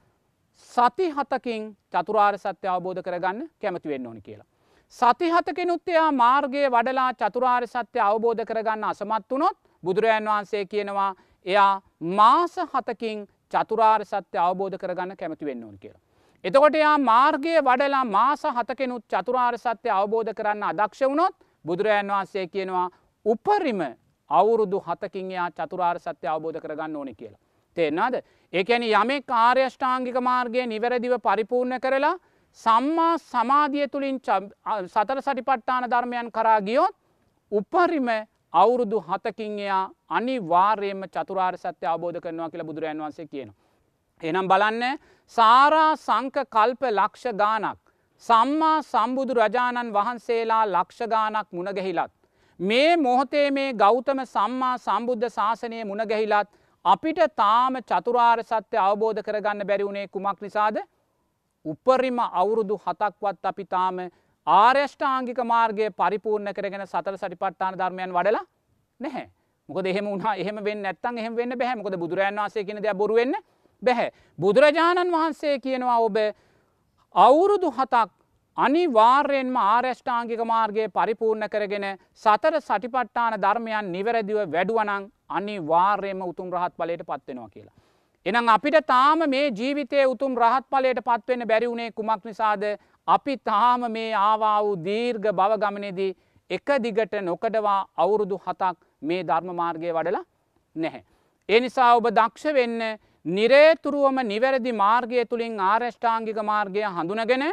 සති හතකින් චතුරාර් සත්‍ය අවබෝධ කරගන්න කැමති වෙන්න ඕනි කියලා. සතිහතකෙනුත් එයා මාර්ගය වඩලා චතුරාර් සත්‍ය අවබෝධ කරගන්න අසමත් වනොත් බුදුරජාන් වහන්සේ කියනවා එයා මාස හතකින් චතුරාර් සත්‍ය අවබෝධ කරගන්න කැමති වෙන්න ඕන කියලා. එතකොට එයා මාර්ගය වඩලා මාස හතකෙනුත් චතුරාර් සත්‍ය අවබෝධ කරන්න අදක්ෂ වුණොත් බුදුරජාන් වහන්සේ කියනවා උපරිම අවුරුදු හතකින් එයා චතුරාර් සත්‍ය අවබෝධ කරගන්න ඕනෙ කියලා. තේෙන්නාද ඒකැනි යමේ කාර්යෂ්ඨාංගික මාර්ගය නිවැරදිව පරිපූර්ණ කරලා සම්මා සමාධිය තුළින් සතර සටිපට්ඨාන ධර්මයන් කරා ගියොත් උපරිම අවුරුදු හතකින් එයා අනි වාර්යම චතුරාර් සත්‍ය අවබෝධ කරනවා කියලා බුදුරජන් වන්සේ කියනවා. එනම් බලන්න සාරා සංක කල්ප ලක්ෂ ගානක් සම්මා සම්බුදු රජාණන් වහන්සේලා ලක්ෂගානක් මුණගැහිලත්. මේ මොහොතේ මේ ගෞතම සම්මා සම්බුද්ධ ශාසනය මුණගැහිලත් අපිට තාම චතුරාර් සත්‍ය අවබෝධ කරගන්න බැරිවුණේ කුමක් නිසාද උපරිම අවුරුදු හතක්වත් අපි තාම ආර්යෂ්ඨාංගික මාර්ගය පරිපූර්ණ කරගෙන සතර සටිපට්ඨාන ධර්මයන් වඩලා නැහැ. මොකද එහෙම වුණා එහෙම වෙන්න නැත්තන් එහෙම වෙන්න බැහැ. මොකද බුදුරජාන් වහන්සේ කියන දේ බොරු වෙන්න බැහැ. බුදුරජාණන් වහන්සේ කියනවා ඔබ අවුරුදු හතක් අනිවාර්යෙන්ම ආර්යෂ්ඨාංගික මාර්ගය පරිපූර්ණ කරගෙන සතර සටිපට්ඨාන ධර්මයන් නිවැරදිව වැඩුවනං අනිවාර්යම උතුම් රහත් බලයට පත්වෙනවා කියලා. එනම් අපිට තාම මේ ජීවිතය උතුම් රහත් පලයට පත්වෙන්න බැරිවුණේ කුමක් නිසාද? අපි තාම මේ ආවා වූ දීර්ඝ බවගමනේදී එක දිගට නොකඩවා අවුරුදු හතක් මේ ධර්ම මාර්ගය වඩලා නැහැ. ඒ නිසා ඔබ දක්ෂ වෙන්න නිරේතුරුවම නිවැරදි මාර්ගය තුළින් ආර්යෂ්ඨාංගික මාර්ගය හඳුනගෙන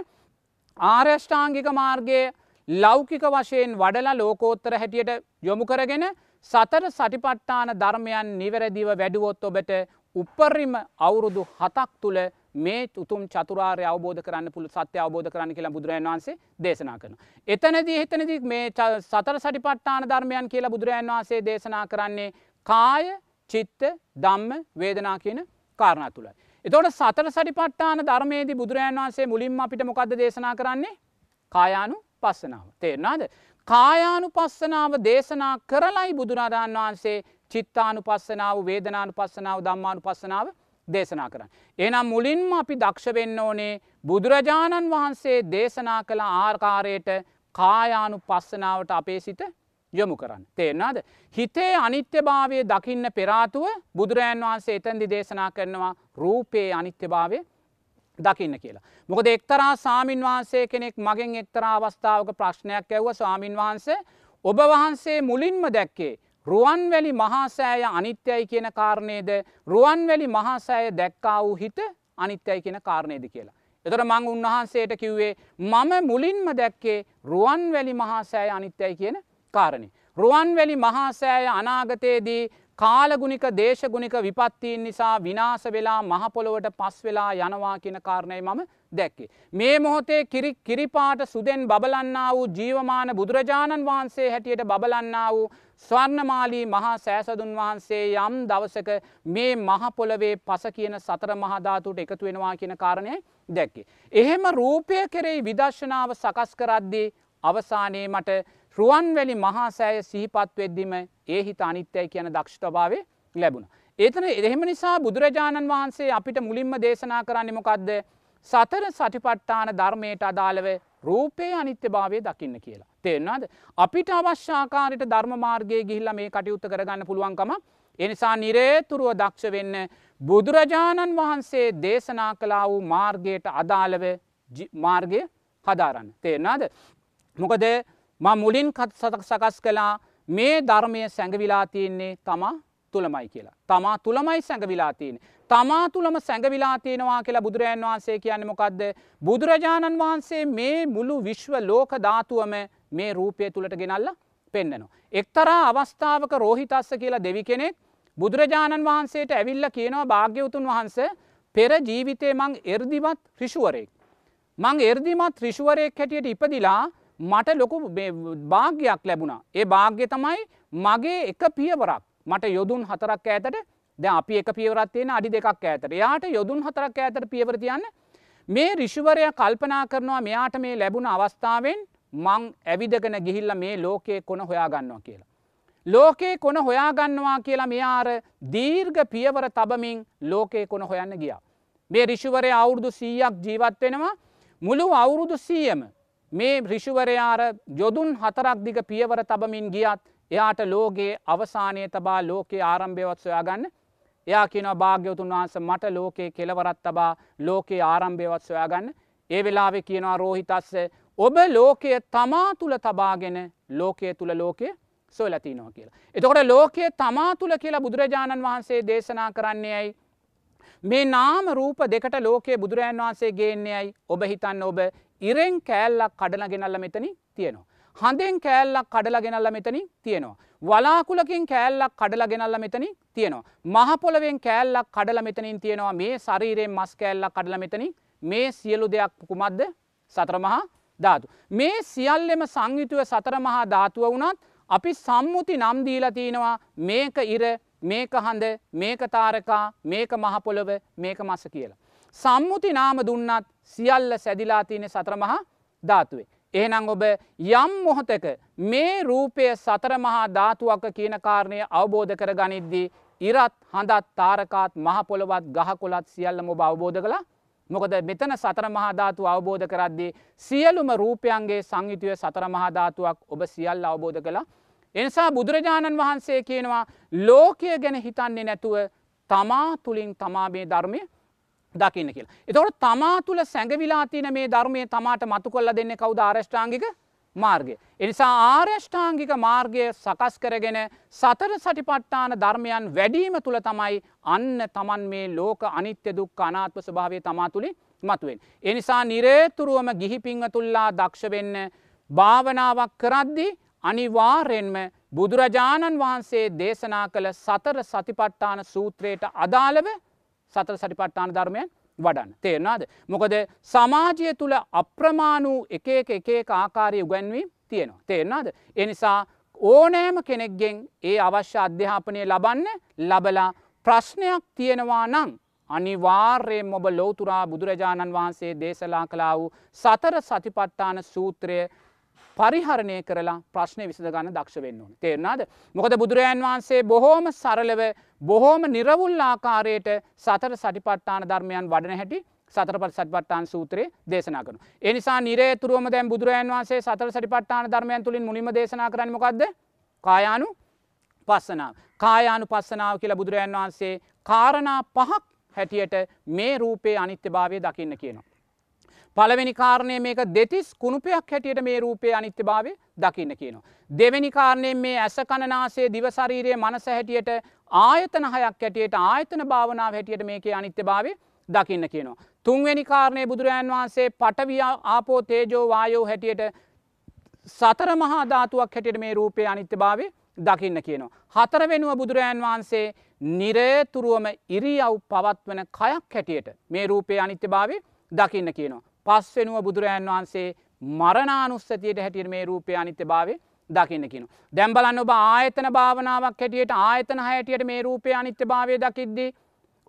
ආර්යෂ්ඨාංගික මාර්ගය ලෞකික වශයෙන් වඩලා ලෝකෝත්තර හැටියට යොමු කරගෙන සතර සටිපට්ඨාන ධර්මයන් නිවැරදිව වැඩුවොත් ඔබට උපරිම අවුරුදු හතක් තුළ මේ උතුම් චතුරාරය අවබෝධ කරන්න පුළ සත්‍ය අවබෝධ කරන්න කියලා බුදුරජන් වන්සේ දේශනා කරන. එතනදී එතනදි මේ සතර සටිපට්ඨාන ධර්මයන් කියලා බුදුරජන් වහන්සේ දේශනා කරන්නේ කාය චිත්ත දම්ම වේදනා කියන කාරණ තුළයි. එතවට සතර සටිපට්ඨාන ධර්මයේදී බුදුරජන් වහන්සේ මුලින්ම අපිට මොකක්ද දේශනා කරන්නේ කායානු පස්සනාව. තේරනාද. කායානු පස්සනාව දේශනා කරලයි බුදුරජාණන් වහන්සේ චිත්තානු පස්සනාව වේදනානු පස්සනාව දම්මානු පස්සනාව දේශනා කරන්න. එනම් මුලින්ම අපි දක්ෂ වෙන්න ඕනේ බුදුරජාණන් වහන්සේ දේශනා කළ ආර්කාරයට කායානු පස්සනාවට අපේ සිත යොමු කරන්න. තේරනාද. හිතේ අනිත්‍ය භාවය දකින්න පෙරාතුව බුදුරජන් වහන්සේ එතැන්දි දේශනා කරනවා රූපයේ අනිත්‍ය භාවය දකින්න කියලා. මොකද එක්තරා සාමීන් වහන්සේ කෙනෙක් මගෙන් එක්තරා අවස්ථාවක ප්‍රශ්නයක් ඇව්ව ස්වාමීන් වහන්සේ ඔබ වහන්සේ මුලින්ම දැක්කේ රුවන්වැලි මහාසෑය අනිත්‍යයි කියන කාරණයද රුවන්වැලි මහාසෑය දැක්කා වූ හිත අනිත්‍යයි කියන කාරණයද කියලා. එතොට මං උන්වහන්සේට කිව්වේ මම මුලින්ම දැක්කේ රුවන්වැලි මහාසෑය අනිත්‍යයි කියන කාරණය. රුවන්වැලි මහාසෑය අනාගතයේදී කාලගුණික දේශගුණික විපත්තීන් නිසා විනාස වෙලා මහපොළොවට පස් වෙලා යනවා කියන කාරණය මම දැක්කේ. මේ මොහොතේ කිරිපාට සුදෙන් බබලන්නා වූ ජීවමාන බුදුරජාණන් වහන්සේ හැටියට බබලන්නා වූ ස්වර්ණමාලී මහා සෑසදුන් වහන්සේ යම් දවසක මේ මහපොළවේ පස කියන සතර මහධාතුට එකතු වෙනවා කියන කාරණය දැක්කේ. එහෙම රූපය කෙරෙයි විදර්ශනාව සකස් කරද්දී අවසානයේ මට රුවන්වැලි මහාසෑය සිහිපත් වෙද්දිම ඒ හිත අනිත්‍යයි කියන දක්ෂතභාවය ලැබුණ. ඒතන එහෙම නිසා බුදුරජාණන් වහන්සේ අපිට මුලින්ම දේශනා කරන්නමොකක්ද සතර සටිපට්ඨාන ධර්මයට අදාළව රූපයේ අනිත්‍ය භාවය දකින්න කියලා. තේරනාද අපිට අවශ්‍යාකාරයට ධර්ම මාර්ගය ගිහිල්ල මේ කටයුත්ත කරගන්න පුළුවන්කම එනිසා නිරේතුරුව දක්ෂ වෙන්න බුදුරජාණන් වහන්සේ දේශනා කලා වූ මාර්ගයට අදාළව මාර්ගය හදාරන්න. තේරනාද මොකද ම මුලින් කත් සතක් සකස් කලා මේ ධර්මය සැඟවිලා තියෙන්නේ තමා තුළමයි කියලා. තමා තුළමයි සැඟවිලා තියෙන. තමා තුළම සැඟවිලා තියෙනවා කියලා බුදුරජාන් වහන්සේ කියන්න මොකක්ද. බුදුරජාණන් වහන්සේ මේ මුළු විශ්ව ලෝක ධාතුවම මේ රූපය තුළට ගෙනල්ල පෙන්න්නනවා. එක්තරා අවස්ථාවක රෝහිතස්ස කියලා දෙවි කෙනෙක් බුදුරජාණන් වහන්සේට ඇවිල්ල කියනවා භාග්‍යවතුන් වහන්ස පෙර ජීවිතය මං එර්දිමත් රිෂුවරෙක්. මං එර්දිමත් රිෂුවරයෙක් හැටියට ඉපදිලා මට ලොකු භාග්‍යයක් ලැබුණා. ඒ භාග්‍ය තමයි මගේ එක පියවරක් මට යොදුන් හතරක් ඇතට ද අපි එක පියවරත් තියෙන අඩි දෙකක් ඇතට යාට යොදුන් හතරක් ඇතට පියවර තියන්න මේ රිෂුවරය කල්පනා කරනවා මෙයාට මේ ලැබුණ අවස්ථාවෙන් මං ඇවිදගෙන ගිහිල්ල මේ ලෝකයේ කොන හොයාගන්නවා කියලා. ලෝකයේ කොන හොයාගන්නවා කියලා මෙයාර දීර්ඝ පියවර තබමින් ලෝකයේ කොන හොයන්න ගියා. මේ රිෂුවරය අවුරුදු සීයක් ජීවත් වෙනවා මුළු අවුරුදු සීයම මේ රිෂුවරයාර යොදුන් හතරක් දිග පියවර තබමින් ගියත් එයාට ලෝගේ අවසානය තබා ලෝකයේ ආරම්භයවත් සොයාගන්න එයා කියන භාග්‍යවතුන් වහන්ස මට ලෝකයේ කෙලවරත් තබා ලෝකයේ ආරම්භයවත් සොයාගන්න ඒ වෙලාවෙ කියනවා රෝහිතස්ස ඔබ ලෝකය තමා තුළ තබාගෙන ලෝකය තුළ ලෝකය සොලතිනවා කියලා. එතකොට ලෝකය තමා තුළ කියලා බුදුරජාණන් වහන්සේ දේශනා කරන්නේ ඇයි. මේ නාම රූප දෙකට ලෝකයේ බුදුරජන් වහන්සේ ගේන්නේ ඇයි ඔබ හිතන්න ඔබ ඉරෙන් කෑල්ලක් කඩන ගෙනල්ල මෙතනින් තියෙනවා. හඳෙන් කෑල්ලක් කඩලා ගෙනල්ල මෙතනින් තියෙනවා. වලාකුලකින් කෑල්ලක් කඩලා ගෙනල්ල මෙතනින් තියෙනවා. මහපොළවෙන් කෑල්ලක් කඩල මෙතනින් තියෙනවා මේ ශරීරයෙන් මස් කෑල්ලක් කඩල මෙතනින් මේ සියලු දෙයක් කුමක්ද සතරමහා ධාතු. මේ සියල්ලෙම සංයුතුව සතර මහා ධාතුව වුණත් අපි සම්මුති නම් දීලා තියෙනවා මේක ඉර මේක හඳ මේක තාරකා මේක මහපොළොව මේක මස කියලා. සම්මුති නාම දුන්නත් සියල්ල සැදිලා තියෙන සතර මහා ධාතුවේ. එහෙනම් ඔබ යම් මොහොතක මේ රූපය සතර මහා ධාතුවක කියන කාරණය අවබෝධ කර ගනිද්දී ඉරත් හඳත් තාරකාත් මහපොළොවත් ගහකොලත් සියල්ලම ඔබ අවබෝධ කලා මොකද මෙතන සතර මහාධාතු අවබෝධ කරද්දී සියලුම රූපයන්ගේ සංයුතිය සතර මහාධාතුවක් ඔබ සියල්ල අවබෝධ කළා. එනිසා බුදුරජාණන් වහන්සේ කියනවා ලෝකය ගැන හිතන්නේ නැතුව තමා තුළින් තමා මේ ධර්මය දකින්න කියලා. එතකොට තමා තුළ සැඟවිලා තින මේ ධර්මය තමාට මතු කොල්ල දෙන්න කවුද ආරෂ්ඨාංගික මාර්ගය. එනිසා ආර්යෂ්ඨාංගික මාර්ගය සකස් කරගෙන සතර සටිපට්ඨාන ධර්මයන් වැඩීම තුළ තමයි අන්න තමන් මේ ලෝක අනිත්‍ය දුක් අනාත්ම ස්භාවය තමා තුළින් මතුවෙන්. එනිසා නිරේතුරුවම ගිහි පිංවතුල්ලා දක්ෂ වෙන්න භාවනාවක් කරද්දි අනිවාර්යෙන්ම බුදුරජාණන් වහන්සේ දේශනා කළ සතර සතිපට්ඨාන සූත්‍රයට අදාළව සතර සටිපට්ඨාන ධර්මයන් වඩන්න තේරනාද. මොකද සමාජය තුළ අප්‍රමාණූ එක එක එක ආකාරය උගැන්වීම් තියෙනවා. තේරනාද. එනිසා ඕනෑම කෙනෙක්ගෙන් ඒ අවශ්‍ය අධ්‍යාපනය ලබන්න ලබලා ප්‍රශ්නයක් තියෙනවා නං. අනිවාර්යෙන් ඔබ ලෝතුරා බුදුරජාණන් වහන්සේ දේශලා කලා වූ සතර සතිපට්ඨාන සූත්‍රය පරිහරණය කරලා ප්‍රශ්නය විසඳ ගන්න දක්ෂ වෙන්න ඕන තේරනාද මොකද බුදුරජාන් වහන්සේ බොහෝම සරලව බොහෝම නිරවුල් ආකාරයට සතර සටිපට්ඨාන ධර්මයන් වඩන හැටි සතරපට සටිපට්ඨාන සූත්‍රයේ දේශනා කරන. එනිසා නිරේතුරුවම දැන් බුදුරජන් වහන්සේ සතර සටිපට්ඨාන ධර්මයන් තුළින් මුලින්ම දේශනා කරන්න මොකක්ද කායානු පස්සනාව. කායානු පස්සනාව කියලා බුදුරජන් වහන්සේ කාරණා පහක් හැටියට මේ රූපයේ අනිත්‍ය භාවය දකින්න කියනවා. පළවෙනි කාරණය මේක දෙතිස් කුණුපයක් හැටියට මේ රූපය අනිත්‍ය භාවය දකින්න කියනවා. දෙවැනි කාරණයෙන් මේ ඇස කණනාසේ දිවශරීරයේ මනස හැටියට ආයතන හයක් හැටියට ආයතන භාවනාව හැටියට මේකේ අනිත්‍ය භාවය දකින්න කියනවා. තුන්වැනි කාරණය බුදුරජාන් වහන්සේ පටවිය ආපෝ තේජෝ වායෝ හැටියට සතර මහා ධාතුවක් හැටියට මේ රූපය අනිත්‍ය භාවය දකින්න කියනවා. හතර වෙනුව බුදුරජාන් වහන්සේ නිරේතුරුවම ඉරියව් පවත්වන කයක් හැටියට මේ රූපය අනිත්‍ය භාවය දකින්න කියනවා. පස්වෙනුව බුදුරජාන් වහන්සේ මරණානුස්සතියට හැටියට මේ රූපය අනිත්‍ය භාවය දකින්න කියන. දැම්බලන්න ඔබ ආයතන භාවනාවක් හැටියට ආයතන හැටියට මේ රූපය අනිත්‍ය භාවය දකිද්දී.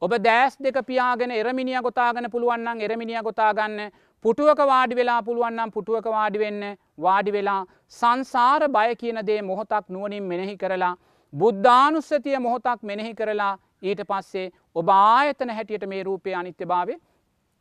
ඔබ දෑස් දෙක පියාගෙන එරමිනිිය ගොතාගන්න පුළුවන්නම් එරමිනිිය ගොතාගන්න පුටුවක වාඩි වෙලා පුළුවන්නම් පුටුවක වාඩි වෙන්න වාඩි වෙලා සංසාර බය කියන දේ මොහොතක් නුවනින් මෙනෙහි කරලා බුද්ධානුස්සතිය මොහොතක් මෙනෙහි කරලා ඊට පස්සේ ඔබ ආයතන හැටියට මේ රූපය අනිත්‍ය භාවය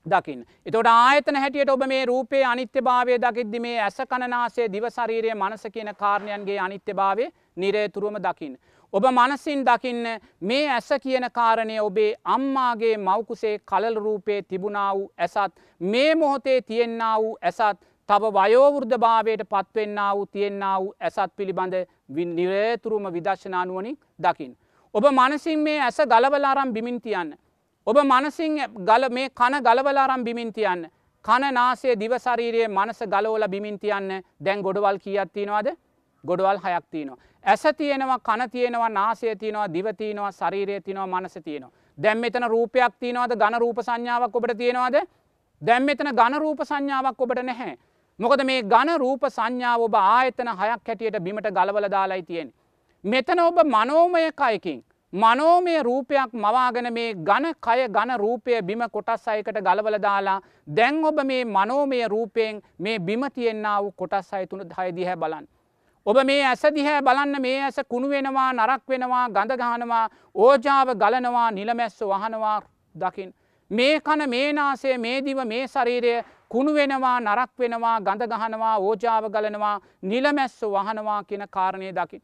දකින්න. එතොට ආයතන හැටියට ඔබ මේ රූපයේ අනිත්‍ය භාවය දකිද්දි මේ ඇස කණනාසේ දිවශරීරය මනස කියන කාරණයන්ගේ අනිත්‍ය භාවය නිරේතුරුවම දකින්න. ඔබ මනසින් දකින්න මේ ඇස කියන කාරණය ඔබේ අම්මාගේ මවකුසේ කලල් රූපයේ තිබුණා වූ ඇසත් මේ මොහොතේ තියෙන්න්න වූ ඇසත් තව වයෝවෘද්ධ භාවයට පත්වෙන්න වූ තියෙන්න්න වූ ඇසත් පිළිබඳ නිරේතුරුම විදශනානුවනින් දකිින්. ඔබ මනසින් මේ ඇස ගලවලාරම් බිමින් තියන්න. ඔබ මනසින් ගල මේ කන ගලවලාරම් බිමින් තියන්න. කන නාසේ දිවශරීරයේ මනස ගලෝල බිමින් තියන්න දැන් ගොඩවල් කියත් තියෙනවාද ගොඩවල් හයක් තියනවා. ඇස තියෙනවා කන තියෙනවා නාසය තියනවා දිවතියනවා ශරීරය තිනවා මනස තියනවා. දැම් මෙතන රූපයක් තියනවාද ගන රූප සංඥාවක් ඔබට තියෙනවාද දැම් මෙතන ගන රූප සංඥාවක් ඔබට නැහැ. මොකද මේ ගන රූප සංඥාව ඔබ ආයතන හයක් හැටියට බිමට ගලවල දාලායි තියෙන. මෙතන ඔබ මනෝමය කයකින්. මනෝමය රූපයක් මවාගෙන මේ ගණ කය ගණ රූපය බිම කොටස් අයකට ගලවල දාලා දැන් ඔබ මේ මනෝමය රූපයෙන් මේ බිම තියෙන්න්න වූ කොටස් අයතුන හයදිහැ බලන්. ඔබ මේ ඇස දිහැ බලන්න මේ ඇස කුණු වෙනවා නරක් වෙනවා ගඳ ගහනවා ඕජාව ගලනවා නිලමැස්ස වහනවා දකිින්. මේ කන මේ නාසේ මේ දිව මේ ශරීරය කුණු වෙනවා නරක් වෙනවා ගඳ ගහනවා ඕජාව ගලනවා නිලමැස්ස වහනවා කියන කාරණය දකි.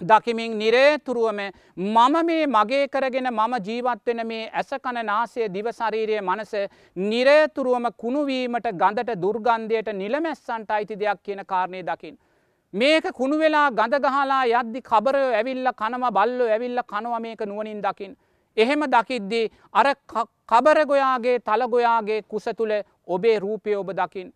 දකිමින් නිරේතුරුවම මම මේ මගේ කරගෙන මම ජීවත්වෙන මේ ඇසකන නාසය දිවශරීරය මනස නිරේතුරුවම කුණුවීමට ගඳට දුර්ගන්ධයට නිලමැස්සන්ට අයිති දෙයක් කියන කාරණය දකිින්. මේක කුණු වෙලා ගඳ ගහලා යද්දි කබරය ඇවිල්ල කනම බල්ලෝ ඇවිල්ල කනවා මේක නුවනින් දකිින්. එහෙම දකිද්දී අර කබරගොයාගේ තලගොයාගේ කුස තුළ ඔබේ රූපය ඔබ දකිින්.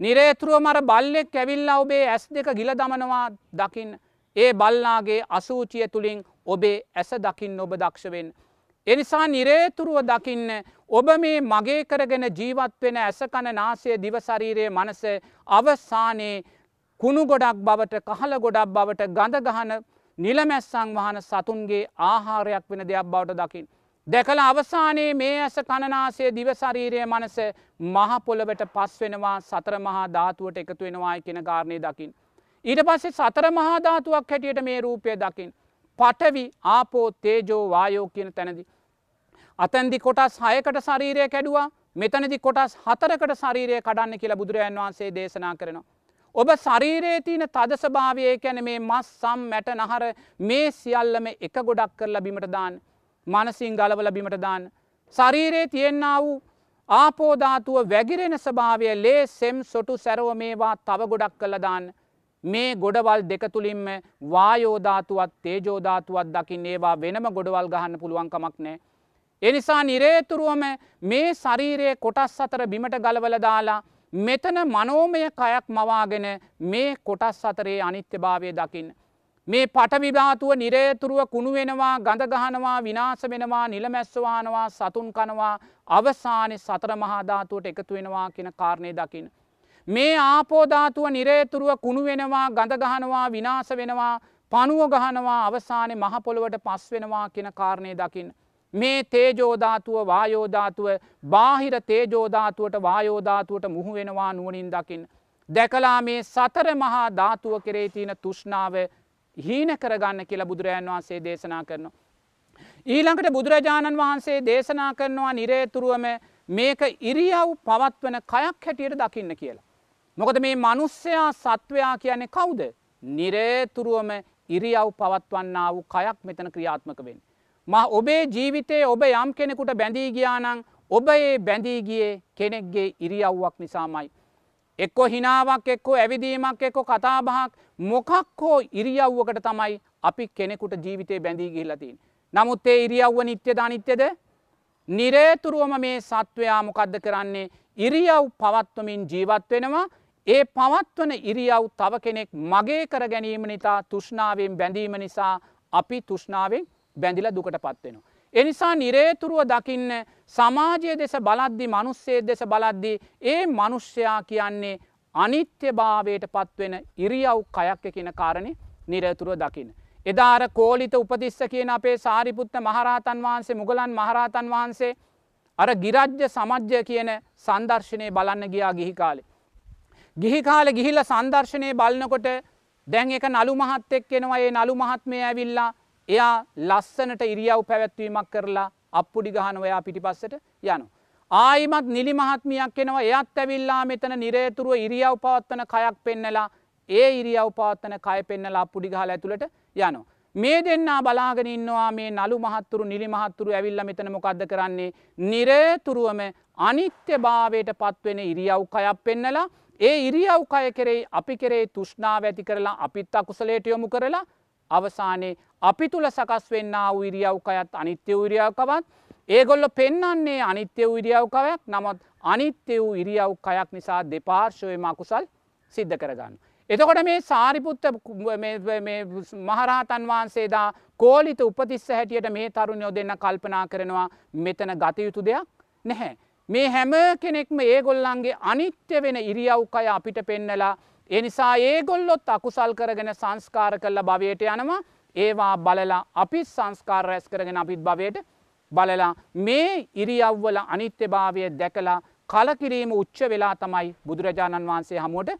නිරේතුරුව මර බල්ලෙක් ඇවිල්ලා ඔබේ ඇස් දෙක ගිල දමනවා දකිින්. ඒ බල්ලාගේ අසූචිය තුළින් ඔබේ ඇස දකිින් ඔබ දක්ෂවෙන්. එනිසා නිරේතුරුව දකින්න ඔබ මේ මගේ කරගෙන ජීවත් වෙන ඇසකන නාසය දිවශරීරයේ මනස අවසානයේ කුණු ගොඩක් බවට කහල ගොඩක් බවට ගඳ ගහන නිලමැස්සං වහන සතුන්ගේ ආහාරයක් වෙන දෙයක් බවට දකිින්. දැකල අවසානයේ මේ ඇස කණනාසේ දිවශරීරය මනස මහපොළවට පස් වෙනවා සතර මහා ධාතුවට එකතු වෙනවායි කෙන කාරණය දකිින්. ඊට පස්සේ සතර මහාධාතුවක් හැටියට මේ රූපය දකිින්. පටවි ආපෝ තේජෝ වායෝ කියන තැනදි. අතැන්දි කොටස් හයකට ශරීරය කැඩුවා මෙතනදි කොටස් හතරකට ශරීරය කඩන්න කියලා බුදුරජන් වහන්සේ දේශනා කරනවා. ඔබ ශරීරයේ තියන තද ස්භාවය කැන මේ මස් සම් මැට නහර මේ සියල්ලම එක ගොඩක් කර ලබීමට දාන්න. මනසින් ගලව ලබීමට දාන්න. ශරීරයේ තියෙන්න්න වූ ආපෝධාතුව වැගිරෙන ස්භාවය ලේ සෙම් සොටු සැරව මේවා තව ගොඩක් කළ දාන්න. මේ ගොඩවල් දෙක තුළින්ම වායෝධාතුවත් තේජෝධාතුවත් දකිින් ඒවා වෙනම ගොඩවල් ගහන්න පුළුවන්කමක් නෑ. එනිසා නිරේතුරුවම මේ ශරීරයේ කොටස් අතර බිමට ගලවල දාලා මෙතන මනෝමය කයක් මවාගෙන මේ කොටස් අතරේ අනිත්‍ය භාවය දකින්න. මේ පටවිභාතුව නිරේතුරුව කුණු වෙනවා ගඳ ගහනවා විනාස වෙනවා නිලමැස්සවානවා සතුන් කනවා අවසානය සතර මහාධාතුවට එකතු වෙනවා කියෙන කාරණය දකින්න. මේ ආපෝධාතුව නිරේතුරුව කුණු වෙනවා ගඳ ගහනවා විනාස වෙනවා පනුව ගහනවා අවසානය මහපොළොවට පස් වෙනවා කියෙන කාරණය දකින්න. මේ තේජෝධාතුව වායෝධාතුව බාහිර තේජෝධාතුවට වායෝධාතුවට මුහු වෙනවා නුවනින් දකිින්. දැකලා මේ සතර මහා ධාතුව කෙරේ තියන තුෂ්නාව හීන කරගන්න කියලා බුදුරජාන් වහන්සේ දේශනා කරනවා. ඊළඟට බුදුරජාණන් වහන්සේ දේශනා කරනවා නිරේතුරුවම මේක ඉරියව් පවත්වන කයක් හැටියට දකින්න කියලා. මොකද මේ මනුස්සයා සත්වයා කියන්නේ කවුද. නිරේතුරුවම ඉරියව් පවත්වන්න වූ කයක් මෙතන ක්‍රියාත්මක වෙන්. ම ඔබේ ජීවිතයේ ඔබ යම් කෙනෙකුට බැඳී ගියානං ඔබ ඒ බැඳී ගියේ කෙනෙක්ගේ ඉරියව්වක් නිසාමයි. එක්කො හිනාවක් එක්කෝ ඇවිදීමක් එක්කො කතාබහක් මොකක් හෝ ඉරියව්වකට තමයි අපි කෙනෙකුට ජීවිතය බැඳී ගිහිලතින්. නමුත් ඒ ඉරියව්ව නිත්‍ය ධනිත්‍යද නිරේතුරුවම මේ සත්වයා මොකක්ද කරන්නේ ඉරියව් පවත්වමින් ජීවත් වෙනවා ඒ පවත්වන ඉරියව් තව කෙනෙක් මගේ කර ගැනීම නිතා තුෂ්නාවෙන් බැඳීම නිසා අපි තුෂ්නාවෙන් බැඳිල දුකට පත්වෙනවා. එනිසා නිරේතුරුව දකින්න සමාජය දෙස බලද්දි මනුස්සේ දෙස බලද්දි ඒ මනුෂ්‍යයා කියන්නේ අනිත්‍ය භාවයට පත්වෙන ඉරියව් කයක් කියන කාරණය නිරේතුරුව දකින්න. එදාර කෝලිත උපතිස්ස කියන අපේ සාරිපුත්ත මහරහතන් වහන්සේ මුගලන් මහරහතන් වහන්සේ අර ගිරජ්‍ය සමජ්‍ය කියන සන්දර්ශනය බලන්න ගියා ගිහි කාලේ. ගිහි කාලෙ ගිහිල්ල සන්දර්ශනය බලනකොට දැන් එක නලු මහත් එක් කෙනවා ඒ නලු මහත්මය ඇවිල්ලා එයා ලස්සනට ඉරියව් පැවැත්වීමක් කරලා අපපුඩි ගහනවයා පිටිපස්සට යනු. ආයිමත් නිලි මහත්මියක් එනවා එයත් ඇවිල්ලා මෙතන නිරේතුරුව ඉරියව් පවත්වන කයක් පෙන්නලා ඒ ඉරියව් පවත්වන කය පෙන්නලා අපපුඩි ගහල ඇතුළට යනු. මේ දෙන්නා බලාගෙන ඉන්නවා මේ නලු මහත්තුරු නිලි මහත්තුරු ඇවිල්ල මෙතන මොකක්ද කරන්නේ නිරේතුරුවම අනිත්‍ය භාවයට පත්වෙන ඉරියව් කයක් පෙන්නලා ඒ ඉරියව් කය කෙරේ අපි කරේ තුෂ්නාව ඇති කරලා අපිත් අකුසලේට යොමු කරලා අවසානයේ අපි තුළ සකස් වෙන්න වූ ඉරියව්කයත් අනිත්‍ය ඉරියව්කවත් ඒගොල්ල පෙන්නන්නේ අනිත්‍ය ඉරියව්කවයක් නමුත් අනිත්‍ය වූ ඉරියව්කයක් නිසා දෙපාර්ශවයම අකුසල් සිද්ධ කරගන්න. එතකොට මේ සාරිපුත්ත මහරහතන් වහන්සේදා කෝලිත උපතිස්ස හැටියට මේ තරුණයෝ දෙන්න කල්පනා කරනවා මෙතන ගතයුතු දෙයක් නැහැ. මේ හැම කෙනෙක්ම ඒගොල්ලන්ගේ අනිත්‍ය වෙන ඉරියව්කය අපිට පෙන්නලා එනිසා ඒගොල්ලොත් අකුසල් කරගෙන සංස්කාර කරලා භවයට යනවා ඒවා බලලා අපිත් සංස්කාර රැස් කරගෙන අපිත් භවයට බලලා මේ ඉරියව්වල අනිත්‍ය භාවය දැකලා කලකිරීම උච්ච වෙලා තමයි බුදුරජාණන් වහන්සේ හමුවට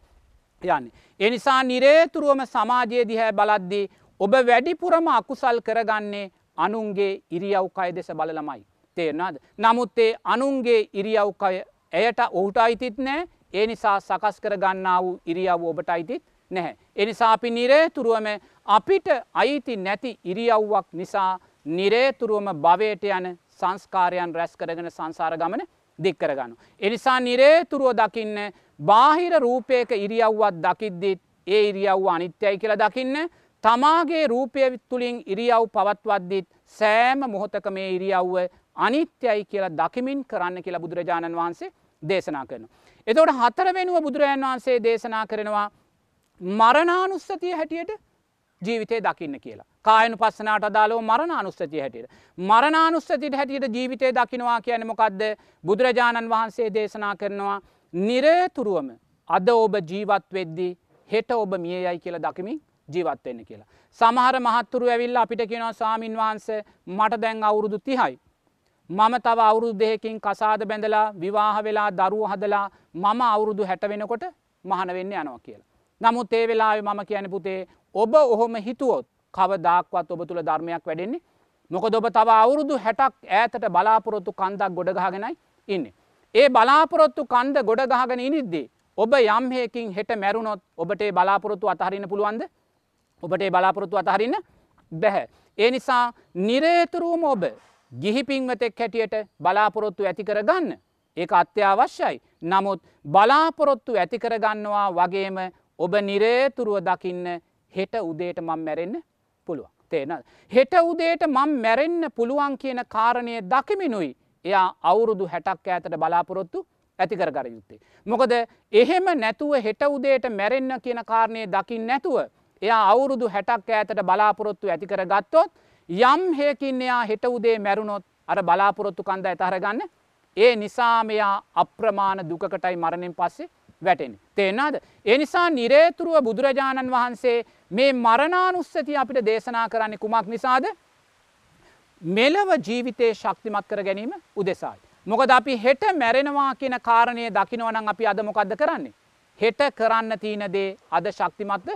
යන්න. එනිසා නිරේතුරුවම සමාජයේ දිහැ බලද්දී ඔබ වැඩිපුරම අකුසල් කරගන්නේ අනුන්ගේ ඉරියව්කය දෙස බලළමයි. තේරනාද. නමුත් ඒ අනුන්ගේ ඉරියව්කය ඇයට ඔහුට අයිතිත් නෑ ඒ නිසා සකස් කර ගන්නා වූ ඉරියව් ඔබට අයිතිත් නැහැ. එනිසා අපි නිරේතුරුවම අපිට අයිති නැති ඉරියව්වක් නිසා නිරේතුරුවම භවයට යන සංස්කාරයන් රැස් කරගෙන සංසාර ගමන දික් කරගන්න. එනිසා නිරේතුරුව දකින්න බාහිර රූපයක ඉරියව්වත් දකිද්දිත් ඒ ඉරියව්ව අනිත්‍යයි කියලා දකින්න තමාගේ රූපය තුළින් ඉරියව් පවත්වද්දිත් සෑම මොහොතක මේ ඉරියව්ව අනිත්‍යයි කියලා දකිමින් කරන්න කියලා බුදුරජාණන් වහන්සේ දේශනා කරන. එතවට හතර වෙනුව බුදුරජාන් වහන්සේ දේශනා කරනවා මරණානුස්සතිය හැටියට ජීවිතය දකින්න කියලා. කායනු පස්සනාට අදාලෝ මරණානුස්සතිය හැටියට. මරණානුස්සතිට හැටියට ජීවිතය දකිනවා කියන මොකක්ද බුදුරජාණන් වහන්සේ දේශනා කරනවා නිරේතුරුවම අද ඔබ ජීවත් වෙද්දී හෙට ඔබ මිය යයි කියලා දකිමින් ජීවත්වෙන්න කියලා. සමහර මහත්තුරු ඇවිල්ල අපිට කෙනවා සාමීන් වහන්සේ මට දැන් අවුරුදු තිහයි. මම තව අවුරුදු දෙහකින් කසාද බැඳලා විවාහ වෙලා දරුව හදලා මම අවුරුදු හැට වෙනකොට මහන වෙන්න යනවා කියලා. නමුත් ඒ වෙලා මම කියන පුතේ ඔබ ඔහොම හිතුවොත් කව දාක්වත් ඔබ තුළ ධර්මයක් වැඩෙන්නේ මොකද ඔබ තව අවුරුදු හැටක් ඈතට බලාපොරොත්තු කන්දක් ගොඩගහගෙනයි ඉන්න. ඒ බලාපොරොත්තු කන්ද ගොඩගහගෙන ඉනිද්දී ඔබ යම්හයකින් හෙට මැරුණොත් ඔබට බලාපොරොත්තු අතහරින්න පුළුවන්ද ඔබට බලාපොරොත්තු අතහරින්න බැහැ. ඒ නිසා නිරේතුරුවම ඔබ ගිහිපින්වතෙක් හැටියට බලාපොරොත්තු ඇති කර ගන්න. ඒ අත්‍යවශ්‍යයි. නමුත් බලාපොරොත්තු ඇති කරගන්නවා වගේම ඔබ නිරේතුරුව දකින්න හෙට උදේට මං මැරෙන්න පුළුවන්. තේන. හෙට උදේට මං මැරෙන්න පුළුවන් කියන කාරණය දකිමිනුයි එයා අවුරුදු හැටක් ඇතට බලාපොරොත්තු ඇතිකර කර යුත්තේ. මොකද එහෙම නැතුව හෙට උදේට මැරෙන්න කියන කාරණය දකිින් නැතුව එයා අවුරුදු හැටක් ඇතට බලාපොරොත්තු ඇතිකර ගත්තොත් යම් හයකින් එයා හෙට උදේ මැරුණොත් අර බලාපොරොත්තු කන්ද ඇතහරගන්න ඒ නිසා මෙයා අප්‍රමාණ දුකටයි මරණින් පස්සේ වැටෙන. තේෙන්නාද. එනිසා නිරේතුරුව බුදුරජාණන් වහන්සේ මේ මරණානුස්සති අපිට දේශනා කරන්නේ කුමක් නිසාද මෙලව ජීවිතය ශක්තිමත් කර ගැනීම උදෙසායි. මොකද අපි හෙට මැරෙනවා කියන කාරණය දකිනවනං අපි අද මොකක්ද කරන්නේ. හෙට කරන්න තියන දේ අද ශක්තිමත්ද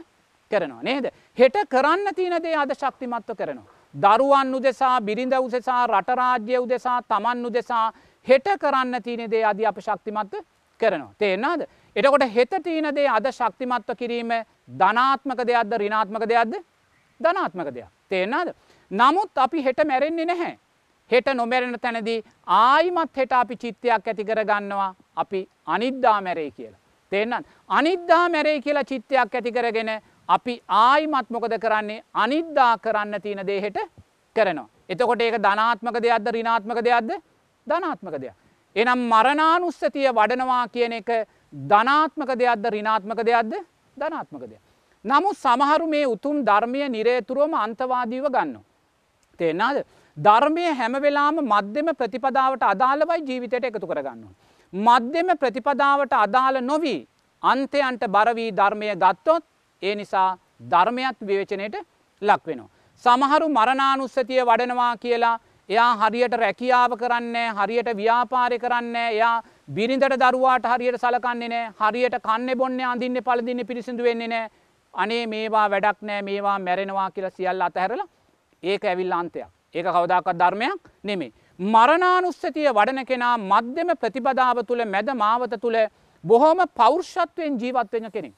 කරනවා නේද. හෙට කරන්න තියන දේ අද ශක්තිමත්ව කරනවා. දරුවන් උදෙසා බිරිඳ උසෙසා රටරාජ්‍ය උදෙසා තමන් උදෙසා හෙට කරන්න තියන දේ අධි අප ශක්තිමත්ව කරනවා. තේෙන්නාද. එටකොට හෙත තියන දේ අද ශක්තිමත්ව කිරීම ධනාත්මක දෙයක්ද රිනාත්මක දෙයක්ද ධනාත්මක දෙයක්. තේෙන්නාද. නමුත් අපි හෙට මැරෙන්නේ නැහැ. හෙට නොමැරෙන තැනදී ආයිමත් හෙට අපි චිත්තයක් ඇති කරගන්නවා අපි අනිද්දා මැරේ කියලා. තේන්නත් අනිද්දා මැරේ කියලා චිත්තයක් ඇති කරගෙන අපි ආයිමත් මොකද කරන්නේ අනිද්දා කරන්න තියෙන දේහෙට කරනවා. එතකොට ඒක ධනාත්මක දෙයක්ද රිනාත්මක දෙයක්ද ධනාත්මක දෙයක්. එනම් මරණානුස්සතිය වඩනවා කියන එක ධනාත්මක දෙයක්ද රිනාත්මක දෙයක්ද ධනාත්මක දෙයක්. නමුත් සමහරු මේ උතුම් ධර්මය නිරේතුරුවම අන්තවාදීව ගන්න. තේෙන්නාද ධර්මය හැමවෙලාම මධ්‍යම ප්‍රතිපදාවට අදාළවයි ජීවිතයට එකතු කරගන්න. මධ්‍යම ප්‍රතිපදාවට අදාළ නොවී අන්තයන්ට බරවී ධර්මය ගත්තොත් ඒ නිසා ධර්මයත් විවචනයට ලක් වෙනවා. සමහරු මරණානුස්සතිය වඩනවා කියලා එයා හරියට රැකියාව කරන්න හරියට ව්‍යාපාරය කරන්න එයා බිරිඳට දරුවාට හරියට සලකන්නේ නෑ හරියට කන්න බොන්න අඳින්න පලදින්න පිරිසිදු වෙන්නේ නෑ අනේ මේවා වැඩක් නෑ මේවා මැරෙනවා කියලා සියල්ල අතහැරලා ඒක ඇවිල් අන්තයක් ඒක කවදාකත් ධර්මයක් නෙමේ. මරණානුස්සතිය වඩන කෙනා මධ්‍යම ප්‍රතිපදාව තුළ මැද මාවත තුළ බොහොම පෞර්ෂත්වයෙන් ජීවත්වෙන කෙනෙක්.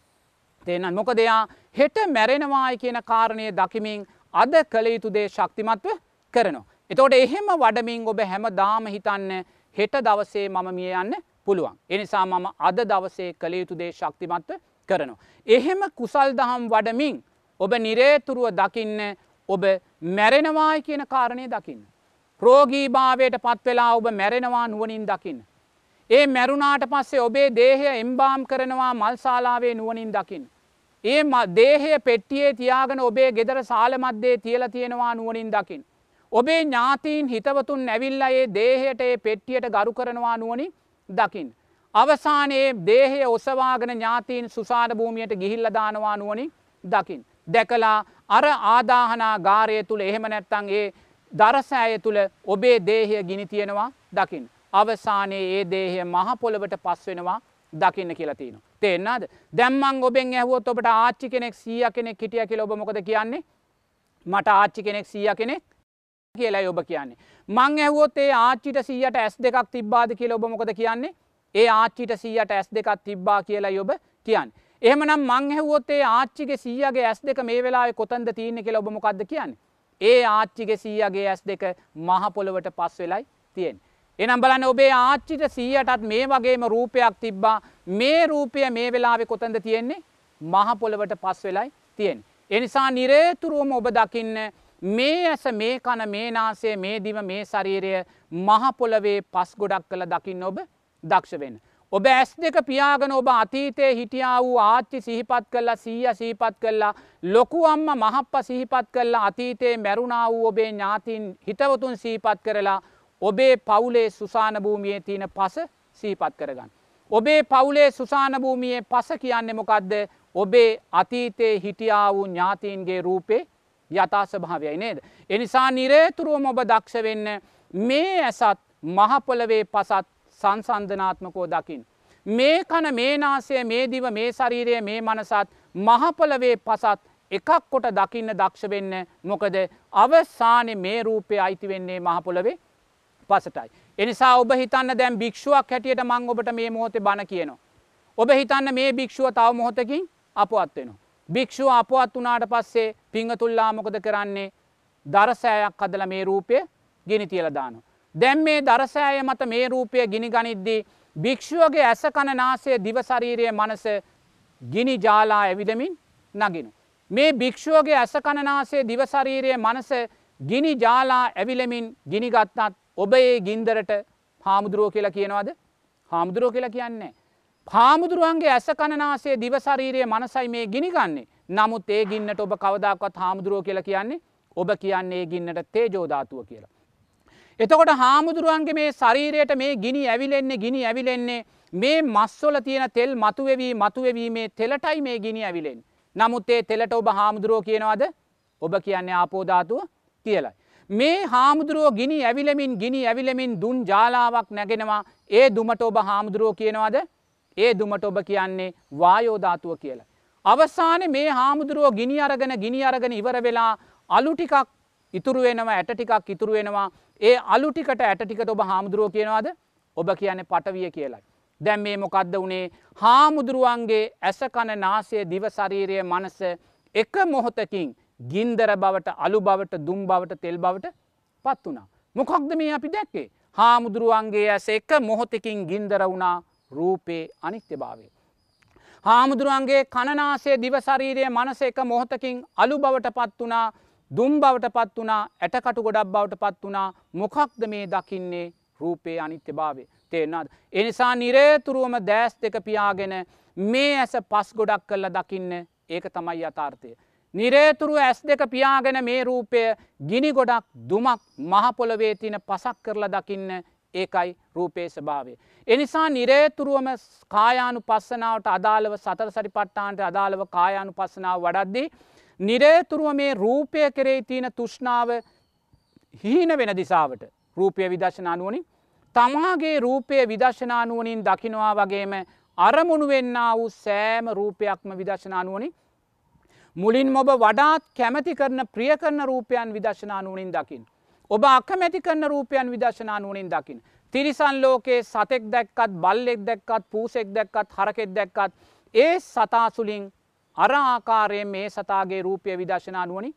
තේන මොක දෙයා හෙට මැරෙනවායි කියන කාරණය දකිමින් අද කළ යුතු දේ ශක්තිමත්ව කරනවා. එතෝට එහෙම වඩමින් ඔබ හැම දාම හිතන්න හෙට දවසේ මම මිය යන්න පුළුවන්. එනිසා මම අද දවසේ කළ යුතු දේ ශක්තිමත්ව කරනවා. එහෙම කුසල් දහම් වඩමින් ඔබ නිරේතුරුව දකින්න ඔබ මැරෙනවායි කියන කාරණය දකින්න. රෝගී භාවයට පත්වෙලා ඔබ මැරෙනවා නුවනින් දකින්න. ඒ මැරුණාට පස්සේ ඔබේ දේහය එම්බාම් කරනවා මල්ශාලාවේ නුවනින් දකින්න. ඒ දේහය පෙට්ටියේ තියාගෙන ඔබේ ගෙදර සාලමද්දේ තියල තියෙනවා නුවනින් දකිින්. ඔබේ ඥාතීන් හිතවතුන් නැවිල්ල ඒ දේහයට ඒ පෙට්ටියට ගරු කරනවා නුවනින් දකිින්. අවසානයේ දේහය ඔසවාගෙන ඥාතීන් සුසාධ භූමියයට ගිහිල්ල දානවා නුවනින් දකිින්. දැකලා අර ආදාහනා ගාරය තුළ එහෙම නැත්තං ඒ දරසෑය තුළ ඔබේ දේහය ගිනි තියෙනවා දකිින්. අවසානයේ ඒ දේහය මහපොළවට පස් වෙනවා දකින්න කියලා තියන. තේෙන්න්නද දැම්මන් ඔබෙන් ඇහුවොත් ඔබට ආච්චි කෙනෙක් සිය කෙනෙක් හිටිය කියල ඔබ මොකද කියන්නේ මට ආච්චි කෙනෙක් සිය කෙනෙක් කියලා ඔබ කියන්නේ. මං ඇහුවොත් ඒ ආච්චිට සීයට ඇස් දෙකක් තිබ්බාද කියල ඔබ මොකද කියන්නේ ඒ ආච්චිට සීයට ඇස් දෙකක් තිබ්බා කියලා ඔබ කියන්න. එහමනම් මං හැවොත්තේ ආච්චිගේ සීයගේ ඇස් දෙක මේ වෙලා කොතන්ද තියන්නේ කියලා ඔබ මොකක්ද කියන්නේ. ඒ ආච්චිගේ සීයගේ ඇස් දෙක මහපොළවට පස් වෙලයි තියෙන්. එනම් බලන්න ඔබේ ආච්චිට සීයටත් මේ වගේම රූපයක් තිබ්බා මේ රූපය මේ වෙලාවෙ කොතන්ද තියෙන්නේ මහපොළවට පස් වෙලයි තියෙන්. එනිසා නිරේතුරුවම ඔබ දකින්න මේ ඇස මේ කන මේ නාසේ මේ දිව මේ ශරීරය මහපොළවේ පස් ගොඩක් කළ දකින්න ඔබ දක්ෂ වෙන. ඔබ ඇස් දෙක පියාගෙන ඔබ අතීතයේ හිටියා වූ ආච්චි සිහිපත් කරලා සීය සීපත් කරලා ලොකු අම්ම මහප්ප සිහිපත් කරලා අතීතයේ මැරුණා වූ ඔබේ ඥාතින් හිතවතුන් සීපත් කරලා ඔබේ පවුලේ සුසාන භූමියයේ තියෙන පස සීපත් කරගන්න. ඔබේ පවුලේ සුසාන භූමියයේ පස කියන්නේ මොකක්ද ඔබේ අතීතයේ හිටියා වූ ඥාතීන්ගේ රූපේ යථා ස්භාවයයි නේද. එනිසා නිරේතුරුවම ඔබ දක්ෂ වෙන්න මේ ඇසත් මහපොලවේ පසත් සංසන්ධනාත්මකෝ දකිින්. මේ කන මේ නාසය මේ දිව මේ ශරීරය මේ මනසත් මහපොලවේ පසත් එකක් කොට දකින්න දක්ෂ වෙන්න මොකද අවසානෙ මේ රූපය අයිති වෙන්නේ මහපොලවේ පසටයි. එනිසා ඔබ හිතන්න දැම් භික්ෂුවක් හැටියට මං ඔබට මේ මොහොතේ බණ කියනවා. ඔබ හිතන්න මේ භික්ෂුව තව මොහොතකින් අපවත් වෙනවා. භික්ෂුව අපවත් වනාට පස්සේ පිංහතුල්ලා මොකද කරන්නේ දරසෑයක් කදල මේ රූපය ගෙනි තියලදානවා. දැම් මේ දරසෑය මත මේ රූපය ගිනි ගනිද්දී භික්ෂුවගේ ඇස කණනාසය දිවශරීරය මනස ගිනි ජාලා ඇවිදමින් නගිනු. මේ භික්ෂුවගේ ඇස කණනාසේ දිවශරීරය මනස ගිනි ජාලා ඇවිලමින් ගිනිගත්නත් ඔබ ඒ ගින්දරට හාමුදුරුව කියලා කියනවාද හාමුදුරුව කියලා කියන්නේ. හාමුදුරුවන්ගේ ඇස කණනාසේ දිවශරීරය මනසයි මේ ගිනිගන්නේ නමුත් ඒ ගින්නට ඔබ කවදක්වත් හාමුදුරුව කියලා කියන්නේ ඔබ කියන්නේ ගින්නට තේජෝධාතුව කියලා. එතකොට හාමුදුරුවන්ගේ මේ ශරීරයට මේ ගිනි ඇවිලෙන්නේ ගිනි ඇවිලෙන්නේ මේ මස්වල තියෙන තෙල් මතුවෙවී මතුවෙවීමේ තෙලටයි මේ ගිනි ඇවිලෙන්. නමුත් ඒ තෙලට ඔබ හාමුදුරුවෝ කියනවාද ඔබ කියන්නේ ආපෝධාතුව කියලයි. මේ හාමුදුරුවෝ ගිනි ඇවිලමින් ගිනි ඇවිලමින් දුන් ජාලාවක් නැගෙනවා. ඒ දුමට ඔබ හාමුදුරුවෝ කියනවාද? ඒ දුමට ඔබ කියන්නේ වායෝධාතුව කියලා. අවසාන මේ හාමුදුරුවෝ ගිනි අරගෙන ගිනි අරගෙන ඉවර වෙලා අලු ටිකක් ඉතුරු වෙනවා ඇට ටිකක් ඉතුරු වෙනවා. ඒ අලු ටිකට ඇට ටිකට ඔබ හාමුදුරුව කියනවාද? ඔබ කියන්නේ පටවිය කියලයි. දැම් මේ මොකක්ද වනේ? හාමුදුරුවන්ගේ ඇස කණ නාසය දිවශරීරය මනස එක මොහොතකින් ගින්දර බවට අලු බවට දුම් බවට තෙල් බවට පත් වනා. මොකක්ද මේ අපි දැක්කේ. හාමුදුරුවන්ගේ ඇස එක මොහොතකින් ගින්දර වුණා රූපේ අනිත්‍ය භාවය. හාමුදුරුවන්ගේ කණනාසේ දිවශරීරය මනස එක මොහොතකින් අලු බවට පත් වනා දුම් බවට පත් වනා ඇටකටු ගොඩක් බවට පත් වනා මොකක්ද මේ දකින්නේ රූපයේ අනිත්‍ය භාවය තේෙනද. එනිසා නිරේතුරුවම දෑස් දෙක පියාගෙන මේ ඇස පස් ගොඩක් කරලා දකින්න ඒක තමයි යථාර්ථය. නිරේතුරු ඇස් දෙක පියාගෙන මේ රූපය ගිනි ගොඩක් දුමක් මහපොළවේ තින පසක් කරලා දකින්න ඒකයි රූපේ ස්භාවය. එනිසා නිරේතුරුවම කායානු පස්සනාවට අදාළව සතර සරි පට්ටාන්ට අදාළව කායානු පස්සනාව වඩද්දී නිරේතුරුව මේ රූපය කෙරෙයි තියෙන තුෂ්නාව හීන වෙන දිසාවට රූපය විදශනානුවනින් තමාගේ රූපය විදශනානුවනින් දකිනවා වගේම අරමුණු වෙන්න වූ සෑම රූපයක්ම විදශනානුවනින් මුලින් ඔබ වඩාත් කැමති කරන ප්‍රිය කරන රූපයන් විදශනානුවනින් දකිින්. ඔබ අකමැති කරන රූපයන් විදශනානුවනින් දකිින්. තිරිසන් ලෝකයේ සතෙක් දැක්කත් බල්ලෙක් දැක්කත් පූසෙක් දැක්කත් හරකෙත් දැක්කත් ඒ සතාසුලින් අර ආකාරයෙන් මේ සතාගේ රූපය විදශනානුවනි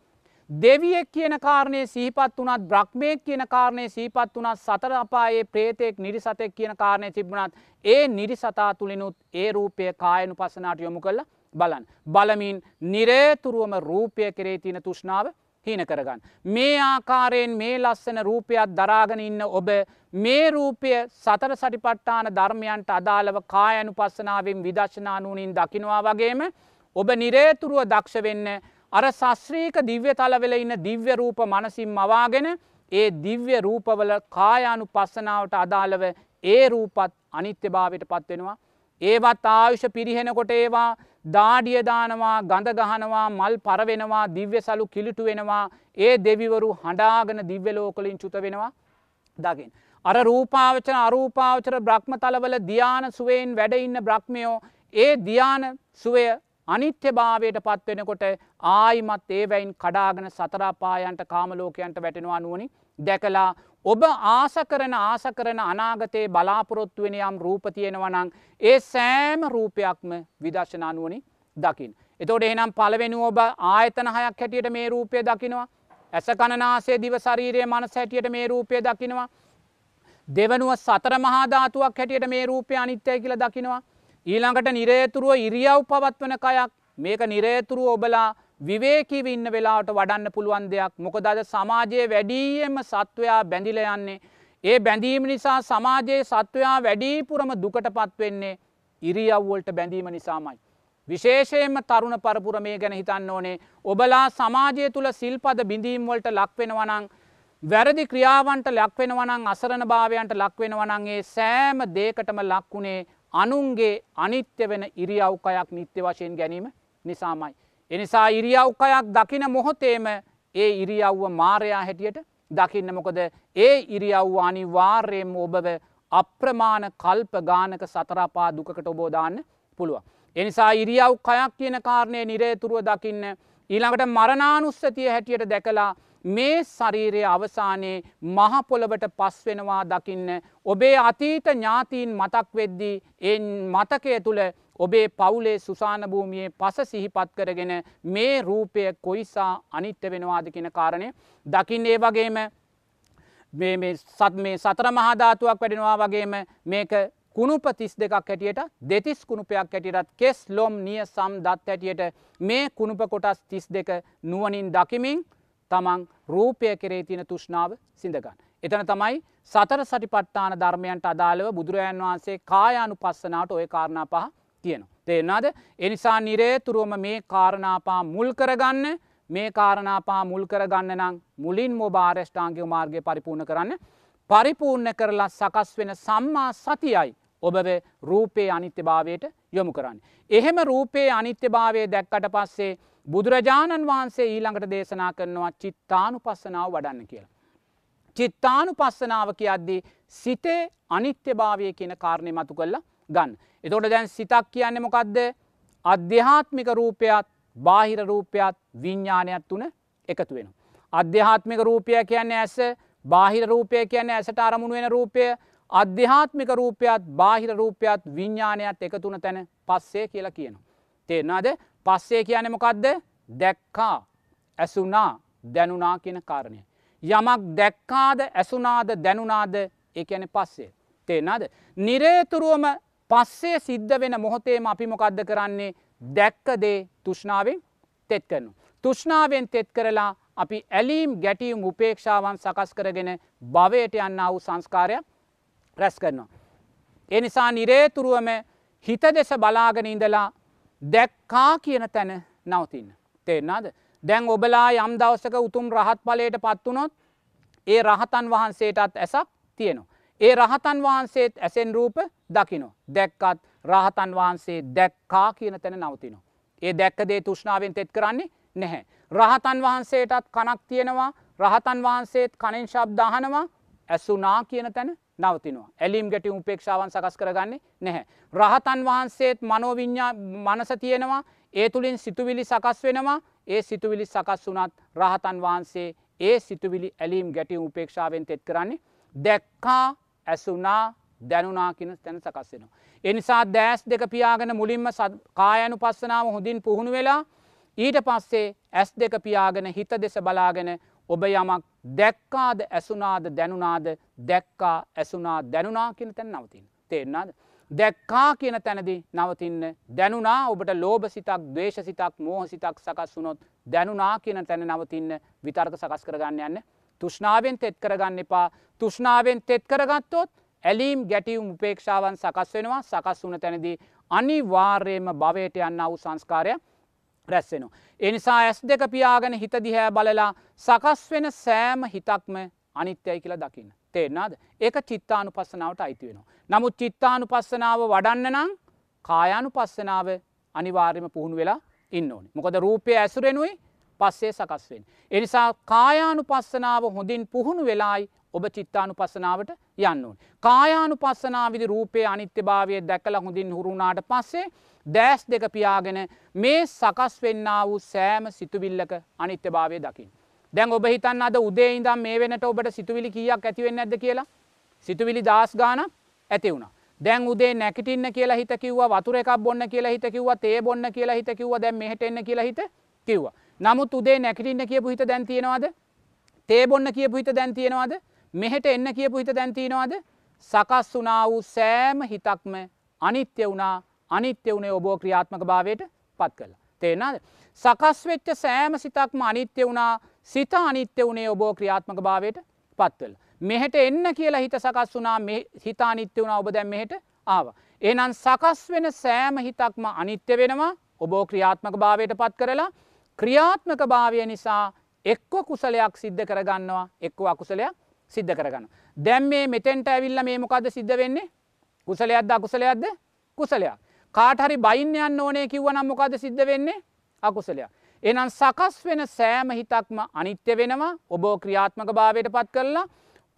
දෙවියෙක් කියන කාරණය සීපත් වනත් බ්‍රහ්මයක් කියන කාරණය සීපත් වනත් සතර අපායේ ප්‍රේතෙක් නිරිසතෙක් කියන කාරණය තිබුණත් ඒ නිරිසතා තුළිනුත් ඒ රූපය කායනු පසනාට යොමු කළ බලන්. බලමින් නිරේතුරුවම රූපය කරේ තින තුෂ්නාව හින කරගන්න. මේ ආකාරයෙන් මේ ලස්සන රූපයක් දරාගෙන ඉන්න ඔබ මේ රූපය සතර සටිපට්ටාන ධර්මයන්ට අදාළව කායනු පස්සනාවෙන් විදශනානුවනින් දකිනවා වගේම ඔබ නිරේතුරුව දක්ෂ වෙන්න අර ශස්ත්‍රීක දිව්‍ය තලවෙල ඉන්න දිව්‍ය රූප මනසින් මවාගෙන ඒ දිව්‍ය රූපවල කායානු පස්සනාවට අදාළව ඒ රූපත් අනිත්‍ය භාවයට පත්වෙනවා ඒවත් ආයුෂ පිරිහෙනකොට ඒවා දාඩිය දානවා ගඳ ගහනවා මල් පරවෙනවා දිව්‍ය සලු කිලිටු වෙනවා ඒ දෙවිවරු හඬාගන දිව්‍යලෝකලින් චුත වෙනවා දකිින්. අර රූපාවචන අරූපාවචර බ්‍රහ්ම තලවල ධ්‍යාන සුවයෙන් වැඩඉන්න බ්‍රහ්මයෝ ඒ ධ්‍යාන සුවය අනිත්‍ය භාවයට පත්වෙනකොට ආයිමත් ඒවැයින් කඩාගෙන සතරාපායන්ට කාමලෝකයන්ට වැටෙනවා නුවනි දැකලා ඔබ ආස කරන ආස කරන අනාගතයේ බලාපොරොත්තුවෙන යම් රූපතියෙනවනං ඒ සෑම රූපයක්ම විදර්ශනානුවනි දකිින්. එතොට එනම් පලවෙනු ඔබ ආයතන හයක් හැටියට මේ රූපය දකිනවා. ඇස කණනාසේ දිව ශරීරයේ මනස හැටියට මේ රූපය දකිනවා. දෙවනුව සතර මහාධාතුවක් හැටියට මේ රූපය අනිත්‍යය කියල දකිනවා. ඊළඟට නිරේතුරුව ඉරියව් පවත්වන කයක් මේක නිරේතුරුව ඔබලා විවේකීව ඉන්න වෙලාට වඩන්න පුළුවන් දෙයක් මොකද අද සමාජයේ වැඩීයම සත්වයා බැඳිල යන්නේ. ඒ බැඳීම නිසා සමාජයේ සත්වයා වැඩීපුරම දුකට පත්වෙන්නේ ඉරියව්වොල්ට බැඳීම නිසාමයි. විශේෂයෙන්ම තරුණ පරපුර මේ ගැන හිතන්න ඕනේ ඔබලා සමාජය තුළ සිල්පද බිඳීම්වලට ලක්වෙනවනං වැරදි ක්‍රියාවන්ට ලක්වෙනවනං අසරණ භාවයන්ට ලක්වෙනවනන්ගේ සෑම දේකටම ලක්වුණේ අනුන්ගේ අනිත්‍ය වෙන ඉරියව්කයක් නිත්‍ය වශයෙන් ගැනීම නිසාමයි. එනිසා ඉරියව්කයක් දකින මොහොතේම ඒ ඉරියව්ව මාරයා හැටියට දකින්න මොකද ඒ ඉරියව්ව අනිවාර්යයෙන්ම ඔබව අප්‍රමාණ කල්ප ගානක සතරපා දුකට ඔබෝදාන්න පුළුව. එනිසා ඉරියව් කයක් කියන කාරණය නිරේතුරුව දකින්න ඊළඟට මරණානුස්සතිය හැටියට දැකලා මේ ශරීරය අවසානයේ මහපොළවට පස්වෙනවා දකින්න ඔබේ අතීත ඥාතීන් මතක් වෙද්දී එ මතකය තුළ ඔබේ පවුලේ සුසාන භූමියයේ පස සිහිපත් කරගෙන මේ රූපය කොයිසා අනිත්‍ය වෙනවාද කියෙන කාරණය. දකින්න ඒ වගේම සත් මේ සතර මහධාතුවක් වැඩෙනවා වගේම මේක කුණුප තිස් දෙකක් හැටියට දෙතිස් කුණුපයක් හැටියටත් කෙස් ලොම් නිය සම් දත් හැටියට මේ කුණුප කොටස් තිස් දෙක නුවනින් දකිමින් තමන් රූපය කෙරේ තියෙන තුෂ්නාව සිඳගන්න. එතන තමයි සතර සටිපට්ඨාන ධර්මයන්ට අදාළව බුදුරජාන් වහන්සේ කායානු පස්සනාට ඔය කාරණා පහ කියනවා. තේරනාද එනිසා නිරේතුරුවම මේ කාරණාපා මුල් කරගන්න මේ කාරණාපා මුල් කරගන්න නම් මුලින් මොබාරෂ්ඨාංගය මාර්ගය පරිපූර්ණ කරන්න පරිපූර්ණ කරලා සකස් වෙන සම්මා සතියයි ඔබව රූපයේ අනිත්‍ය භාවයට යොමු කරන්න. එහෙම රූපයේ අනිත්‍ය භාවය දැක්කට පස්සේ බුදුරජාණන් වහන්සේ ඊළඟට දේශනා කරනවා චිත්තානු පස්සනාව වඩන්න කියලා. චිත්තානු පස්සනාව කියද්දී සිතේ අනිත්‍ය භාවය කියන කාරණය මතු කරලා ගන්න. එතොට දැන් සිතක් කියන්න මොකක්ද අධ්‍යාත්මික රූපයත් බාහිර රූපයත් විඤ්ඥානයක් තුන එකතු වෙන. අධ්‍යාත්මික රූපය කියන්නේ ඇස බාහිර රූපය කියන්නේ ඇසට අරමුණ වෙන රූපය අධ්‍යාත්මික රූපයත් බාහිර රූපයත් විඤ්ඥානයක් එකතුන තැන පස්සේ කියලා කියනවා. තේරනාද පස්සේ කියන මොකක්ද දැක්කා ඇසුනා දැනුනා කියන කාරණය. යමක් දැක්කාද ඇසුනාද දැනුනාද ඒ ඇන පස්සේ. තේනාද. නිරේතුරුවම පස්සේ සිද්ධ වෙන මොහොතේම අපි මොකක්ද කරන්නේ දැක්කදේ තුෂ්නාවෙන් තෙත් කරනු. තුෂ්නාවෙන් තෙත් කරලා අපි ඇලීම් ගැටියුම් උපේක්ෂාවන් සකස් කරගෙන භවයට යන්න වූ සංස්කාරයක් රැස් කරනවා. එනිසා නිරේතුරුවම හිත දෙස බලාගෙන ඉඳලා දැක්කා කියන තැන නවතින්න. තේරනාද. දැන් ඔබලා යම් දවසක උතුම් රහත් පලයට පත්වනොත් ඒ රහතන් වහන්සේටත් ඇසක් තියෙනවා. ඒ රහතන් වහන්සේත් ඇසෙන් රූප දකිනෝ. දැක්කත් රහතන් වහන්සේ දැක්කා කියන තැන නවතිනවා. ඒ දැක්කදේ තුෂ්නාවෙන් තෙත් කරන්නේ නැහැ. රහතන් වහන්සේටත් කනක් තියෙනවා රහතන් වහන්සේත් කනෙන් ශබ්දාහනවා ඇසුනා කියන තැන නවතිනවා. ඇලීම් ගැටි උපේක්ෂාවන් සකස් කරගන්නේ නැහැ. රහතන් වහන්සේත් මනෝවිඤ්ඥා මනස තියෙනවා ඒ තුළින් සිතුවිලි සකස් වෙනවා ඒ සිතුවිලි සකස් වනත් රහතන් වහන්සේ ඒ සිතුවිලි ඇලීම් ගැටි උපේක්ෂාවෙන් තෙත් කරන්නේ දැක්කා ඇසුනා දැනුනා කියන තැන සකස් වෙනවා. එනිසා දෑස් දෙක පියාගෙන මුලින්ම කායනු පස්සනාව හොඳින් පුහුණු වෙලා ඊට පස්සේ ඇස් දෙක පියාගෙන හිත දෙස බලාගෙන ඔබ යමක් දැක්කාද ඇසුනාද දැනුනාද? දැක්කා ඇසුනා දැනුනා කියන තැන් නවතින් තේරනාද. දැක්කා කියන තැනදි නවතින්න. දැනුනා ඔබට ලෝභ සිතක් දේශ සිතක් මෝහ සිතක් සකස් වුනොත් දැනුනා කියන තැන නවතින්න විතර්ක සකස් කරගන්න යන්න. තුෂ්නාවෙන් තෙත් කරගන්න එපා. තුෂ්නාවෙන් තෙත් කරගත්තොත් ඇලීම් ගැටියුම් උපේක්ෂාවන් සකස් වෙනවා. සකස් වුන තැනදී අනිවාර්යයෙන්ම භවයට යන්න වූ සංස්කාරයක් රැස්සෙනවා. එනිසා ඇස් දෙක පියාගෙන හිත දිහැ බලලා සකස් වෙන සෑම හිතක්ම අනිත්‍යයි කියලා දකින්න. තේරනාද ඒක චිත්තානු පස්සනාවට අයිති වෙනවා. නමුත් චිත්තානු පස්සනාව වඩන්න නම් කායානු පස්සනාව අනිවාර්යම පුහුණු වෙලා ඉන්න ඕනි. මොකද රූපය ඇසුරෙනුයි පස්සේ සකස්වෙන්. එනිසා කායානු පස්සනාව හොඳින් පුහුණු වෙලායි ඔබ චිත්තානු පස්සනාවට යන්න ඕන්. කායානු පස්සනාවිදි රූපය අනිත්‍ය භාවය දැකල හොඳින් හුරුණාට පස්සේ දෑස් දෙක පියාගෙන මේ සකස් වෙන්න වූ සෑම සිතුවිල්ලක අනිත්‍ය භාවය දකිින්. දැන් ඔබ හිතන් අද උදේ ඉදම් මේ වෙනට ඔබට සිතුවිලි කියක් ඇතිවෙන්න ඇද කියලා සිතුවිලි දස් ගාන ඇති වුණ. දැන් උදේ නැකටින්න කියලා හිත කිව්ව වතුර එකක් බොන්න කියලා හිත කිව්ව තේ බොන්න කියලා හිත කිව්ව දැන් මෙහට එන්න කියලා හිත කිව්ව. නමුත් උදේ නැකටින්න කියපු හිත දැන් තියෙනවාද තේ බොන්න කියපු හිත දැන් තියෙනවාද මෙහෙට එන්න කියපු හිත දැන්තිනවාද සකස් වනා වූ සෑම හිතක්ම අනිත්‍ය වුණා අනිත්‍ය වුණේ ඔබෝ ක්‍රියාත්මක භාවයට පත් කළ. තේනාද. සකස් වෙච්ච සෑම සිතක්ම අනිත්‍ය වුණා සිත අනිත්‍ය වුණේ ඔබෝ ක්‍රියාත්මක භාවයට පත්වල. මෙහෙට එන්න කියලා හිත සකස් වුනා හිතා අනිත්‍ය වුණා ඔබ දැම් මෙහෙට ආව. එනම් සකස් වෙන සෑම හිතක්ම අනිත්‍ය වෙනවා ඔබෝ ක්‍රියාත්මක භාවයට පත් කරලා ක්‍රියාත්මක භාවය නිසා එක්ව කුසලයක් සිද්ධ කරගන්නවා එක්ව අකුසලයක් සිද්ධ කරගන්න. දැම් මේ මෙතෙන්ට ඇවිල්ල මේ මොකද සිද්ධ වෙන්නේ කුසලයක්ද අකුසලයක්ද කුසලයක්. කාටහරි බයින්යන්න ඕනේ කිව්වනම් මොකද සිද්ධ වෙන්නේ අකුසලයක්. එනම් සකස් වෙන සෑම හිතක්ම අනිත්‍ය වෙනවා ඔබෝ ක්‍රියාත්මක භාවයට පත් කරලා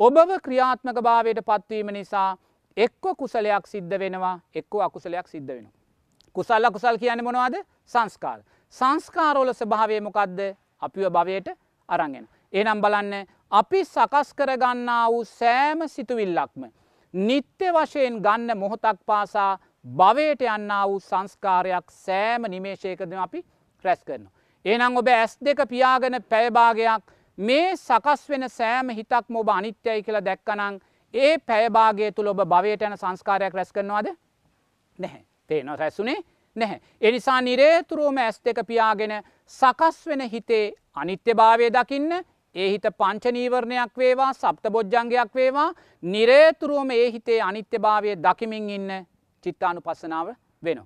ඔබව ක්‍රියාත්මක භාවයට පත්වීම නිසා එක්ව කුසලයක් සිද්ධ වෙනවා එක්කෝ අකුසලයක් සිද්ධ වෙන. කුසල්ල කුසල් කියන මොනවාද සංස්කාල්. සංස්කාරෝල ස්භාවය මොකක්ද අපිව භවයට අරගෙන. එනම් බලන්න අපි සකස් කරගන්නා වූ සෑම සිතුවිල්ලක්ම. නිත්‍ය වශයෙන් ගන්න මොහොතක් පාසා භවයට යන්න වූ සංස්කාරයක් සෑම නිමේශයකද අපි රැස් කරන. එනම් ඔබ ඇස් දෙක පියාගෙන පැයභාගයක් මේ සකස් වෙන සෑම හිතක් මොබ අනිත්‍යයි කියලා දැක්කනං ඒ පැයභාගය තුළ ඔබ භවයට යන සංස්කාරයක් රැස් කරනවාද නැහැ තේන රැස්සුනේ නැහැ. එනිසා නිරේතුරුවම ඇස් දෙක පියාගෙන සකස් වෙන හිතේ අනිත්‍ය භාවය දකින්න ඒ හිත පංචනීවරණයක් වේවා සප්ත බොජ්ජංගයක් වේවා නිරේතුරුවම ඒ හිතේ අනිත්‍ය භාවය දකිමින් ඉන්න චිත්තානු පස්සනාව වෙන.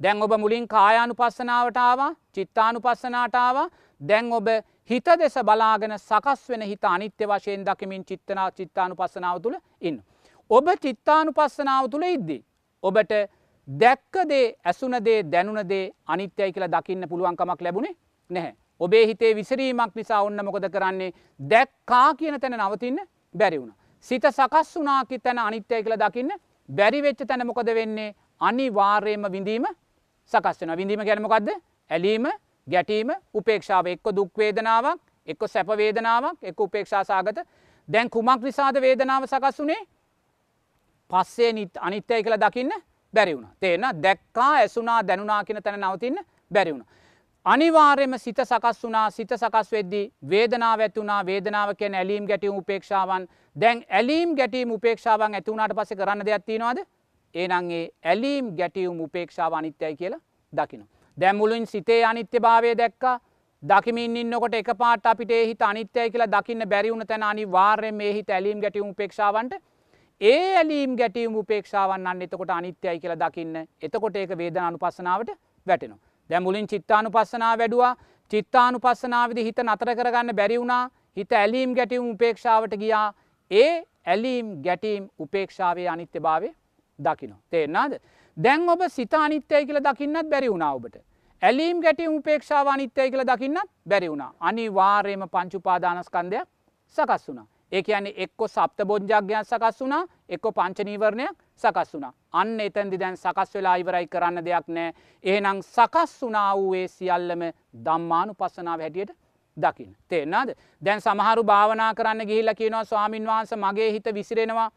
දැන් ඔබ මුලින් කායානු පස්සනාවටාව චිත්තානු පස්සනාටාව දැන් ඔබ හිත දෙස බලාගෙන සකස් වෙන හිත අනිත්‍ය වශයෙන් දකිමින් චිත්තනා චිත්තානු පස්සනාව තුළ ඉන්න. ඔබ චිත්තානු පස්සනාව තුළ ඉද්දී. ඔබට දැක්කදේ ඇසුනදේ දැනුනදේ අනිත්‍යයි කියලා දකින්න පුළුවන්කමක් ලැබුණේ නැහැ. ඔබේ හිතේ විසරීමක් නිසා ඔන්න මොකද කරන්නේ? දැක්කා කියන තැන නවතින්න බැරි වුණ. සිත සකස් වනාකි තැන අනිත්‍යය කළ දකින්න බැරිවෙච්ච තැන මොකද වෙන්නේ? අනිවාර්යම විඳීම සකස් වෙන විඳීම ගැනමොකක්ද ඇලීම ගැටීම උපේක්ෂාව. එක්ක දුක්වේදනාවක් එක්ක සැපවේදනාවක් එක් උපේක්ෂාසාගත දැන් කුමක් නිසාද වේදනාව සකස් වනේ පස්සේ නිත් අනිත්‍යය කළ දකින්න බැරිවුණ තේන දැක්කා ඇසුනා දැනුනා කියන තැන නවතින්න බැරිවුණ. අනිවාර්යම සිත සකස් වුනා සිත සකස් වෙද්දී වේදනාව ඇතුනා වේදනාව කියන ඇලීම් ගැටීම උපේක්ෂාවන්. දැන් ඇලීම් ගැටීම් උපේක්ෂාවන් ඇතිවුණට පස කරන්න දෙයක් තියෙනවාද? ඒනන්ගේ ඇලීම් ගැටියුම් උපේක්ෂාව අනිත්‍යයි කියලා දකින. දැම්මුලින් සිතේ අනිත්‍ය භාවය දැක්කා. දකිමින් ඉන්නකොට එක පාට අපිට හිත අනිත්‍යය කියලා දකින්න බැරිවුණ තැන අනි වාර්යෙන් මේ හිත ඇලීම් ගැටියුම් උපේක්ෂාවන්ට ඒ ඇලීම් ගැටීම් උපේක්ෂාවන් අන්න එතකොට අනිත්‍යයි කියලා දකින්න එතකොට ඒක වේදන අනුපස්සනාවට වැටෙනවා. දැ මුලින් චිත්තානු පස්සනා වැඩුවා චිත්තානු පස්සනාවිදි හිත නතර කරගන්න බැරිවුණා හිත ඇලීම් ගැටීම් උපේක්ෂාවට ගියා ඒ ඇලීම් ගැටීම් උපේක්ෂාවේ අනිත්‍ය භාවය දකිනවා. තේරනාද. දැන් ඔබ සිත අනිත්‍යය කියල දකින්නත් බැරි වුණා ඔබට. ඇලීම් ගැටීම් උපේක්ෂාව අනිත්‍යය කියල දකින්නත් බැරි වුණා. අනිවාර්යම පංචුපාදානස්කන්දයක් සකස් වුණා. ඒ කියන්නේ එක්කො සප්ත බොජ්ජක්ඥයක් සකස් වුනා එක්කො පංචනීවරණයක් සකස් වුනා. අන්න එතැන්දි දැන් සකස් වෙලා ඉවරයි කරන්න දෙයක් නෑ. ඒනං සකස් වනා වූයේ සියල්ලම දම්මානු පස්සනාව හැටියට දකින. තේෙන්නාද දැන් සමහරු භාවනා කරන්න ගිහිල්ල කියනවා ස්වාමින් වහන්ස මගේ හිත විසිරෙනවා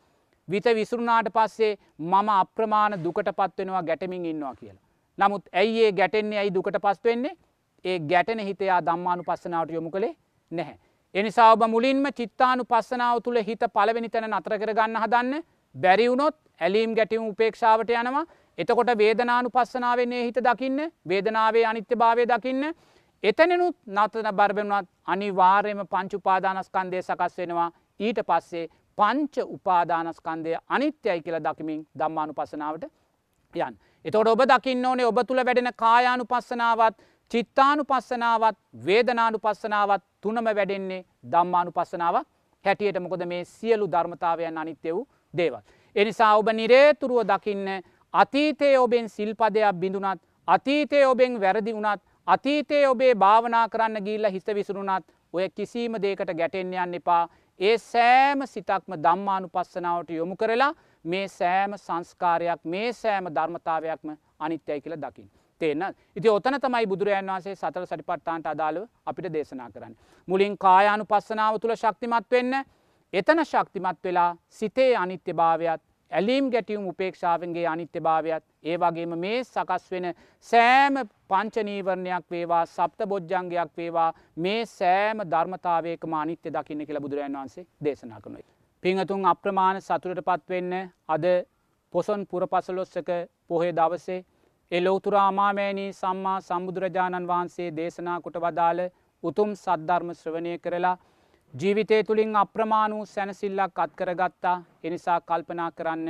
විත විසුරුනාට පස්සේ මම අප්‍රමාණ දුකට පත්වෙනවා ගැටමින් ඉන්නවා කියලා. නමුත් ඇයි ඒ ගැටෙන්නේ ඇයි දුකට පස්වෙන්නේ ඒ ගැටන හිතයා දම්මානු පස්සනාවට යොමු කළේ නැහැ. එනිසා ඔබ මුලින්ම චිත්තානු පස්සනාව තුළ හිත පලවෙනි තැන නතර කරගන්න හදන්න. බැරිවුණොත් ඇලීම් ගැටිම උපේක්ෂාවට යනවා. එතකොට වේදනානු පස්සනාවන්නේ හිත දකින්න වේදනාවේ අනිත්‍ය භාවය දකින්න. එතනෙනුත් නතන බර්බෙනුවත් අනිවාර්යම පංච උපාදානස්කන්දය සකස් වෙනවා. ඊට පස්සේ පංච උපාදානස්කන්දය අනිත්‍යයි කියලා දකිමින් දම්මානු පසනාවට යන්. එතොට ඔබ දකින්න ඕනේ ඔබ තුළ වැඩෙන කායානු පස්සනාවත් චිත්තානු පස්සනාවත් වේදනානු පස්සනාවත් තුනම වැඩෙන්නේ දම්මානු පස්සනාව හැටියට මොකද මේ සියලු ධර්මතාවයන් අනිත්‍ය වූ දේවල්. එනිසා ඔබ නිරේතුරුව දකින්න අතීතයේ ඔබෙන් සිල්පදයක් බිඳුනත් අතීතය ඔබෙන් වැරදි වුණත් අතීතයේ ඔබේ භාවනා කරන්න ගිල්ල හිත විසරුණත් ඔය කිසිීම දේකට ගැටෙන් යන්න එපා ඒ සෑම සිතක්ම දම්මානු පස්සනාවට යොමු කරලා මේ සෑම සංස්කාරයක් මේ සෑම ධර්මතාවයක්ම අනිත්‍යයි කියල දකිින්. තියන්න ඉති ඔතන තමයි බුදුරජන් වන්සේ සතර සටිපට්ටාන්ට අදාළව අපිට දේශනා කරන්න. මුලින් කායානු පස්සනාව තුළ ශක්තිමත් වෙන්න එතන ශක්තිමත් වෙලා සිතේ අනිත්‍ය භාවයක් ඇලීම් ගැටියුම් උපේක්ෂාවන්ගේ අනිත්‍ය භාවයක් ඒ වගේම මේ සකස් වෙන සෑම පංචනීවරණයක් වේවා සප්ත බොජ්ජංගයක් වේවා මේ සෑම ධර්මතාවයකම අනිත්‍ය දකින්න කියලා බුදුරජන් වන්සේ දේශනා කනුයි. පිංහතුන් අප්‍රමාණ සතුරට පත්වෙන්න අද පොසොන් පුරපසලොස්සක පොහේ දවසේ එලෝතුරාමාමෑණී සම්මා සම්බුදුරජාණන් වහන්සේ දේශනා කොට වදාළ උතුම් සද්ධර්ම ශ්‍රවණය කරලා ජීවිතය තුළින් අප්‍රමාණ වූ සැනසිල්ලක් අත්කරගත්තා එනිසා කල්පනා කරන්න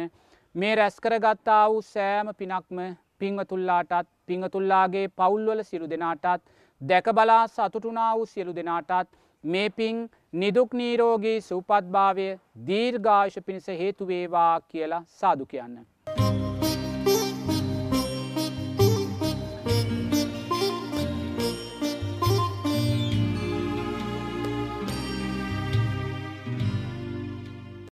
මේ රැස්කරගත්තා වූ සෑම පිනක්ම පිංවතුල්ලාටත් පිංහතුල්ලාගේ පවුල්වල සිරු දෙනාටත් දැකබලා සතුටුනා වූ සියලු දෙනාටත් මේ පින් නිදුක් නීරෝගී සූපත්භාවය දීර්ඝාශ පිණිස හේතුවේවා කියලා සාදු කියන්න.